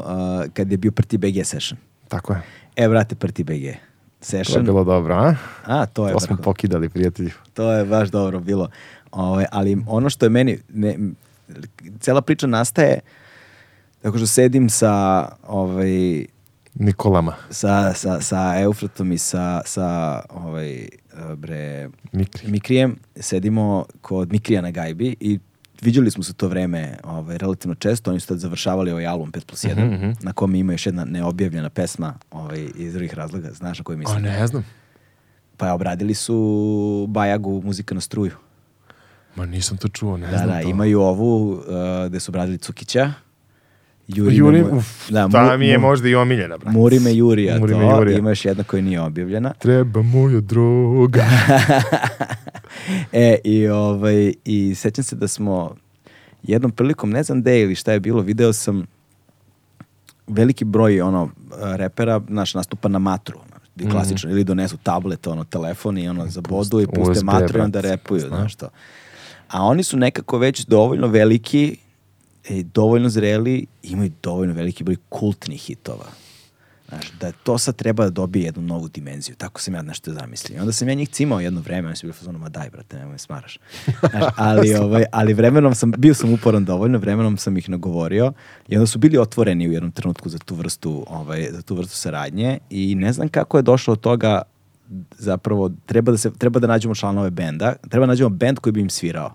a, kad je bio Prti BG session. Tako je. E, brate, Prti BG To je session. bilo dobro, a? A, to je, To smo pokidali, prijatelju. To je baš dobro bilo. Ovaj, ali ono što je meni, ne, cela priča nastaje tako što sedim sa ovaj, Nikolama. sa, sa, sa Eufratom i sa, sa ovaj, bre, Mikri. Mikrijem, sedimo kod Mikrija na gajbi i viđali smo se to vreme ovaj, relativno često, oni su tad završavali ovaj album 5 plus 1, Mhm, mhm. na kome ima još jedna neobjavljena pesma ovaj, iz drugih razloga, znaš na koju A mislim? ne znam. Pa obradili su Bajagu muzika na struju. Ma nisam to čuo, ne Da, znam da, to. imaju ovu uh, gde su obradili Cukića. Juri, Juri, me, uf, da, ta Mu- mi je možda i omiljena, brate. Muri me Jurija, Muri to, me Jurija. ima još jedna koja nije objavljena. Treba moja droga. e, i, ovaj, i sećam se da smo jednom prilikom, ne znam gde ili šta je bilo, video sam veliki broj ono repera, naš nastupa na matru, znaš, klasično, ili donesu tablet, ono, telefon i ono, zabodu i puste USB, matru i onda repuju, znaš to. A oni su nekako već dovoljno veliki i dovoljno zreli, imaju dovoljno veliki broj kultnih hitova. Znaš, da to sad treba da dobije jednu novu dimenziju. Tako sam ja nešto zamislio. I onda sam ja njih cimao jedno vreme, oni su bili u fazonu, ma daj brate, nemoj me smaraš. Znaš, ali, ovaj, ali vremenom sam, bio sam uporan dovoljno, vremenom sam ih nagovorio i onda su bili otvoreni u jednom trenutku za tu vrstu, ovaj, za tu vrstu saradnje i ne znam kako je došlo od toga zapravo treba da se treba da nađemo članove benda, treba da nađemo bend koji bi im svirao.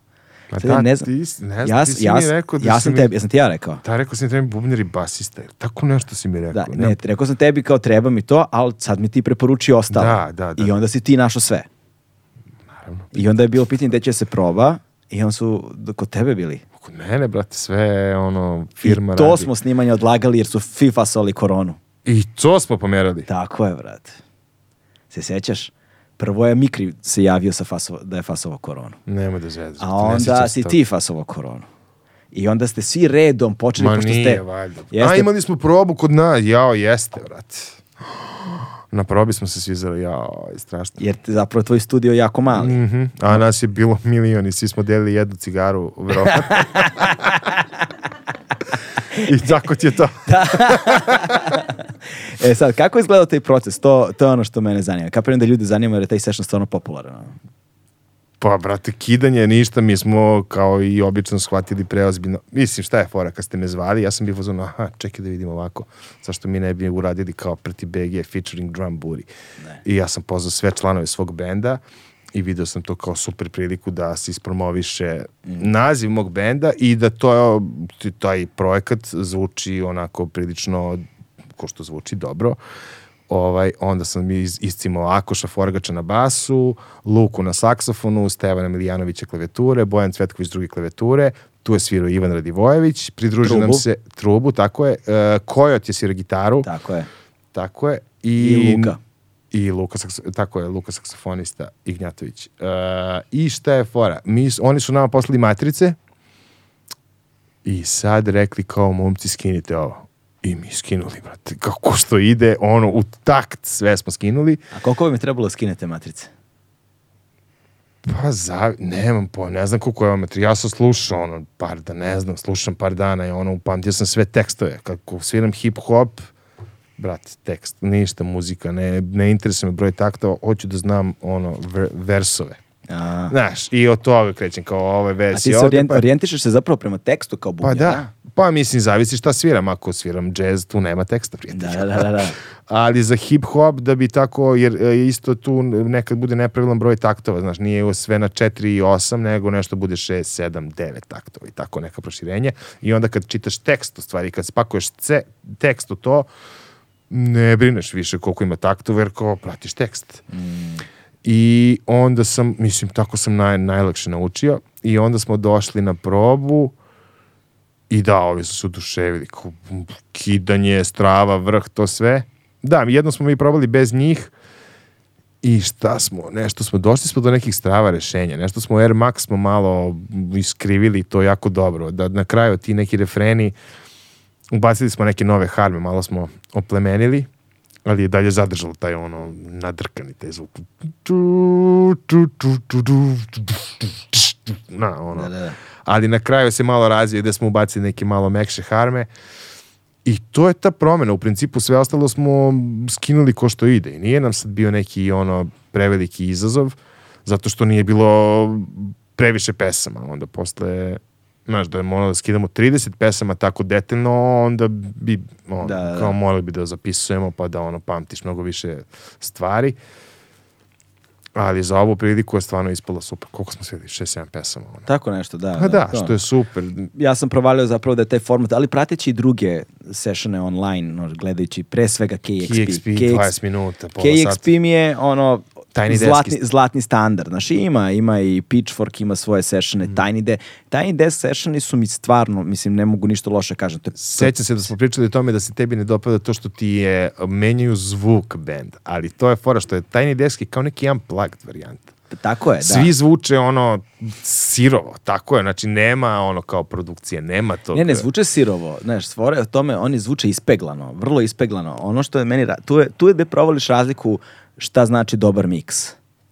Pa da, ne znam- ti ne znam, ja, ti si ja, mi rekao da ja sam mi- tebi, ja sam ti ja rekao. Da, rekao sam treba mi bubnjar i basista. Tako nešto si mi rekao. Da, Ne- ne, rekao sam tebi kao treba mi to, ali sad mi ti preporuči ostalo. Da, da, da. I onda si ti našao sve. Naravno. I onda je bilo pitanje gde će se proba i onda su kod tebe bili. Kod mene, brate, sve ono, firma I to radi. smo snimanje odlagali jer su FIFA soli koronu. I to smo pomerali. Tako je, brate. Se sećaš? Prvo je Mikri se javio sa fasovo, da je fasovao koronu. Nemoj da zvedaš. A onda si toga. ti fasovao koronu. I onda ste svi redom počeli, Ma pošto nije, ste... valjda. Jeste- A imali smo probu kod nas. Jao, jeste, brate. Na probi smo se svizali, jao, je strašno. Jer zapravo tvoj studio jako mali. Mhm. A nas je bilo milion i svi smo delili jednu cigaru, verovatno. I tako ti je to. E sad, kako je izgledao taj proces? To, to je ono što mene zanima. Kapiram da ljude zanima jer je taj session stvarno popularan. Pa, brate, kidanje, ništa, mi smo kao i obično shvatili preozbiljno. Mislim, šta je fora kad ste me zvali, ja sam bio fazon, aha, čekaj da vidimo ovako, zašto mi ne bi uradili kao preti BG featuring Drum Booty. Ne. I ja sam pozvao sve članove svog benda i video sam to kao super priliku da se ispromoviše naziv mog benda i da to, taj projekat zvuči onako prilično ko što zvuči dobro. Ovaj, onda sam iz, iscimao Akoša Forgača na basu, Luku na saksofonu, Stevana Milijanovića klavijature, Bojan Cvetković drugi klavijature, tu je svirao Ivan Radivojević, pridružio nam se trubu, tako je, e, Kojot je svirao gitaru, Tako je. tako je. I, I Luka. I Luka, tako je, Luka saksofonista Ignjatović. Uh, I šta je fora? Mi, oni su nama poslali matrice i sad rekli kao momci skinite ovo. I mi skinuli, brate. Kako što ide, ono, u takt sve smo skinuli. A koliko vam je trebalo da skinete matrice? Pa za, nemam po, ne znam koliko je ovo materijal. Ja sam slušao ono, par da ne znam, slušam par dana i ono, upamtio sam sve tekstove. Kako sviram hip hop, brate, tekst, ništa, muzika, ne, ne interesuje me broj taktova, hoću da znam ono, ver, versove. A, Znaš, i od toga krećem kao ove a vers ti se ovde, orijent, pa, orijentišeš se zapravo prema tekstu kao pa bubnjar, da, pa mislim, zavisi šta sviram. Ako sviram jazz, tu nema teksta, prijatelj. Da, da, da, da. ali za hip hop da bi tako, jer e, isto tu nekad bude nepravilan broj taktova, znaš, nije sve na 4 i 8, nego nešto bude 6, 7, 9 taktova i tako neka proširenje. I onda kad čitaš tekst, u stvari, kad spakuješ ce, tekst u to, ne brineš više koliko ima taktova, jer kao pratiš tekst. I onda sam, mislim, tako sam naj, najlakše naučio i onda smo došli na probu i da, ovi su se oduševili, kidanje, strava, vrh, to sve. Da, jedno smo mi probali bez njih i šta smo, nešto smo, došli smo do nekih strava rešenja, nešto smo Air Max smo malo iskrivili to jako dobro, da na kraju ti neki refreni, ubacili smo neke nove harme, malo smo oplemenili, ali je dalje zadržalo taj ono nadrkani taj zvuk. Na, ono. Da, da, da. Ali na kraju se malo razvije gde smo ubacili neke malo mekše harme i to je ta promena. U principu sve ostalo smo skinuli ko što ide. I nije nam sad bio neki ono preveliki izazov, zato što nije bilo previše pesama. Onda posle znaš, da je moralo da skidamo 30 pesama tako detaljno, onda bi, ono, Da, da, da. kao morali bi da zapisujemo, pa da ono, pamtiš mnogo više stvari. Ali za ovu priliku je stvarno ispalo super. Koliko smo svidjeli? 6-7 pesama. Ono. Tako nešto, da. Pa da, to. što je super. ja sam provalio zapravo da je taj format, ali prateći i druge sessione online, gledajući pre svega KXP. KXP, 20 minuta, pola KXP sata. mi je ono Tiny zlatni, deski. zlatni standard. Znaš, ima, ima i Pitchfork, ima svoje sessione, Mhm. Tiny Desk. Tiny Desk sessioni su mi stvarno, mislim, ne mogu ništa loše kažem. To je, Sećam se da smo pričali o tome da se tebi ne dopada to što ti je menjaju zvuk bend, ali to je fora što je Tiny Desk je kao neki unplugged varijanta. tako je, da. Svi zvuče ono sirovo, tako je, znači nema ono kao produkcije, nema to. Ne, ne, zvuče sirovo. Znaš, stvore o tome, oni zvuče ispeglano, vrlo ispeglano. Ono što je meni, tu je, tu je gde provališ razliku šta znači dobar miks.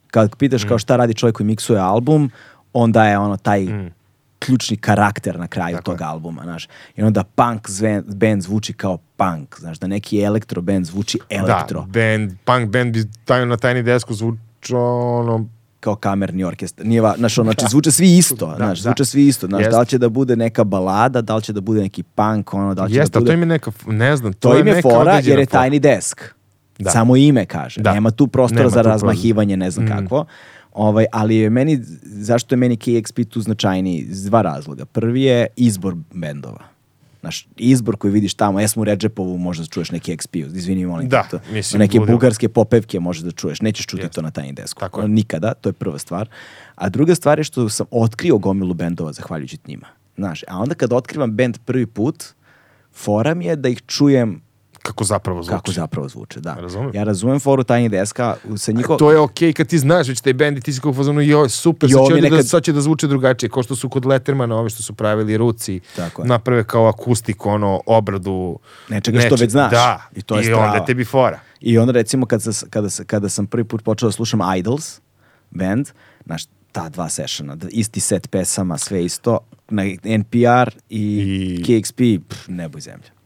Kad pitaš Mm. kao šta radi čovjek koji miksuje album, onda je ono taj ključni karakter na kraju Tako tog je. albuma, znaš. I onda punk zven, band zvuči kao punk, znaš, da neki elektro band zvuči elektro, Da, band, punk band bi taj, na tajni desku zvučao ono, kao kamerni orkestar. Nije va, znaš, ono, znači, zvuče svi isto, Da, znaš, da. zvuče svi isto, znaš, Jeste. da li će da bude neka balada, da li će da bude neki punk, ono, da li će jeste, da bude... to im je neka, ne znam, to, To im je neka fora jer je tajni desk. Da. Samo ime kaže. Da. Nema tu prostora Nema za tu razmahivanje, ne znam Mm. kakvo. Ovaj, ali je meni, zašto je meni KXP tu značajniji? Iz dva razloga. Prvi je izbor bendova. Naš izbor koji vidiš tamo, jesmo u Redžepovu možda čuješ neki XP, izvini molim te, Da, to, mislim, neke budemo. bugarske popevke možeš da čuješ, nećeš čuti Jeste. to na tajni desku. Tako je. Nikada, to je prva stvar. A druga stvar je što sam otkrio gomilu bendova zahvaljujući njima. Znaš, a onda kad otkrivam bend prvi put, fora mi je da ih čujem Kako zapravo zvuči. kako zapravo zvuče, da. Razumem. Ja razumem foru Tiny Deska, sa njihov... To je okej kad ti znaš već taj bend i ti si kao fazonu, joj, super, I sad će, da, nekad- sad će da zvuče drugačije, kao što su kod Lettermana, ove što su pravili ruci, Tako je. naprave kao akustiku, ono, obradu. Nečega što već znaš. Da, I to je I onda tebi fora. I onda recimo kad, sa, kada, kada sam prvi put počeo da slušam Idols band, znaš, ta dva d- isti set pesama, sve isto, na NPR i, I- KXP, pff, nebo i zemlja.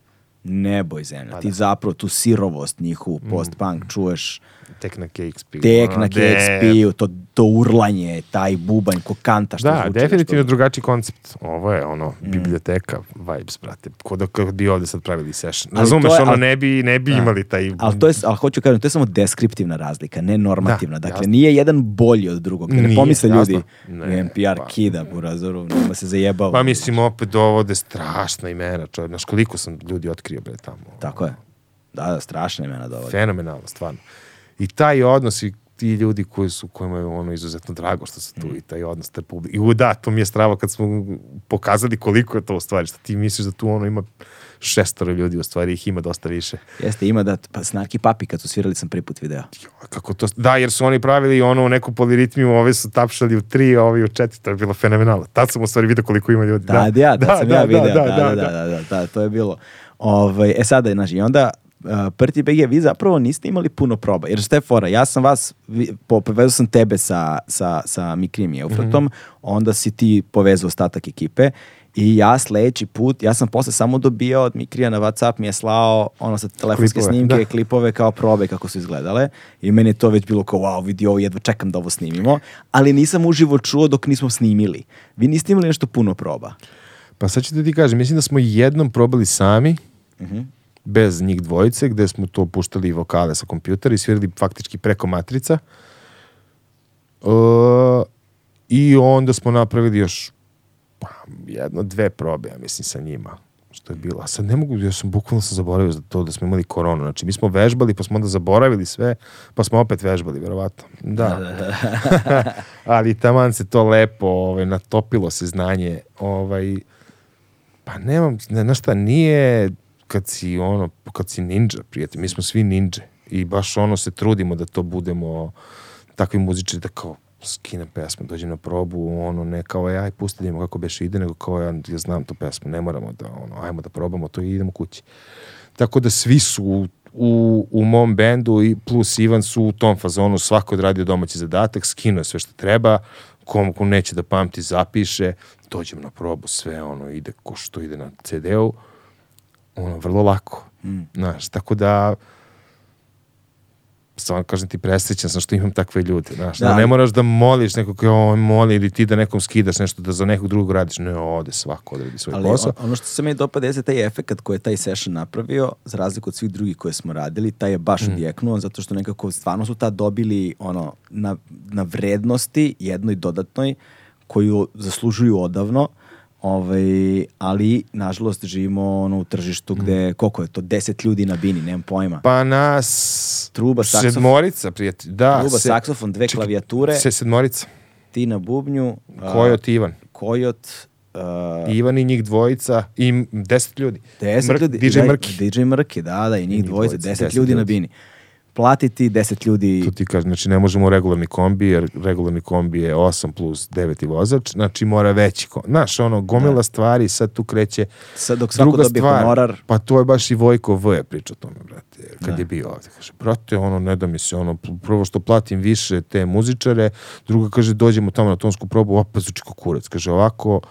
Nebo i zemlja. Pa Ti da. Mm. zapravo tu sirovost njihovu post-punk čuješ Tek na KXP. tek ono, na de- KXP-u, to, to urlanje, taj bubanj ko kanta što Da, zvuči. definitivno što- drugačiji koncept. Ovo je ono, Mm. biblioteka, vibes, brate. Kod da kad bi ovde sad pravili session. Ali Razumeš, je- ono, ali- ne bi, ne bi Da. imali taj... Ali to je, ali hoću kažem, to je samo deskriptivna razlika, ne normativna. Da, dakle, jasno. nije jedan bolji od drugog. Da ne Nije, pomisle ljudi. Ne, NPR pa. kida, burazoru, nema se zajebao. Pa mislim, opet dovode strašna imena, čovjek. Znaš, koliko sam ljudi otkrio, bre, tamo. Tako je. Da, da, strašne imena dovode. Fenomenalno, stvarno. I taj odnos i ti ljudi koji su, kojima je ono izuzetno drago što su tu Mm. i taj odnos te publike. I u, da, to mi je strava kad smo pokazali koliko je to u stvari, što ti misliš da tu ono ima šestoro ljudi, u stvari ih ima dosta više. Jeste, ima da, pa Snarki Papi kad su svirali sam prvi put video. Jo, Kako to, da, jer su oni pravili ono u neku poliritmiju, ove su tapšali u tri, a ovi u četiri, to je bilo fenomenalno. Tad sam u stvari vidio koliko ima ljudi. Da, da, ja, da, sam ja video, da, da, da, da. da, da, da, to je bilo. Ovaj, e sada, znači, i onda Prti BG, vi zapravo niste imali puno proba, jer šta je fora, ja sam vas, povezao sam tebe sa, sa, sa Mikrim i Eufratom, Mhm. onda si ti povezao ostatak ekipe i ja sledeći put, ja sam posle samo dobijao od Mikrija na Whatsapp, mi je slao ono sa telefonske Klipove, snimke, da. klipove kao probe kako su izgledale i meni je to već bilo kao wow, vidi ovo, jedva čekam da ovo snimimo, ali nisam uživo čuo dok nismo snimili. Vi niste imali nešto puno proba. Pa sad ću da ti kažem, mislim da smo jednom probali sami, Mhm. Bez njih dvojice, gde smo to puštali vokale sa kompjutera i svirali faktički preko matrica. E, I onda smo napravili još pa, jedno, dve probe, ja mislim, sa njima. Što je bilo. A sad ne mogu, ja sam bukvalno sam zaboravio za to da smo imali koronu. Znači, mi smo vežbali, pa smo onda zaboravili sve, pa smo opet vežbali, verovatno. Da. Ali taman se to lepo, ovaj, natopilo se znanje. Ovaj, pa nemam, ne, znaš šta, nije kad si ono, kad si ninja, prijatelj, mi smo svi ninja i baš ono se trudimo da to budemo takvi muzičari da kao skinem pesmu, dođem na probu, ono, ne kao, aj, pusti da kako beš ide, nego kao, ja, ja znam tu pesmu, ne moramo da, ono, ajmo da probamo to i idemo kući. Tako da svi su u, u, u mom bendu i plus Ivan su u tom fazonu, svako je odradio domaći zadatak, skinuo sve što treba, kom, kom neće da pamti, zapiše, dođem na probu, sve ono ide ko što ide na CD-u, ono, vrlo lako. Znaš, tako da stvarno kažem ti presrećan sam što imam takve ljude, znaš, da, Da. ne moraš da moliš nekog kao on moli ili ti da nekom skidaš nešto da za nekog drugog radiš, ne, ode svako odradi svoj Ali posao. on- ono što se meni dopada jeste taj efekt koji je taj session napravio, za razliku od svih drugih koje smo radili, taj je baš Mm. odjeknuo, zato što nekako stvarno su tad dobili ono, na, na vrednosti jednoj dodatnoj koju zaslužuju odavno, ovaj, ali nažalost živimo ono, u tržištu gde, koliko je to, 10 ljudi na bini, nemam pojma. Mm. Pa nas... Truba, saksofon. Sedmorica, prijatelj. Da, Truba, se- saksofon, dve čekaj, klavijature, Se, sedmorica. ti na bubnju, Kojot Ivan. Kojot, a, Ivan i njih dvojica i deset ljudi. Deset Mrk- ljudi. DJ da, Mrki. DJ Mrki, da, da, i njih njih dvojice, dvojica, deset deset ljudi na ljudi. bini. Platiti deset ljudi, To ti kažem, znači ne možemo regularni kombi, jer regularni kombi je 8 plus 9 vozač, znači mora veći kombi. Znaš, ono, gomila stvari, sad tu kreće sad dok svako druga dobije stvar. honorar, Pa to je baš i Vojko V je pričao tome, brate, kad Da. je bio ovde. Kaže, brate, ono, ne da mi se, ono, prvo što platim više te muzičare, drugo kaže, dođemo tamo na tonsku probu, opet zvuči kurac. Kaže, ovako,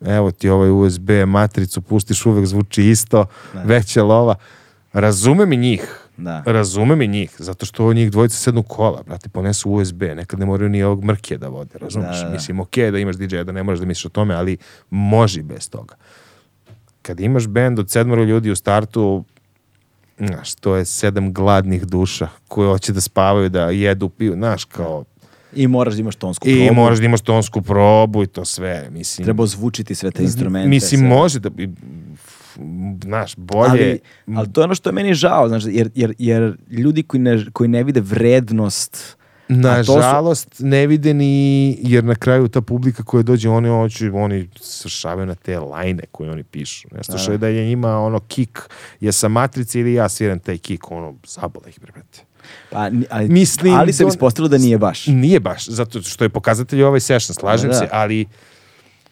evo ti ovaj USB matricu, pustiš uvek zvuči isto, veća lova. Razumem i njih. Da. Razumem i njih, zato što njih dvojica sednu kola, brate, ponesu USB, nekad ne moraju ni ovog mrke da vode, razumeš? Da, da, da. Mislim, okej da imaš DJ, da ne moraš da misliš o tome, ali može i bez toga. Kad imaš bend od sedmoro ljudi u startu, znaš, to je sedam gladnih duša koje hoće da spavaju, da jedu, piju, znaš, kao... I moraš da imaš tonsku I probu. moraš da imaš tonsku probu i to sve, mislim. Treba ozvučiti sve te instrumente. Mislim, sve. može da znaš, bolje... Ali, ali to je ono što je meni žao, znaš, jer, jer, jer ljudi koji ne, koji ne vide vrednost to su- Nažalost, ne vide ni, jer na kraju ta publika koja dođe, oni hoće, oni svršavaju na te lajne koje oni pišu. Ne slušaju da je njima ono kik, je sa matrice ili ja sviram taj kik, ono, zabole ih, brate. Pa, ali, Mislim, ali se to- ispostavilo da nije baš. Nije baš, zato što je pokazatelj ovaj session, slažem Da, da. se, ali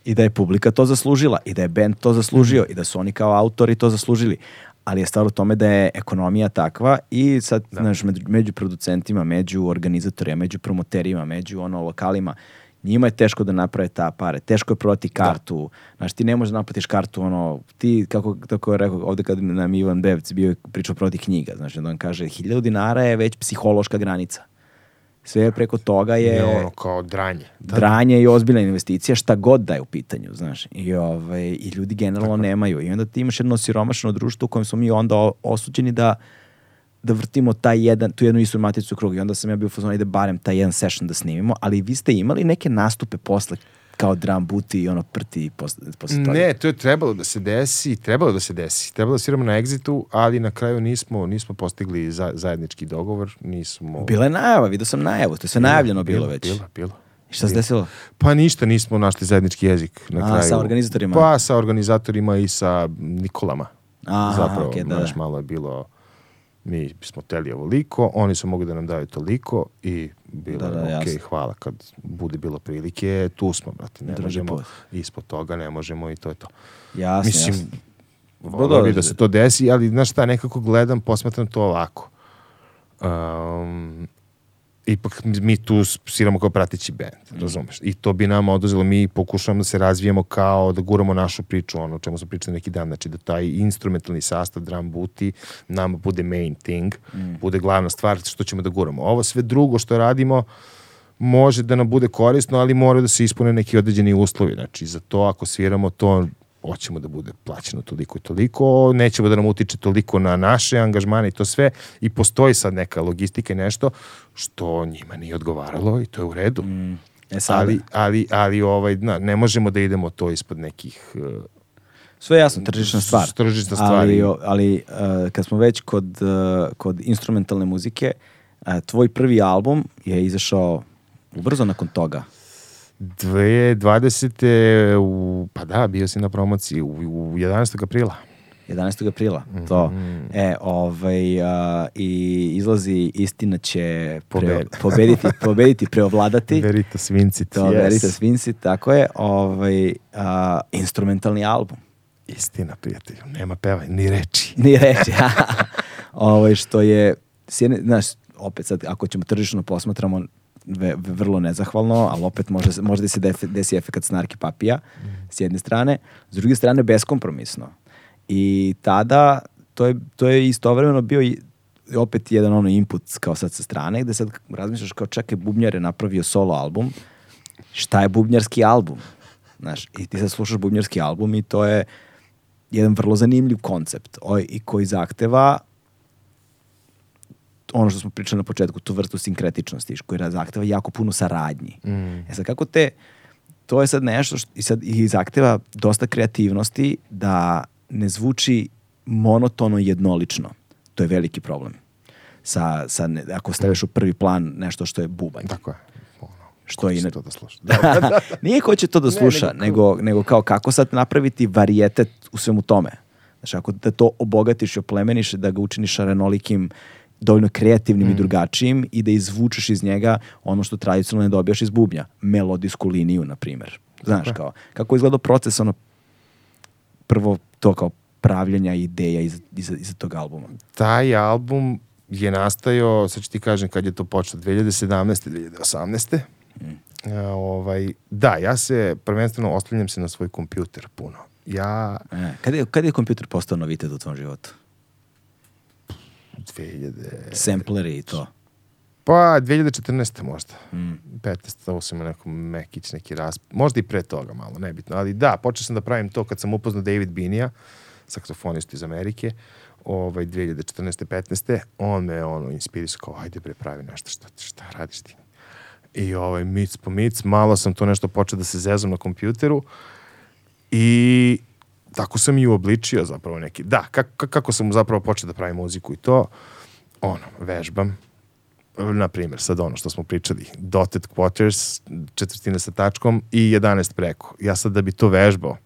I da je publika to zaslužila, i da je band to zaslužio, Mhm. i da su oni kao autori to zaslužili. Ali je stvar u tome da je ekonomija takva i sad, znaš, među, među producentima, među organizatorima, među promoterima, među ono lokalima, njima je teško da naprave ta pare, teško je prodati kartu, znaš, ti ne možeš da naplatiš kartu, ono, ti, kako, kako je rekao ovde kad nam Ivan Bevc bio pričao prodati knjiga, znači, da on kaže, 1000 dinara je već psihološka granica. Sve preko toga je, je ono kao dranje. Da, dranje i ozbiljna investicija šta god da je u pitanju, znaš. I, ovaj, i ljudi generalno nemaju. I onda ti imaš jedno siromašno društvo u kojem smo mi onda osuđeni da da vrtimo taj jedan, tu jednu istu maticu krug i onda sam ja bio u fazonu ide barem taj jedan session da snimimo, ali vi ste imali neke nastupe posle kao drum buti i ono prti posle, posle toga. Ne, to je trebalo da se desi, trebalo da se desi. Trebalo da sviramo na Exitu, ali na kraju nismo, nismo postigli za, zajednički dogovor, nismo... Bila je najava, vidio sam najavu, to je sve najavljeno bilo, već. Bilo, bilo. I šta se desilo? Pa ništa, nismo našli zajednički jezik na A, kraju. sa organizatorima? Pa sa organizatorima i sa Nikolama. Aha, Zapravo, okej, da, da. malo je bilo mi smo teli ovoliko, oni su mogli da nam daju toliko i bilo Da, da, je ok, jasno. hvala kad bude bilo prilike, tu smo, brate, ne Drugi možemo, put. ispod toga ne možemo i to je to. Jasno, Mislim, jasno. volio da, bi da. da se to desi, ali znaš šta, nekako gledam, posmatram to ovako. Um, ipak mi tu sviramo kao pratići band, razumeš? I to bi nam oduzelo, mi pokušavamo da se razvijemo kao da guramo našu priču, ono o čemu smo pričali neki dan, znači da taj instrumentalni sastav drum buti nama bude main thing, bude glavna stvar što ćemo da guramo. Ovo sve drugo što radimo može da nam bude korisno, ali mora da se ispune neki određeni uslovi. Znači, za to ako sviramo to hoćemo da bude plaćeno toliko i toliko, nećemo da nam utiče toliko na naše angažmane i to sve i postoji sad neka logistika i nešto što njima nije odgovaralo i to je u redu. E sad, Ali, ali, ali ovaj, na, ne možemo da idemo to ispod nekih uh, Sve je jasno, tržišna stvar. Tržišna stvar Ali, ali uh, kad smo već kod, uh, kod instrumentalne muzike, uh, tvoj prvi album je izašao ubrzo nakon toga. 2020. U, pa da, bio si na promociji u, u 11. aprila. 11. aprila, to. E, ovaj, a, i izlazi istina će pre, Pobedi. pobediti, pobediti, preovladati. Veritas Vincit, To, yes. Veritas Vinci, tako je. Ovaj, a, instrumentalni album. Istina, prijatelju, nema pevaj, ni reči. Ni reći. ovaj, što je, znaš, opet sad, ako ćemo tržišno posmatramo, ve, vrlo nezahvalno, ali opet može, se- može da se desi, desi efekat snarki papija, s jedne strane. S druge strane, beskompromisno. I tada, to je, to je istovremeno bio i opet jedan ono input kao sad sa strane, gde sad razmišljaš kao čekaj, Bubnjar je napravio solo album, šta je bubnjarski album? Znaš, i ti sad slušaš bubnjarski album i to je jedan vrlo zanimljiv koncept ovaj, i koji zahteva ono što smo pričali na početku, tu vrstu sinkretičnosti, koji zahteva jako puno saradnji. E sad, kako te, to je sad nešto što, i sad i zahteva dosta kreativnosti da ne zvuči monotono jednolično. To je veliki problem. Sa, sa ne, ako staviš u prvi plan nešto što je bubanj. Tako je. Ono, Što ko je će ina- to da sluša. Da, da, da. Nije ko će to da sluša, nego, nego, kao kako sad napraviti varijetet u svemu tome. Znači, ako da to obogatiš i oplemeniš, da ga učiniš renolikim, dovoljno kreativnim i drugačijim i da izvučeš iz njega ono što tradicionalno ne dobijaš iz bubnja. Melodijsku liniju, na primjer. Znaš, kao, kako izgleda proces, ono, prvo to kao pravljenja ideja iza, iza, iza tog albuma. Taj album je nastajao, sad ću ti kažem kad je to počelo, 2017. 2018. E, ovaj, da, ja se prvenstveno oslanjam se na svoj kompjuter puno. Ja E, kad, je, kad je kompjuter postao novitet u tvom životu? 2000... Sempleri i to. Pa, 2014. možda. Mm. 15. Ovo sam imao neko mekić, neki rasp... Možda i pre toga malo, nebitno. Ali da, počeo sam da pravim to kad sam upoznao David Binija, saksofonistu iz Amerike, ovaj, 2014. 15. On me ono, inspirisao kao, ajde bre, pravi nešto, šta, šta radiš ti? I ovaj, mic po mic, malo sam to nešto počeo da se zezam na kompjuteru i tako sam i uobličio zapravo neki. Da, kako, kako sam zapravo počeo da pravim muziku i to, ono, vežbam, na primjer, sad ono što smo pričali, dotted quarters, četvrtine sa tačkom i 11 preko. Ja sad da bi to vežbao,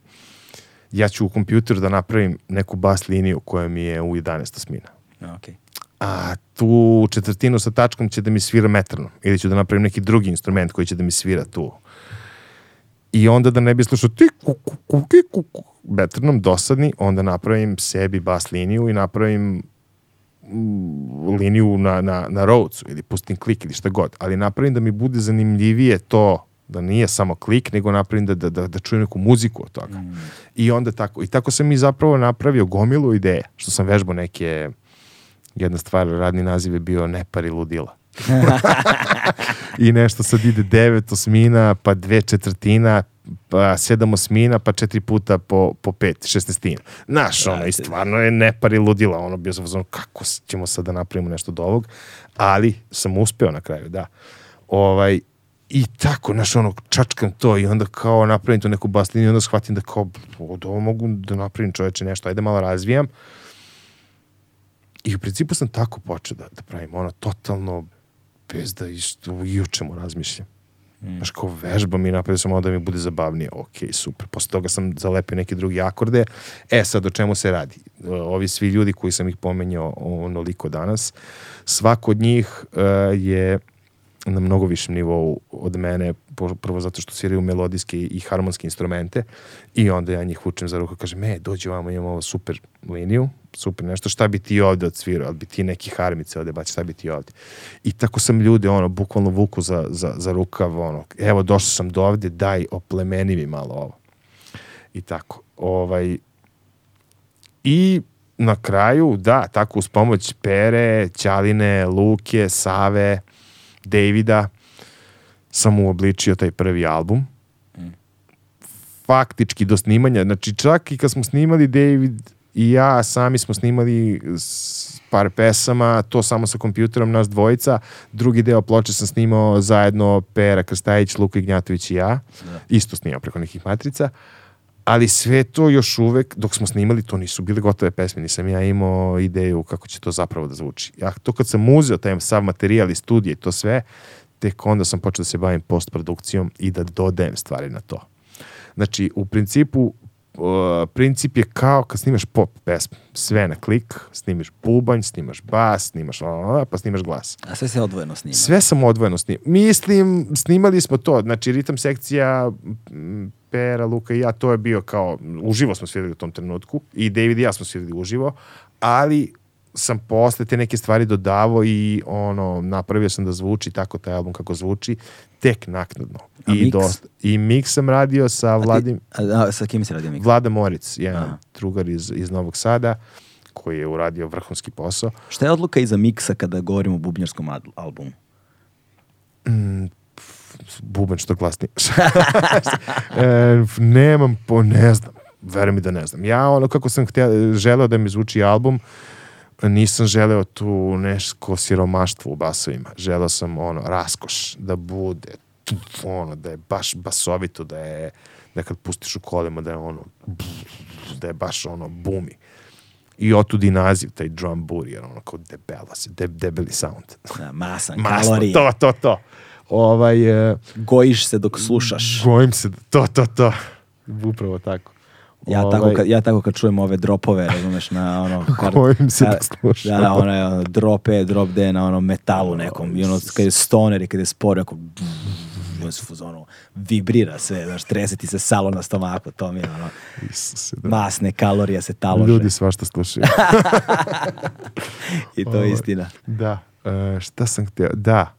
ja ću u kompjuteru da napravim neku bas liniju koja mi je u 11 osmina. Okay. A tu četvrtinu sa tačkom će da mi svira metrnom. Ili ću da napravim neki drugi instrument koji će da mi svira tu. I onda da ne bi slušao ti kuku, kuki, kuku, metrnom dosadni, onda napravim sebi bas liniju i napravim mm, liniju na, na, na Rhodesu ili pustim klik ili šta god, ali napravim da mi bude zanimljivije to da nije samo klik, nego napravim da, da, da, da čujem neku muziku od toga. Mm. I onda tako, i tako sam i zapravo napravio gomilu ideje, što sam vežbao neke, jedna stvar, radni naziv je bio Nepari ludila. I nešto sad ide devet osmina, pa dve četvrtina, pa sedam osmina, pa četiri puta po, po pet, šestestina. Znaš, ono, i stvarno je nepari ludila, ono, bio sam ono, kako ćemo sad da napravimo nešto od ovog, ali sam uspeo na kraju, da. Ovaj, I tako, znaš, ono, čačkam to i onda kao napravim tu neku bas liniju i onda shvatim da kao, od ovo mogu da napravim čoveče nešto, ajde malo razvijam. I u principu sam tako počeo da, da pravim, ono, totalno bez da isto i o čemu razmišljam. Mm. Znaš, kao vežbam i napravio sam ovo da mi bude zabavnije. Ok, super. Posle toga sam zalepio neke drugi akorde. E, sad o čemu se radi? Ovi svi ljudi koji sam ih pomenjao onoliko danas, svako od njih uh, je na mnogo višem nivou od mene, prvo zato što sviraju melodijske i harmonske instrumente i onda ja njih učem za ruku, kažem, me, dođi vamo, imamo ovo super liniju, super nešto, šta bi ti ovde odsvirao, ali bi ti neki harmice ovde bać, šta bi ti ovde. I tako sam ljude, ono, bukvalno vuku za, za, za rukav, ono, evo, došao sam do ovde, daj, oplemeni mi malo ovo. I tako, ovaj, i na kraju, da, tako uz pomoć Pere, Ćaline, Luke, Save, Davida sam uobličio taj prvi album. Faktički do snimanja, znači čak i kad smo snimali David i ja, sami smo snimali par pesama, to samo sa kompjuterom, nas dvojica. Drugi deo ploče sam snimao zajedno Pera Krstajić, Luka Ignjatović i ja. Da. Isto snimao preko nekih matrica. Ali sve to još uvek, dok smo snimali, to nisu bile gotove pesme. Nisam ja imao ideju kako će to zapravo da zvuči. Ja to kad sam uzeo taj sav materijal i studije i to sve, tek onda sam počeo da se bavim postprodukcijom i da dodajem stvari na to. Znači, u principu, uh, princip je kao kad snimaš pop pesmu. Sve na klik, snimiš bubanj, snimaš bas, snimaš pa snimaš glas. A sve se odvojeno snima? Sve sam odvojeno snimao. Mislim, snimali smo to. Znači, ritam sekcija Pera, Luka i ja, to je bio kao, uživo smo svirali u tom trenutku i David i ja smo svirali uživo, ali sam posle te neke stvari dodavao i ono, napravio sam da zvuči tako taj album kako zvuči, tek naknadno. A I, mix? dosta, I mix sam radio sa Vladim, A, a, sa kim si radio mix? Vlada Moric, jedan Aha. drugar iz, iz Novog Sada, koji je uradio vrhunski posao. Šta je odluka iza miksa kada govorimo o bubnjarskom albumu? bubanj što glasnije. e, nemam po, ne znam, verujem mi da ne znam. Ja ono kako sam htio, želeo da mi zvuči album, nisam želeo tu nešto siromaštvo u basovima. Želeo sam ono, raskoš, da bude, tuf, ono, da je baš basovito, da je, da kad pustiš u kolima, da je ono, da je baš ono, bumi. I otud i naziv, taj drum bur, jer ono kao debela se, de, debeli sound. Da, masan, Masno, kalorije. to, to, to. Ovaj, e, Gojiš se dok slušaš. Gojim se, to, to, to. Upravo tako. Ja, Ovaj, tako kad, ja tako kad čujem ove dropove, razumeš, na ono... kar- Gojim se da, dok slušam. Da, da, ono je drop E, drop D na ono metalu nekom. I ono, kad je stoner i kad je spor, ako se ono, vibrira sve, znaš, trese ti se salo na stomaku, to mi je ono, Isuse, da. masne kalorije se talože. Ljudi svašta slušaju. I to je istina. da. E, šta sam htio? Da.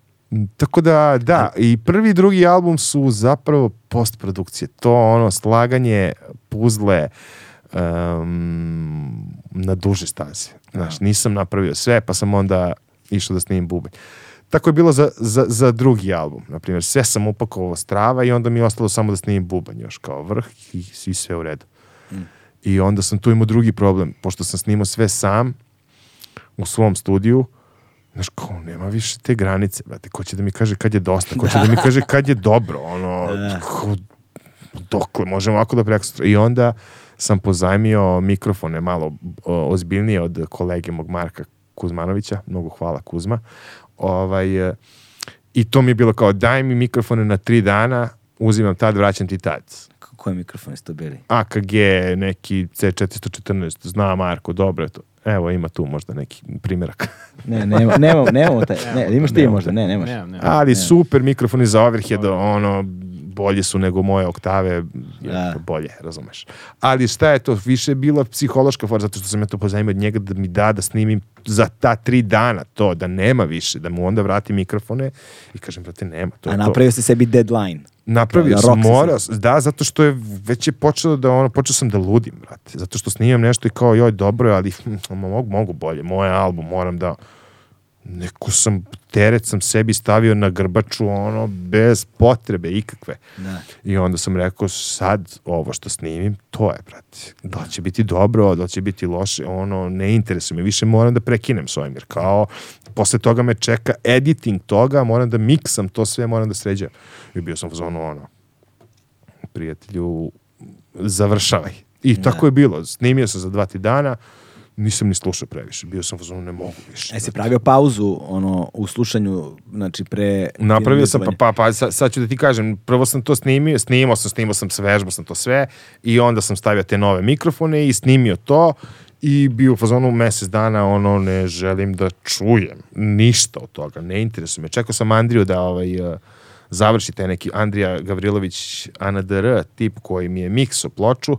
Tako da, da, i prvi i drugi album su zapravo postprodukcije. To ono, slaganje, puzle, um, na duže staze. Znaš, nisam napravio sve, pa sam onda išao da snimim bubanj. Tako je bilo za, za, za drugi album. Naprimjer, sve sam upakovao strava i onda mi je ostalo samo da snimim bubanj još kao vrh i, i sve u redu. I onda sam tu imao drugi problem, pošto sam snimao sve sam u svom studiju, Znaš, kao, nema više te granice, brate. Ko će da mi kaže kad je dosta, ko će da mi kaže kad je dobro, ono, kao, dokle, možemo ovako da prekstra. I onda sam pozajmio mikrofone malo o, ozbiljnije od kolege mog Marka Kuzmanovića, mnogo hvala Kuzma. Ovaj, e, I to mi je bilo kao, daj mi mikrofone na tri dana, uzimam tad, vraćam ti tad. K- Koji mikrofoni su to bili? AKG, neki C414, zna Marko, dobro je to. Evo, ima tu možda neki primjerak. Ne, nema, nemamo, nemamo taj. Ne, imaš ti možda? Ne, nemaš. Nemam, nemam. Ali super mikrofoni za overhead, ono, bolje su nego moje oktave, Da. bolje, razumeš. Ali šta je to, više je bila psihološka fora, zato što sam ja to pozajmio od njega da mi da da snimim za ta tri dana to, da nema više, da mu onda vrati mikrofone i kažem, brate, nema, to A napravio si sebi deadline. Napravio Da, sam, morao, da, zato što je već je počelo da ono, počeo sam da ludim, brate, zato što snimam nešto i kao, joj, dobro je, ali hm, mogu, mogu bolje, moj album, moram da, neku sam, teret sam sebi stavio na grbaču, ono, bez potrebe ikakve. Da. I onda sam rekao, sad ovo što snimim, to je, brate. Da li će biti dobro, da li će biti loše, ono, ne interesuje me. Više moram da prekinem s ovim, jer kao, posle toga me čeka editing toga, moram da miksam to sve, moram da sređam. I bio sam u zonu, ono, prijatelju, završavaj. I tako je bilo. Snimio sam za dva, ti dana, nisam ni slušao previše. Bio sam u zonu, ne mogu više. E, si pravio pauzu ono, u slušanju, znači pre... Napravio sam, pa, pa, pa sad, sad ću da ti kažem, prvo sam to snimio, snimao sam, snimao sam sve, vežbao sam to sve i onda sam stavio te nove mikrofone i snimio to i bio u fazonu mesec dana, ono, ne želim da čujem ništa od toga, ne interesuje me. Čekao sam Andriju da ovaj, uh, završi taj neki Andrija Gavrilović ANDR tip koji mi je mikso ploču,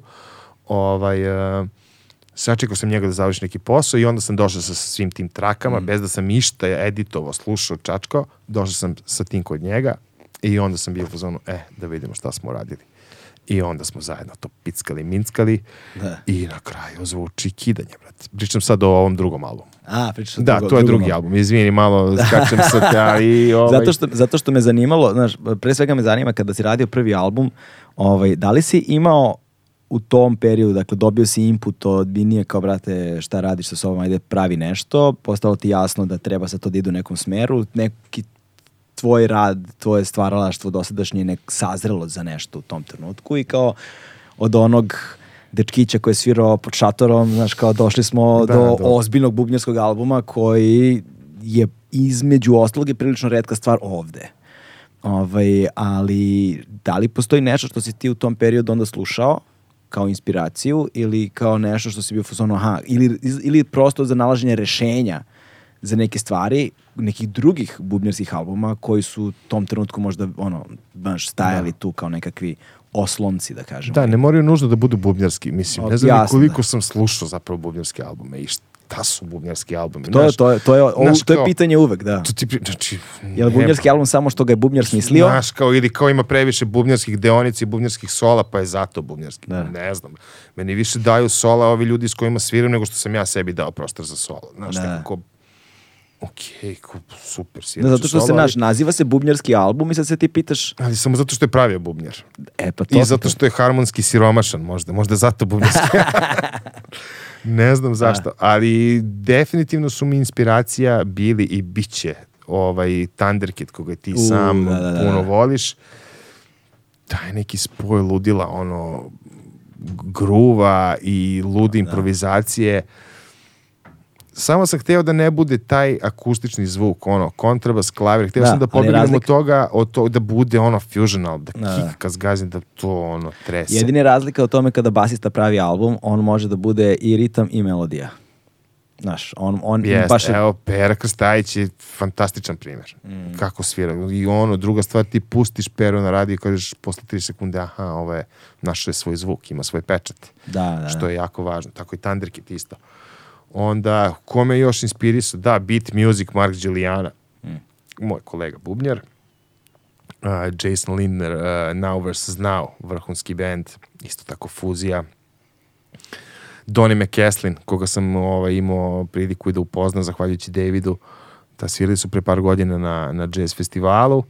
ovaj, uh, sačekao sam njega da završi neki posao i onda sam došao sa svim tim trakama, bez da sam išta editovao, slušao, čačkao, došao sam sa tim kod njega i onda sam bio u fazonu, e, da vidimo šta smo radili. I onda smo zajedno to pickali, minckali Da. i na kraju zvuči kidanje, brate. Pričam sad o ovom drugom albumu. A, pričaš o Da, drugo- to je drugi album. Izvini, malo skačem sa te, ali... Ovaj, Zato što, zato što me zanimalo, znaš, pre svega me zanima kada si radio prvi album, ovaj, da li si imao u tom periodu, dakle dobio si input od Binije kao brate šta radiš sa sobom, ajde pravi nešto, postalo ti jasno da treba sa to da ide u nekom smeru, neki tvoj rad, tvoje stvaralaštvo dosadašnje nek sazrelo za nešto u tom trenutku i kao od onog dečkića koji je svirao pod šatorom, znaš, kao došli smo Da, do do- ozbiljnog bubnjarskog albuma koji je između ostalog i prilično redka stvar ovde. Ovaj, ali da li postoji nešto što si ti u tom periodu onda slušao kao inspiraciju ili kao nešto što si bio u fazonu, aha, ili, ili prosto za nalaženje rešenja za neke stvari, nekih drugih bubnjarskih albuma koji su u tom trenutku možda ono, baš stajali tu kao nekakvi oslonci, da kažemo. Da, ne moraju nužno da budu bubnjarski. Mislim, ne znam Jasno, koliko da. sam slušao zapravo bubnjarske albume i šta su bubnjarski albumi. To Znaš, to je, to je, ovo- znaš, to je kao- pitanje uvek, da. To ti, znači, Je li bubnjarski album samo što ga je bubnjar smislio? Znaš, kao, ili kao ima previše bubnjarskih deonica i bubnjarskih sola, pa je zato bubnjarski. Da. Ne znam. Meni više daju sola ovi ljudi s kojima sviram nego što sam ja sebi dao prostor za solo. Znaš, Da. nekako, ok, ko, super, Da, sviram zato što se solo, naš ali, naziva se bubnjarski album i sad se ti pitaš ali samo zato što je pravio bubnjar. e pa to I zato što je harmonski siromašan možda, možda zato bubnjarski. ne znam zašto, ali definitivno su mi inspiracija bili i bit će ovaj Thunderkid koga ti U, sam da, da, da, puno da. voliš. Taj neki spoj ludila, ono gruva i lude improvizacije. Samo sam hteo da ne bude taj akustični zvuk, ono, kontrabas, klavir. Hteo Da, sam da ali pobegnem od toga, od to, da bude ono fusional, da, Da. kika kad zgazim, da to ono trese. Jedina je razlika u tome kada basista pravi album, on može da bude i ritam i melodija. Znaš, on, on Jeste, baš evo, Pera Krstajić je fantastičan primjer. Mm. Kako svira. I ono, druga stvar, ti pustiš Peru na radio i kažeš posle 3 sekunde, aha, ovo je, našao je svoj zvuk, ima svoj pečat. Da, da, Što da. je jako važno. Tako i Thunderkid isto. Onda, ko me još inspirisao? Da, Beat Music, Mark Giuliana. moj kolega Bubnjar, uh, Jason Lindner, uh, Now vs. Now, vrhunski band, isto tako fuzija. Donny McCaslin, koga sam ovaj, imao priliku i da upoznam, zahvaljujući Davidu, da svirali su pre par godina na, na jazz festivalu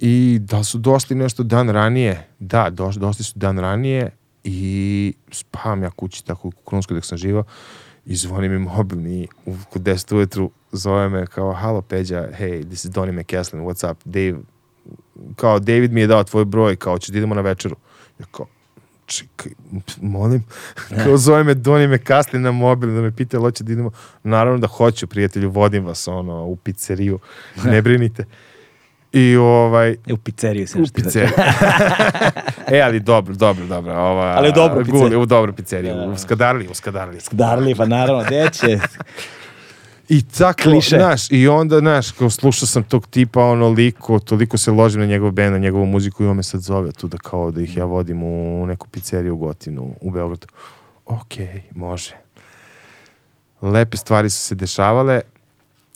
i da su došli nešto dan ranije, da, došli, došli su dan ranije i spavam ja kući tako u Krunskoj dok sam živao i zvoni mi mobilni u kod 10 ujutru zove me kao halo Peđa, hey, this is Donny McCaslin, what's up, Dave kao David mi je dao tvoj broj, kao ćeš da idemo na večeru. Ja kao, čekaj, molim, kao zove me Donny McCaslin na mobil da me pita hoće da idemo. Naravno da hoću, prijatelju, vodim vas ono, u pizzeriju, ne brinite. I ovaj... E, u pizzeriju se U nešto pizzeriju. e, ali dobro, dobro, dobro. Ova, Ali dobro guli, pizzeriju. U dobro pizzeriju. Da, da. U Skadarli, u Skadarli. Darli, pa naravno, gde će? I tako, Kliše. znaš, i onda, znaš, kao slušao sam tog tipa onoliko, toliko se ložim na njegov band, na njegovu muziku i on me sad zove tu da kao da ih ja vodim u neku pizzeriju u Gotinu, u Beogradu. Okej, može. Lepe stvari su se dešavale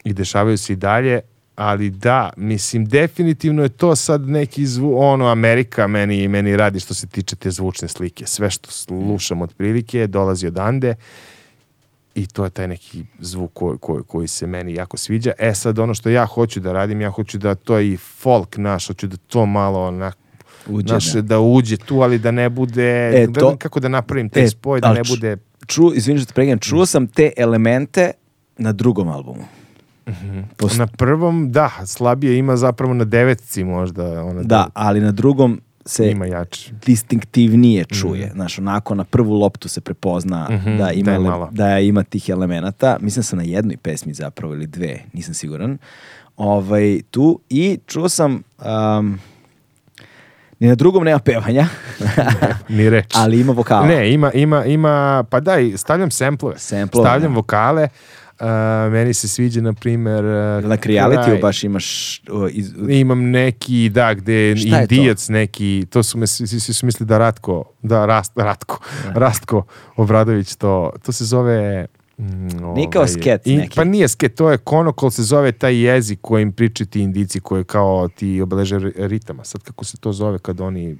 i dešavaju se i dalje, ali da, mislim, definitivno je to sad neki zvu, ono, Amerika meni, meni radi što se tiče te zvučne slike. Sve što slušam od prilike dolazi odande i to je taj neki zvuk koji, koji, koji se meni jako sviđa. E sad ono što ja hoću da radim, ja hoću da to je i folk naš, hoću da to malo onak, Uđe, naš, da. da uđe tu, ali da ne bude, E, da to- kako da napravim taj E, spoj, da ne bude Ču, izvini što te pregledam, čuo sam te elemente na drugom albumu. Post- na prvom, da, slabije ima zapravo na devetci možda. Ona da, ali na drugom se Ima jače. distinktivnije čuje. Znaš, onako na prvu loptu se prepozna Mhm, da, ima da je ele- malo. da ima tih elemenata. Mislim sam na jednoj pesmi zapravo ili dve, nisam siguran. Ovaj, tu i čuo sam um, ni na drugom nema pevanja, Ni reč. ali ima vokala. Ne, ima, ima, ima, pa daj, stavljam semplove. Semplove, Stavljam da. vokale. Uh, meni se sviđa, na primer... uh, Na kraj- baš imaš o, iz, Imam neki, da, gde je to? indijac neki, to su svi, su mislili da Ratko, da, Rast, Ratko, Rastko Obradović to, to se zove... Mm, Nije kao sket neki. Pa nije sket, to je konokol, se zove taj jezik kojim pričaju ti indici, koje kao ti obeleže ri- ritama. Sad kako se to zove kad oni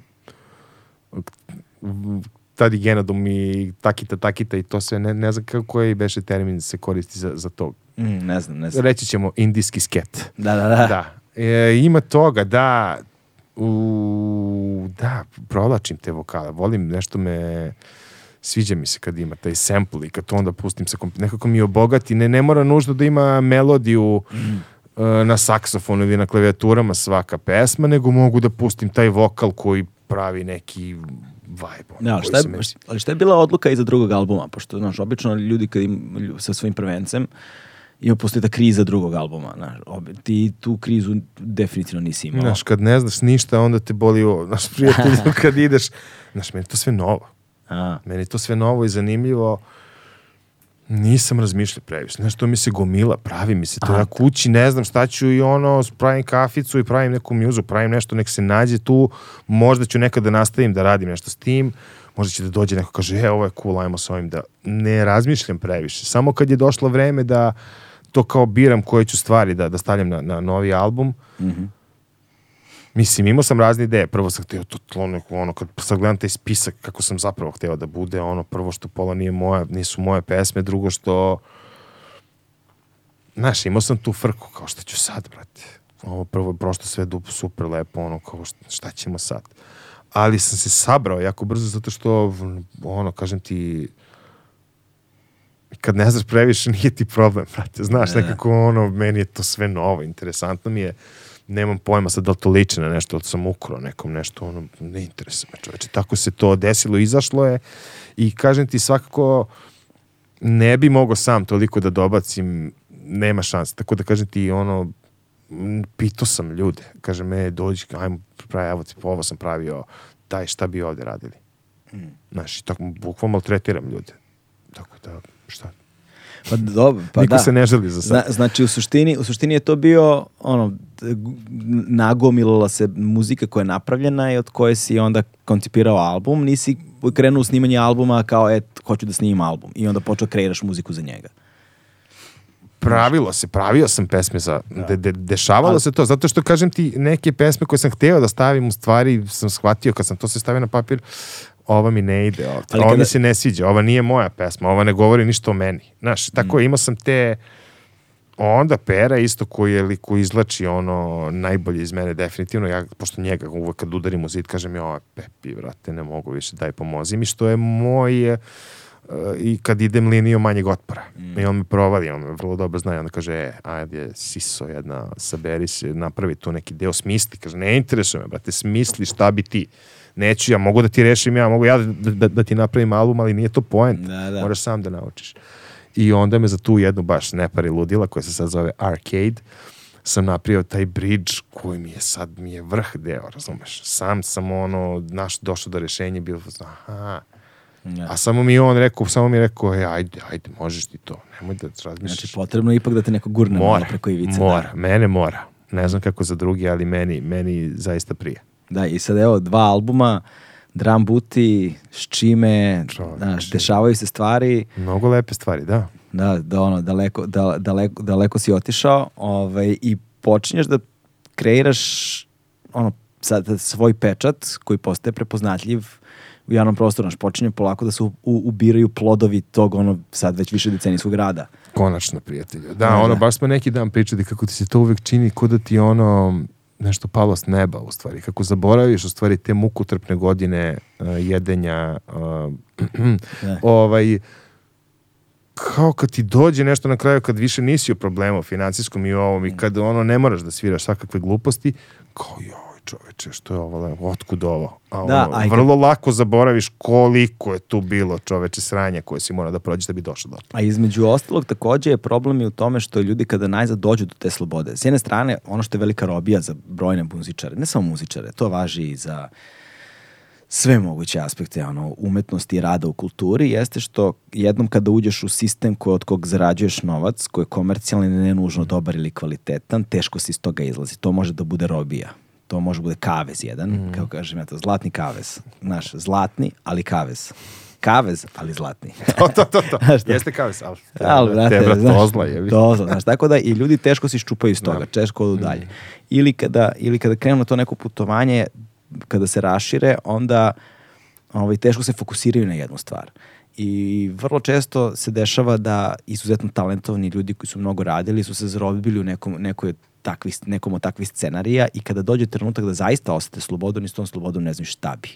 tadi genadom i takita, takita i to sve, ne, ne znam kako koji beše termin se koristi za, za to. Mm, ne znam, ne znam. Reći ćemo indijski sket. Da, da, da. Da. E, ima toga, da, u, da, provlačim te vokale, volim, nešto me, sviđa mi se kad ima taj sample i kad to onda pustim sa komp- nekako mi obogati, ne, ne mora nužno da ima melodiju e, na saksofonu ili na klavijaturama svaka pesma, nego mogu da pustim taj vokal koji pravi neki vibe. ono, ali koji šta, je, ali šta je bila odluka iza drugog albuma? Pošto, znaš, obično ljudi kad im, sa svojim prvencem ima postoji ta kriza drugog albuma. Znaš, obi- ti tu krizu definitivno nisi imao. Znaš, kad ne znaš ništa, onda te boli ovo. Znaš, prijatelju, kad ideš, znaš, meni je to sve novo. A, Meni je to sve novo i zanimljivo. Nisam razmišljao previše. Znaš, to mi se gomila, pravi mi se to. Ja kući ne znam šta ću i ono, pravim kaficu i pravim neku mjuzu, pravim nešto, nek se nađe tu. Možda ću nekada nastavim da radim nešto s tim. Možda će da dođe neko kaže, e, ovo je cool, ajmo s ovim da... Ne razmišljam previše. Samo kad je došlo vreme da to kao biram koje ću stvari da, da stavljam na, na novi album, Mislim, imao sam razne ideje. Prvo sam htio to tlo neko, ono, kad sad gledam taj spisak kako sam zapravo htio da bude, ono, prvo što pola nije moja, nisu moje pesme, drugo što znaš, imao sam tu frku, kao šta ću sad, brate. Ovo prvo je prošlo sve dup, super lepo, ono, kao šta, ćemo sad. Ali sam se sabrao jako brzo zato što, ono, kažem ti, kad ne znaš previše, nije ti problem, brate. Znaš, nekako ono, meni je to sve novo, interesantno mi je, nemam pojma sad da li to liči na nešto, da sam ukro nekom nešto, ono, ne interesuje me čoveče. Tako se to desilo, izašlo je i kažem ti svakako ne bi mogao sam toliko da dobacim, nema šanse. Tako da kažem ti ono, pitao sam ljude, kaže me dođi, ajmo pravi, evo ti, ovo sam pravio, daj šta bi ovde radili. Znaš, i tako bukvalno maltretiram ljude. Tako da, šta? Pa dobro, pa Niko da. se ne želi za sad. Zna, znači u suštini, u suštini je to bio ono nagomilala se muzika koja je napravljena i od koje si onda koncipirao album, nisi krenuo u snimanje albuma kao et hoću da snimam album i onda počeo kreiraš muziku za njega. pravilo se, pravio sam pesme za, de, de, dešavalo se to, zato što kažem ti neke pesme koje sam hteo da stavim u stvari sam shvatio kad sam to se stavio na papir ova mi ne ide, ova, Ali ova kada- mi se ne sviđa, ova nije moja pesma, ova ne govori ništa o meni. Znaš, tako Mm. imao sam te onda Pera isto koji je liko izlači ono najbolje iz mene definitivno ja pošto njega uvek kad udarim u zid kažem ja Pepi vrate ne mogu više daj pomozi mi što je moj eh, i kad idem linijom manjeg otpora i on me provali on me vrlo dobro zna i onda kaže e, ajde siso jedna saberi se napravi tu neki deo smisli kaže ne interesuje me brate smisli šta bi ti neću ja mogu da ti rešim ja mogu ja da, da, da ti napravim album ali nije to point Da, da. moraš sam da naučiš i onda me za tu jednu baš nepari ludila koja se sad zove Arcade sam napravio taj bridge koji mi je sad mi je vrh deo, razumeš? Sam sam ono, naš došao do rešenja bilo, aha, Ja. a samo mi on rekao, samo mi rekao, e, ajde, ajde, možeš ti to, nemoj da razmišljaš. Znači, potrebno je ipak da te neko gurne malo mora, preko ivice. mora, Da. mene mora. Ne znam kako za drugi, ali meni, meni zaista prije. Da, i sad evo dva albuma, Drum Booty, s čime, Čovječe. znaš, dešavaju se stvari, Mnogo lepe stvari, da. da, da ono, daleko, da, daleko, daleko si otišao ovaj, i počinješ da kreiraš ono, sad, svoj pečat koji postaje prepoznatljiv u javnom prostoru, znaš, počinje polako da se u, u- ubiraju plodovi tog ono sad već više decenijskog rada. Konačno, prijatelju. Da, Da, ono, da. baš smo neki dan pričali kako ti se to uvek čini ko da ti ono nešto palo s neba u stvari. Kako zaboraviš u stvari te mukotrpne godine uh, jedenja uh, ovaj kao kad ti dođe nešto na kraju kad više nisi u problemu financijskom i ovom i kad ono ne moraš da sviraš svakakve gluposti kao joj čoveče što je ovo le- otkud ovo a Da, ono, a i kad- vrlo lako zaboraviš koliko je tu bilo čoveče sranja koje si morao da prođeš da bi došao do toga. A između ostalog takođe je problem i u tome što ljudi kada najzad dođu do te slobode. S jedne strane, ono što je velika robija za brojne muzičare, ne samo muzičare, to važi i za sve moguće aspekte ono, umetnosti i rada u kulturi, jeste što jednom kada uđeš u sistem koji, od kog zarađuješ novac, koji je komercijalni, ne nužno dobar ili kvalitetan, teško se iz toga izlazi. To može da bude robija. To može da bude kavez jedan, kao kažem ja to, zlatni kavez. Znaš, zlatni, ali kavez. Kavez, ali zlatni. to, to, to, to. Jeste kao sal. Ali, brate, te, brat, znaš, ozla je. Dozla, znaš, tako da i ljudi teško se iščupaju iz toga, teško odu dalje. Ili kada, ili kada krenu na to neko putovanje, kada se rašire, onda ovaj, teško se fokusiraju na jednu stvar. I vrlo često se dešava da izuzetno talentovani ljudi koji su mnogo radili su se zarobili u nekom, nekoj takvih, nekom od takvih scenarija i kada dođe trenutak da zaista osete slobodu, ni s tom slobodom ne znaju šta bi.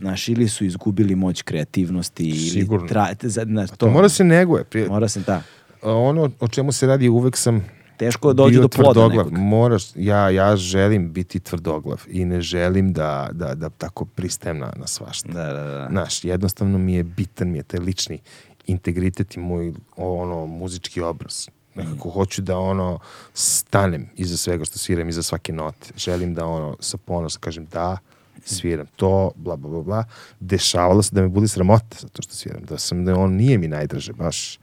Znaš, ili su izgubili moć kreativnosti, ili Sigurno. tra, za- znaš, To mora se neguje. Prije, Mora se, da. ono o čemu se radi uvek sam Teško dođe bio do ploda tvrdoglav. nekog. Moraš, ja, ja želim biti tvrdoglav i ne želim da, da, da tako pristajem na, na svašta. Da, da, da. Znaš, jednostavno mi je bitan mi je taj lični integritet i moj ono muzički obraz. Nekako hoću da ono stanem iza svega što sviram, iza svake note. Želim da ono sa ponosom kažem da, sviram to, bla, bla, bla, bla. Dešavalo se da me bude sramota zato što sviram. Da sam, da on nije mi najdraže, baš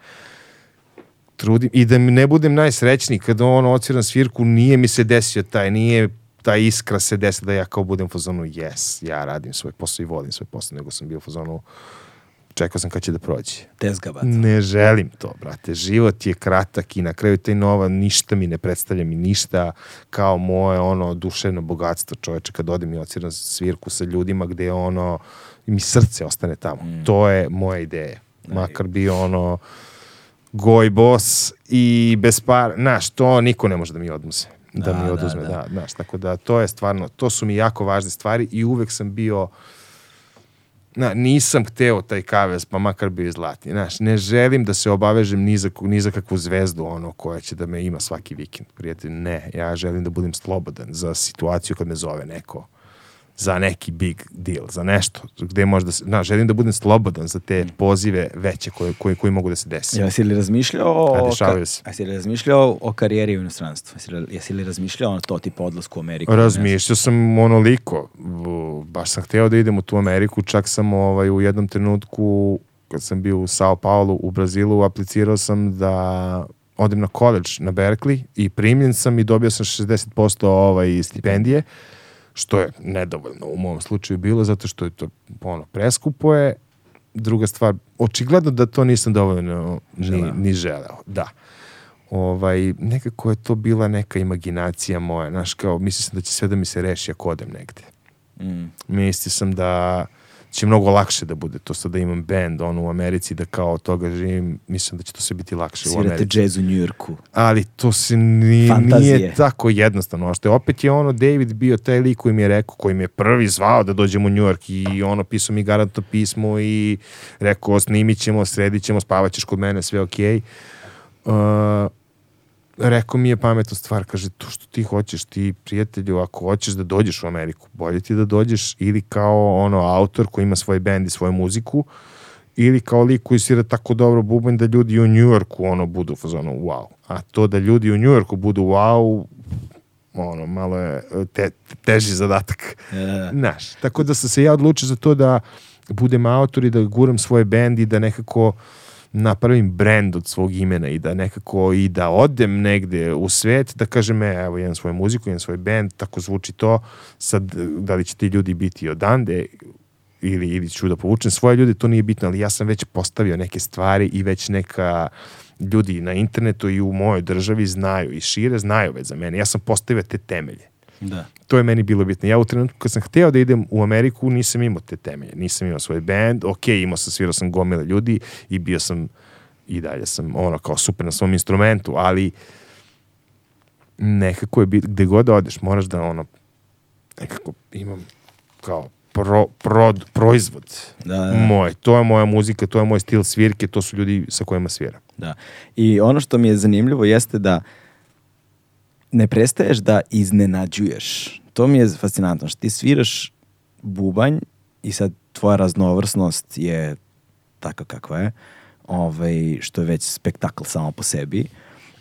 trudim i da ne budem najsrećniji kada on odsviram svirku, nije mi se desio taj, nije ta iskra se desila da ja kao budem u fazonu yes, ja radim svoj posao i volim svoj posao, nego sam bio u fazonu čekao sam kad će da prođe. Tezga. Ne želim to, brate. Život je kratak i na kraju taj nova ništa mi ne predstavlja mi ništa kao moje ono duševno bogatstvo čoveče kad odem i odsviram svirku sa ljudima gde ono mi srce ostane tamo. To je moja ideja. Makar bio ono goj bos i bez para, znaš, to niko ne može da mi odmuze. Da, Da, mi da, oduzme, da. da, znaš, tako da to je stvarno, to su mi jako važne stvari i uvek sam bio na, nisam hteo taj kavez, pa makar bio i zlatni. Znaš, ne želim da se obavežem ni za, ni za kakvu zvezdu ono koja će da me ima svaki vikend. Prijatelj, ne. Ja želim da budem slobodan za situaciju kad me zove neko za neki big deal, za nešto gde možda znaš, želim da budem slobodan za te pozive veće koje, koje, koji mogu da se desi. Jesi li razmišljao o, dešavaju se. jesi li razmišljao o karijeri u inostranstvu? Jesi li, jesi li razmišljao o to tipa odlasku u Ameriku? Razmišljao sam onoliko, baš sam hteo da idem u tu Ameriku, čak sam ovaj, u jednom trenutku, kad sam bio u Sao Paulo u Brazilu, aplicirao sam da odem na college na Berkeley i primljen sam i dobio sam 60% ovaj, stipendije, što je nedovoljno u mom slučaju bilo, zato što je to ono, preskupo je. Druga stvar, očigledno da to nisam dovoljno ni, Želeo. ni želeo, da. ovaj, nekako je to bila neka imaginacija moja, znaš, kao, mislio sam da će sve da mi se reši ako odem negde. Mm. Mislio sam da će mnogo lakše da bude to sad da imam band on u Americi da kao od toga živim mislim da će to sve biti lakše u Svirate Americi džez u Njujorku. ali to se ni, Fantazije. nije tako jednostavno. A što je opet je ono David bio taj lik koji mi je rekao, koji mi je prvi zvao da dođem u New York i ono pisao mi garantno pismo i rekao snimit ćemo, sredit ćemo, spavat ćeš kod mene, sve okej. Uh, rekao mi je pametna stvar, kaže, to što ti hoćeš, ti prijatelju, ako hoćeš da dođeš u Ameriku, bolje ti da dođeš ili kao ono autor koji ima svoj bend i svoju muziku, ili kao lik koji svira tako dobro bubanj da ljudi u Njujorku ono budu fazonu wow. A to da ljudi u Njujorku budu wow, ono, malo je te, teži zadatak. E, Znaš, tako da sam se ja odlučio za to da budem autor i da guram svoje bend i da nekako napravim brand od svog imena i da nekako i da odem negde u svet da kažem, e, evo, imam svoju muziku, imam svoj band, tako zvuči to, sad, da li će ti ljudi biti odande ili, ili ću da povučem svoje ljude, to nije bitno, ali ja sam već postavio neke stvari i već neka ljudi na internetu i u mojoj državi znaju i šire znaju već za mene. Ja sam postavio te temelje. Da. To je meni bilo bitno. Ja u trenutku kad sam hteo da idem u Ameriku, nisam imao te temelje. Nisam imao svoj band. Ok, imao sam, svirao sam gomile ljudi i bio sam i dalje sam ono kao super na svom instrumentu, ali nekako je bit, gde god da odeš, moraš da ono nekako imam kao pro, prod, proizvod Da, da. moj. To je moja muzika, to je moj stil svirke, to su ljudi sa kojima sviram. Da. I ono što mi je zanimljivo jeste da ne prestaješ da iznenađuješ. To mi je fascinantno. Što ti sviraš bubanj i sad tvoja raznovrsnost je takva kakva je, ovaj, što je već spektakl samo po sebi,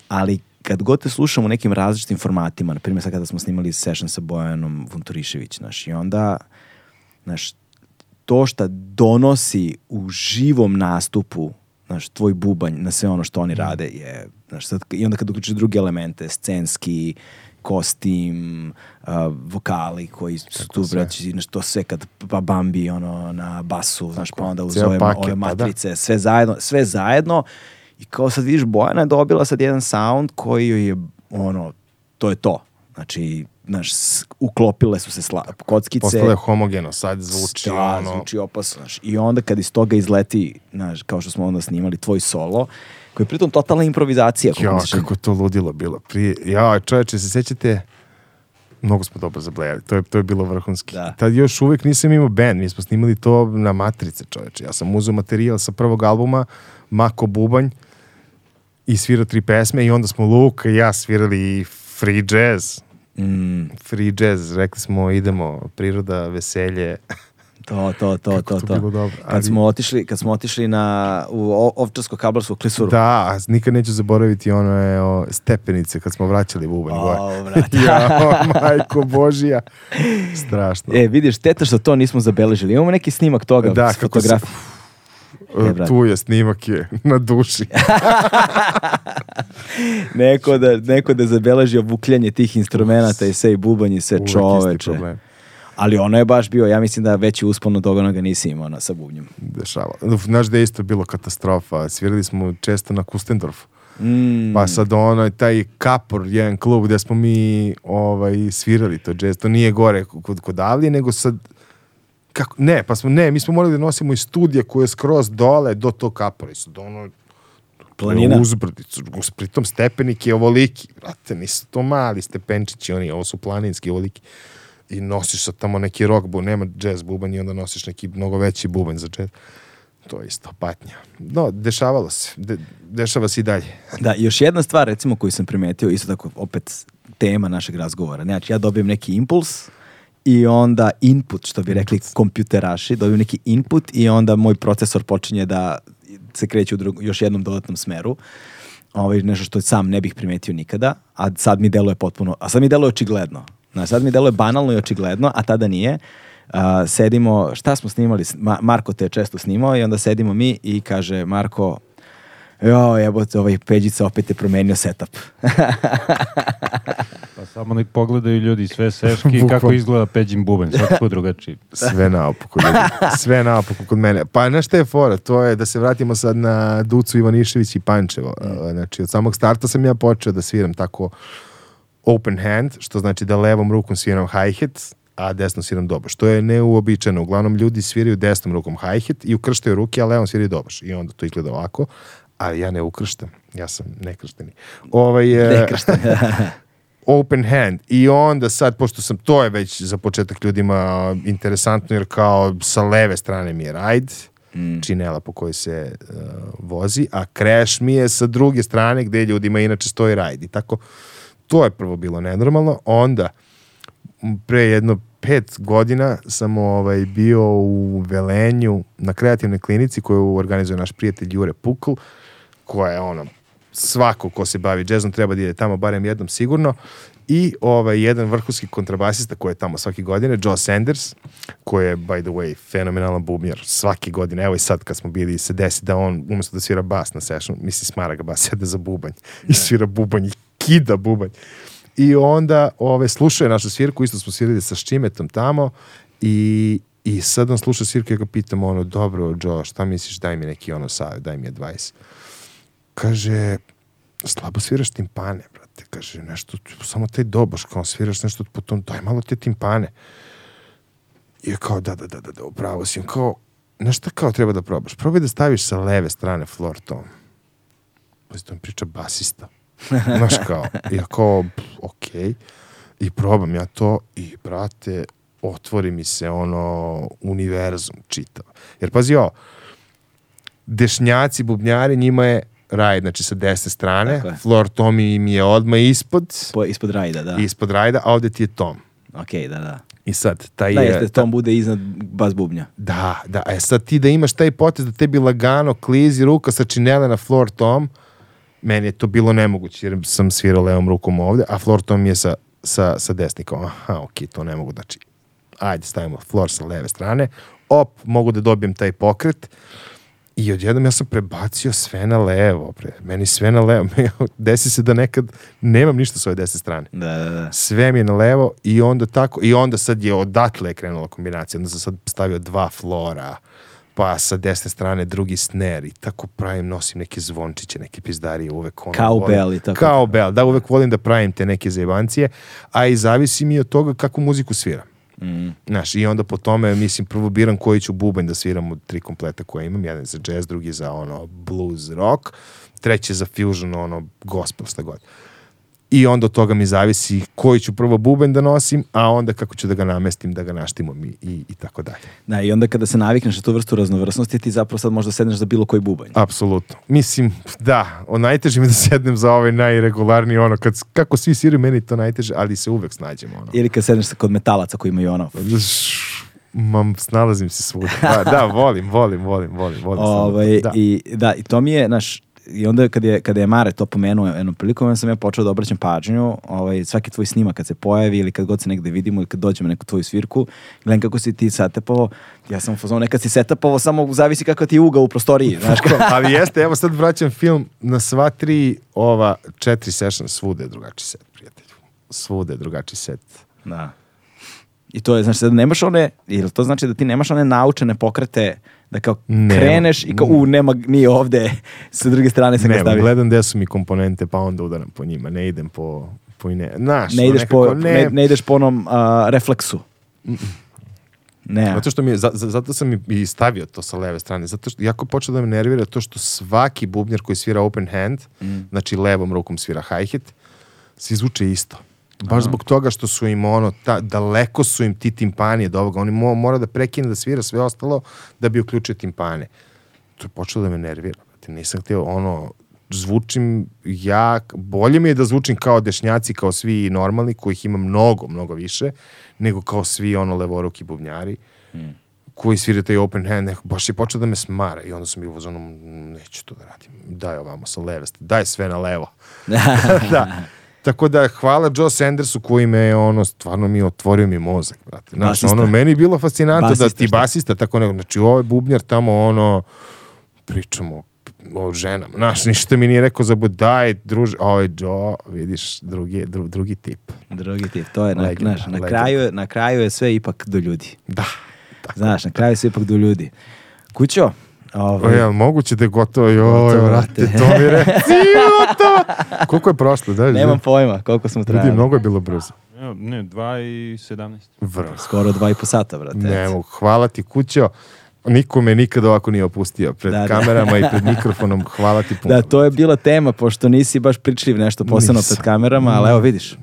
ali kad god te slušam u nekim različitim formatima, na primjer sad kada smo snimali session sa Bojanom Vunturišević, znaš, i onda, znaš, to što donosi u živom nastupu znaš, tvoj bubanj na sve ono što oni rade je, znaš, sad, i onda kad uključiš druge elemente, scenski, kostim, a, vokali koji su tu, braći, znaš, to sve kad pa Bambi, ono, na basu, znaš, pa onda uz ove, paket, ove pa da. matrice, sve zajedno, sve zajedno i kao sad vidiš Bojana je dobila sad jedan sound koji joj je, ono, to je to. Znači, znaš, uklopile su se sla, kockice. Postalo je homogeno, sad zvuči Da, ono... zvuči opasno. znaš. I onda kad iz toga izleti, znaš, kao što smo onda snimali, tvoj solo, koji je pritom totalna improvizacija. Ja, kako to ludilo bilo. Prije, ja, čoveče, se sećate, mnogo smo dobro zablejali, to je, to je bilo vrhunski. Da. Tad još uvek nisam imao band, mi smo snimali to na matrice, čoveče. Ja sam uzeo materijal sa prvog albuma, Mako Bubanj, i svirao tri pesme i onda smo Luka i ja svirali free jazz. Mm, Free jazz, rekli smo idemo, priroda, veselje. to, to, to, Kako to, to to. bilo dobro. Kad Ali- smo otišli, kad smo otišli na, u o- ovčarsko-kablarsku klisuru. Da, nikad neću zaboraviti ono je o, stepenice kad smo vraćali bubanj gore. Ja, majko Božija. Strašno. E, vidiš, teta što to nismo zabeležili. Imamo neki snimak toga, Da, s fotografije. E, brate. tu je snimak je na duši. Neko da, neko da zabeleži obukljanje tih instrumenta i sve i bubanj i sve čoveče. Ali ono je baš bio, ja mislim da veći uspon od toga onoga nisi imao na, sa bubnjem. Dešava. Znaš da je isto bilo katastrofa. Svirali smo često na Kustendorfu. Mm, Pa sad ono, taj Kapor, jedan klub gde smo mi ovaj, svirali to jazz. To nije gore kod, kod Avlije, nego sad kako, ne, pa smo, ne, mi smo morali da nosimo iz studija koje je skroz dole do tog kapora. I sad ono, Planina. Uzbrdicu. Pritom stepenik je ovoliki. Brate, nisu to mali stepenčići, oni, ovo su planinski ovoliki. I nosiš sad tamo neki rock bu, nema jazz bubanj i onda nosiš neki mnogo veći bubanj za jazz. To je isto patnja. No, dešavalo se. De, dešava se i dalje. Da, još jedna stvar recimo koju sam primetio, isto tako opet tema našeg razgovora. Znači ja dobijem neki impuls i onda input, što bi rekli kompjuteraši, dobijem neki input i onda moj procesor počinje da se kreće u drug, još jednom dodatnom smeru. Ovaj, nešto što sam ne bih primetio nikada, a sad mi deluje potpuno, a sad mi deluje očigledno. Znaš, sad mi deluje banalno i očigledno, a tada nije. A, sedimo, šta smo snimali? Ma- Marko te je često snimao i onda sedimo mi i kaže Marko, Jo, jebote, ovaj Peđica opet je promenio setup. Pa samo nek pogledaju ljudi sve seški i kako izgleda Peđin bubanj, svakako drugačiji. Sve naopako, ljudi. Sve naopako kod mene. Pa znaš šta je fora? To je da se vratimo sad na Ducu Ivanišević i Pančevo. Mm. Znači, od samog starta sam ja počeo da sviram tako open hand, što znači da levom rukom sviram hi-hat, a desnom sviram doboš. To je neuobičajeno. Uglavnom ljudi sviraju desnom rukom hi-hat i ukrštaju ruke, a levom sviraju doboš. I onda to izgleda ovako. Ali ja ne ukrštam. Ja sam nekršteni. Ovaj, e, Nekršten. open hand i onda sad, pošto sam, to je već za početak ljudima interesantno jer kao sa leve strane mi je ride, činela po kojoj se uh, vozi, a crash mi je sa druge strane gde ljudima inače stoji ride i tako, to je prvo bilo nenormalno, onda pre jedno pet godina sam ovaj, bio u Velenju na kreativnoj klinici koju organizuje naš prijatelj Jure Pukl, koja je ono, svako ko se bavi džezom treba da ide tamo barem jednom sigurno i ovaj, jedan vrhunski kontrabasista koji je tamo svake godine, Joe Sanders, koji je, by the way, fenomenalan bubnjar svake godine. Evo i sad kad smo bili se desi da on, umjesto da svira bas na sessionu, misli smara ga bas, sede za bubanj i svira bubanj i kida bubanj. I onda ove, slušao je našu svirku, isto smo svirali sa Ščimetom tamo i, i sad on sluša svirku i ja ga pitam ono, dobro, Joe, šta misliš, daj mi neki ono savjet, daj mi advice. Kaže, slabo sviraš timpane, brate. Kaže, nešto, samo taj doboš, kao sviraš nešto po tom, daj malo te timpane. I je kao, da, da, da, da, da, upravo si. Kao, nešto kao treba da probaš. Probaj da staviš sa leve strane floor tom. Pazi, to mi priča basista. Znaš kao, ja kao, okej. I probam ja to i, brate, otvori mi se ono univerzum čitav. Jer pazi ovo, dešnjaci, bubnjari, njima je raj, znači sa desne strane, floor tom im je odmah ispod, Po, ispod rajda, da. ispod rajda, a ovde ti je tom. Ok, da, da. I sad, taj Da, je... jeste, tom bude iznad bas bubnja. Da, da, e sad ti da imaš taj potez da tebi lagano klizi ruka sa činela na floor tom, meni je to bilo nemoguće jer sam svirao levom rukom ovde, a floor tom je sa, sa, sa desnikom. Aha, ok, to ne mogu, znači, ajde stavimo floor sa leve strane, op, mogu da dobijem taj pokret i odjednom ja sam prebacio sve na levo, pre. meni sve na levo, desi se da nekad nemam ništa s ove desne strane Da, da, da. sve mi je na levo i onda tako, i onda sad je odatle krenula kombinacija, onda sam sad stavio dva flora, pa sa desne strane drugi snare i tako pravim, nosim neke zvončiće, neke pizdarije, uvek ono... Kao volim- bell i tako. Kao bell, da, uvek volim da pravim te neke zajebancije, a i zavisi mi od toga kakvu muziku sviram. Mm. Znaš, i onda po tome, mislim, prvo biram koji ću bubanj da sviram od tri kompleta koje imam. Jedan je za jazz, drugi za ono blues, rock, treći za fusion, ono gospel, šta god. I onda od toga mi zavisi koji ću prvo bubanj da nosim, a onda kako ću da ga namestim, da ga naštimom i, i, i tako dalje. Da, i onda kada se navikneš na tu vrstu raznovrsnosti, ti zapravo sad možda sedneš za bilo koji bubanj. Apsolutno. Mislim, da, o najteže mi da sednem za ovaj najregularniji, ono, kad, kako svi sviraju, meni to najteže, ali se uvek snađemo, ono. Ili kad sedneš kod metalaca koji imaju ono. Mam, snalazim se svuda. Da, da, volim, volim, volim, volim. volim Ovaj, da. i, da, i to mi je, znaš, i onda kad je, kada je Mare to pomenuo jednom prilikom, onda sam ja počeo da obraćam pažnju, ovaj, svaki tvoj snimak kad se pojavi ili kad god se negde vidimo ili kad dođemo na neku tvoju svirku, gledam kako si ti setepovao, ja sam u nekad si setepovao, samo zavisi kako ti je uga u prostoriji, znaš, Ali jeste, evo sad vraćam film na sva tri ova četiri session, svude je drugačiji set, prijatelju. Svude je drugačiji set. Da. I to je, znači, da nemaš one, ili to znači da ti nemaš one naučene pokrete, da kao Nema. kreneš i kao, u, nema, nije ovde, sa druge strane sam ga Ne, stavio. gledam gde su mi komponente, pa onda udaram po njima. Ne idem po, po ine. Znaš, Ne ideš, po, nekako, ne, ne ideš po onom a, refleksu. Ne, Zato što mi je, za- za- zato sam i- i stavio to sa leve strane, zato što jako počeo da me nervira to što svaki bubnjar koji svira open hand, Mm. znači levom rukom svira hi-hat, se izvuče isto. Baš zbog toga što su im ono, ta, daleko su im ti timpani od ovoga, oni mo, mora da prekine da svira sve ostalo da bi uključio timpane. To je počelo da me nervira. Nisam htio, ono, zvučim jak, bolje mi je da zvučim kao dešnjaci, kao svi normalni, kojih ima mnogo, mnogo više, nego kao svi ono levoruki bubnjari koji sviraju taj open hand, neko, baš je počeo da me smara i onda sam bio u "Mm, neću to da radim, daj ovamo sa leve, daj sve na levo. da. Tako da, hvala Joe Sandersu koji me je, ono, stvarno mi otvorio mi mozak, brate. Znaš, Basista. ono, meni je bilo fascinantno da ti šta? basista, tako neko, znači, ovaj bubnjar tamo, ono, pričamo o ženama. Znaš, ništa mi nije rekao za budaj, druže, oj, Joe, vidiš, drugi, dru, drugi tip. Drugi tip, to je, na, znaš, na, kraju, na kraju je sve ipak do ljudi. Da. Znaš, na kraju je sve ipak do ljudi. Kućo, ovaj, ja, moguće da je gotovo, joj, vrate, brate. to mi reci, gotovo. Koliko je prošlo, da? nemam pojma koliko smo Ljudi, trajali. mnogo je bilo brzo. Ne, 2 i 17. Vrlo. Skoro dva i po sata, brate. Ne mogu, hvala ti kućo. Niko me nikad ovako nije opustio pred Da, da. kamerama i pred mikrofonom. Hvala ti puno. Da, to je bila tema, pošto nisi baš pričljiv nešto posebno Nisam. pred kamerama, ali evo vidiš.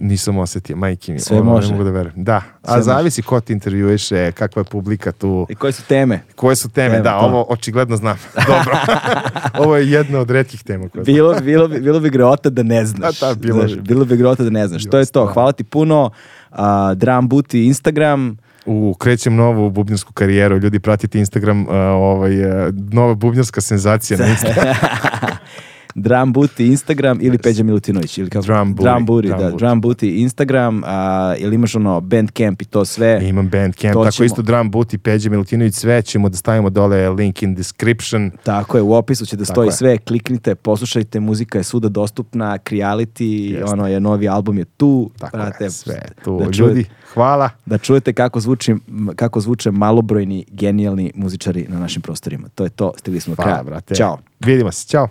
Nisam osetio, majke mi. Sve Ovo može. Ne mogu da verujem. Da, a Sve zavisi ko ti intervjueše, kakva je publika tu, I koje su teme? koje su teme. Evo da, to. ovo očigledno znam. Dobro. ovo je jedna od retkih tema. Koje znam. Bilo, bilo, bi, bilo bi greota da ne znaš. Da, da, bilo Znaš, bi. bilo bi greota da ne znaš. To je to. Hvala ti puno. A, Drum Booty Instagram. U, krećem novu bubnjarsku karijeru. Ljudi, pratite Instagram, uh, ovaj, uh, nova bubnjarska senzacija na Instagram. Drum Booty Instagram ili Peđa Milutinović. Ili kako? Drum Booty, Drum Booty, da. Drum Booty Instagram. A, ili imaš ono Bandcamp i to sve. Imam Bandcamp, To tako ćemo- isto Drum Booty, Peđa Milutinović, sve ćemo da stavimo dole link in description. Tako je, u opisu će da Tako stoji je. sve, kliknite, poslušajte, muzika je svuda dostupna, Creality, Jeste. ono je, novi album je tu, Tako brate, je, sve tu. da Ljudi, čujete- hvala. da čujete kako, zvuči, kako zvuče malobrojni, genijalni muzičari na našim prostorima. To je to, stigli smo do kraja. brate. Ćao. Vidimo se, ćao.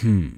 Hmm.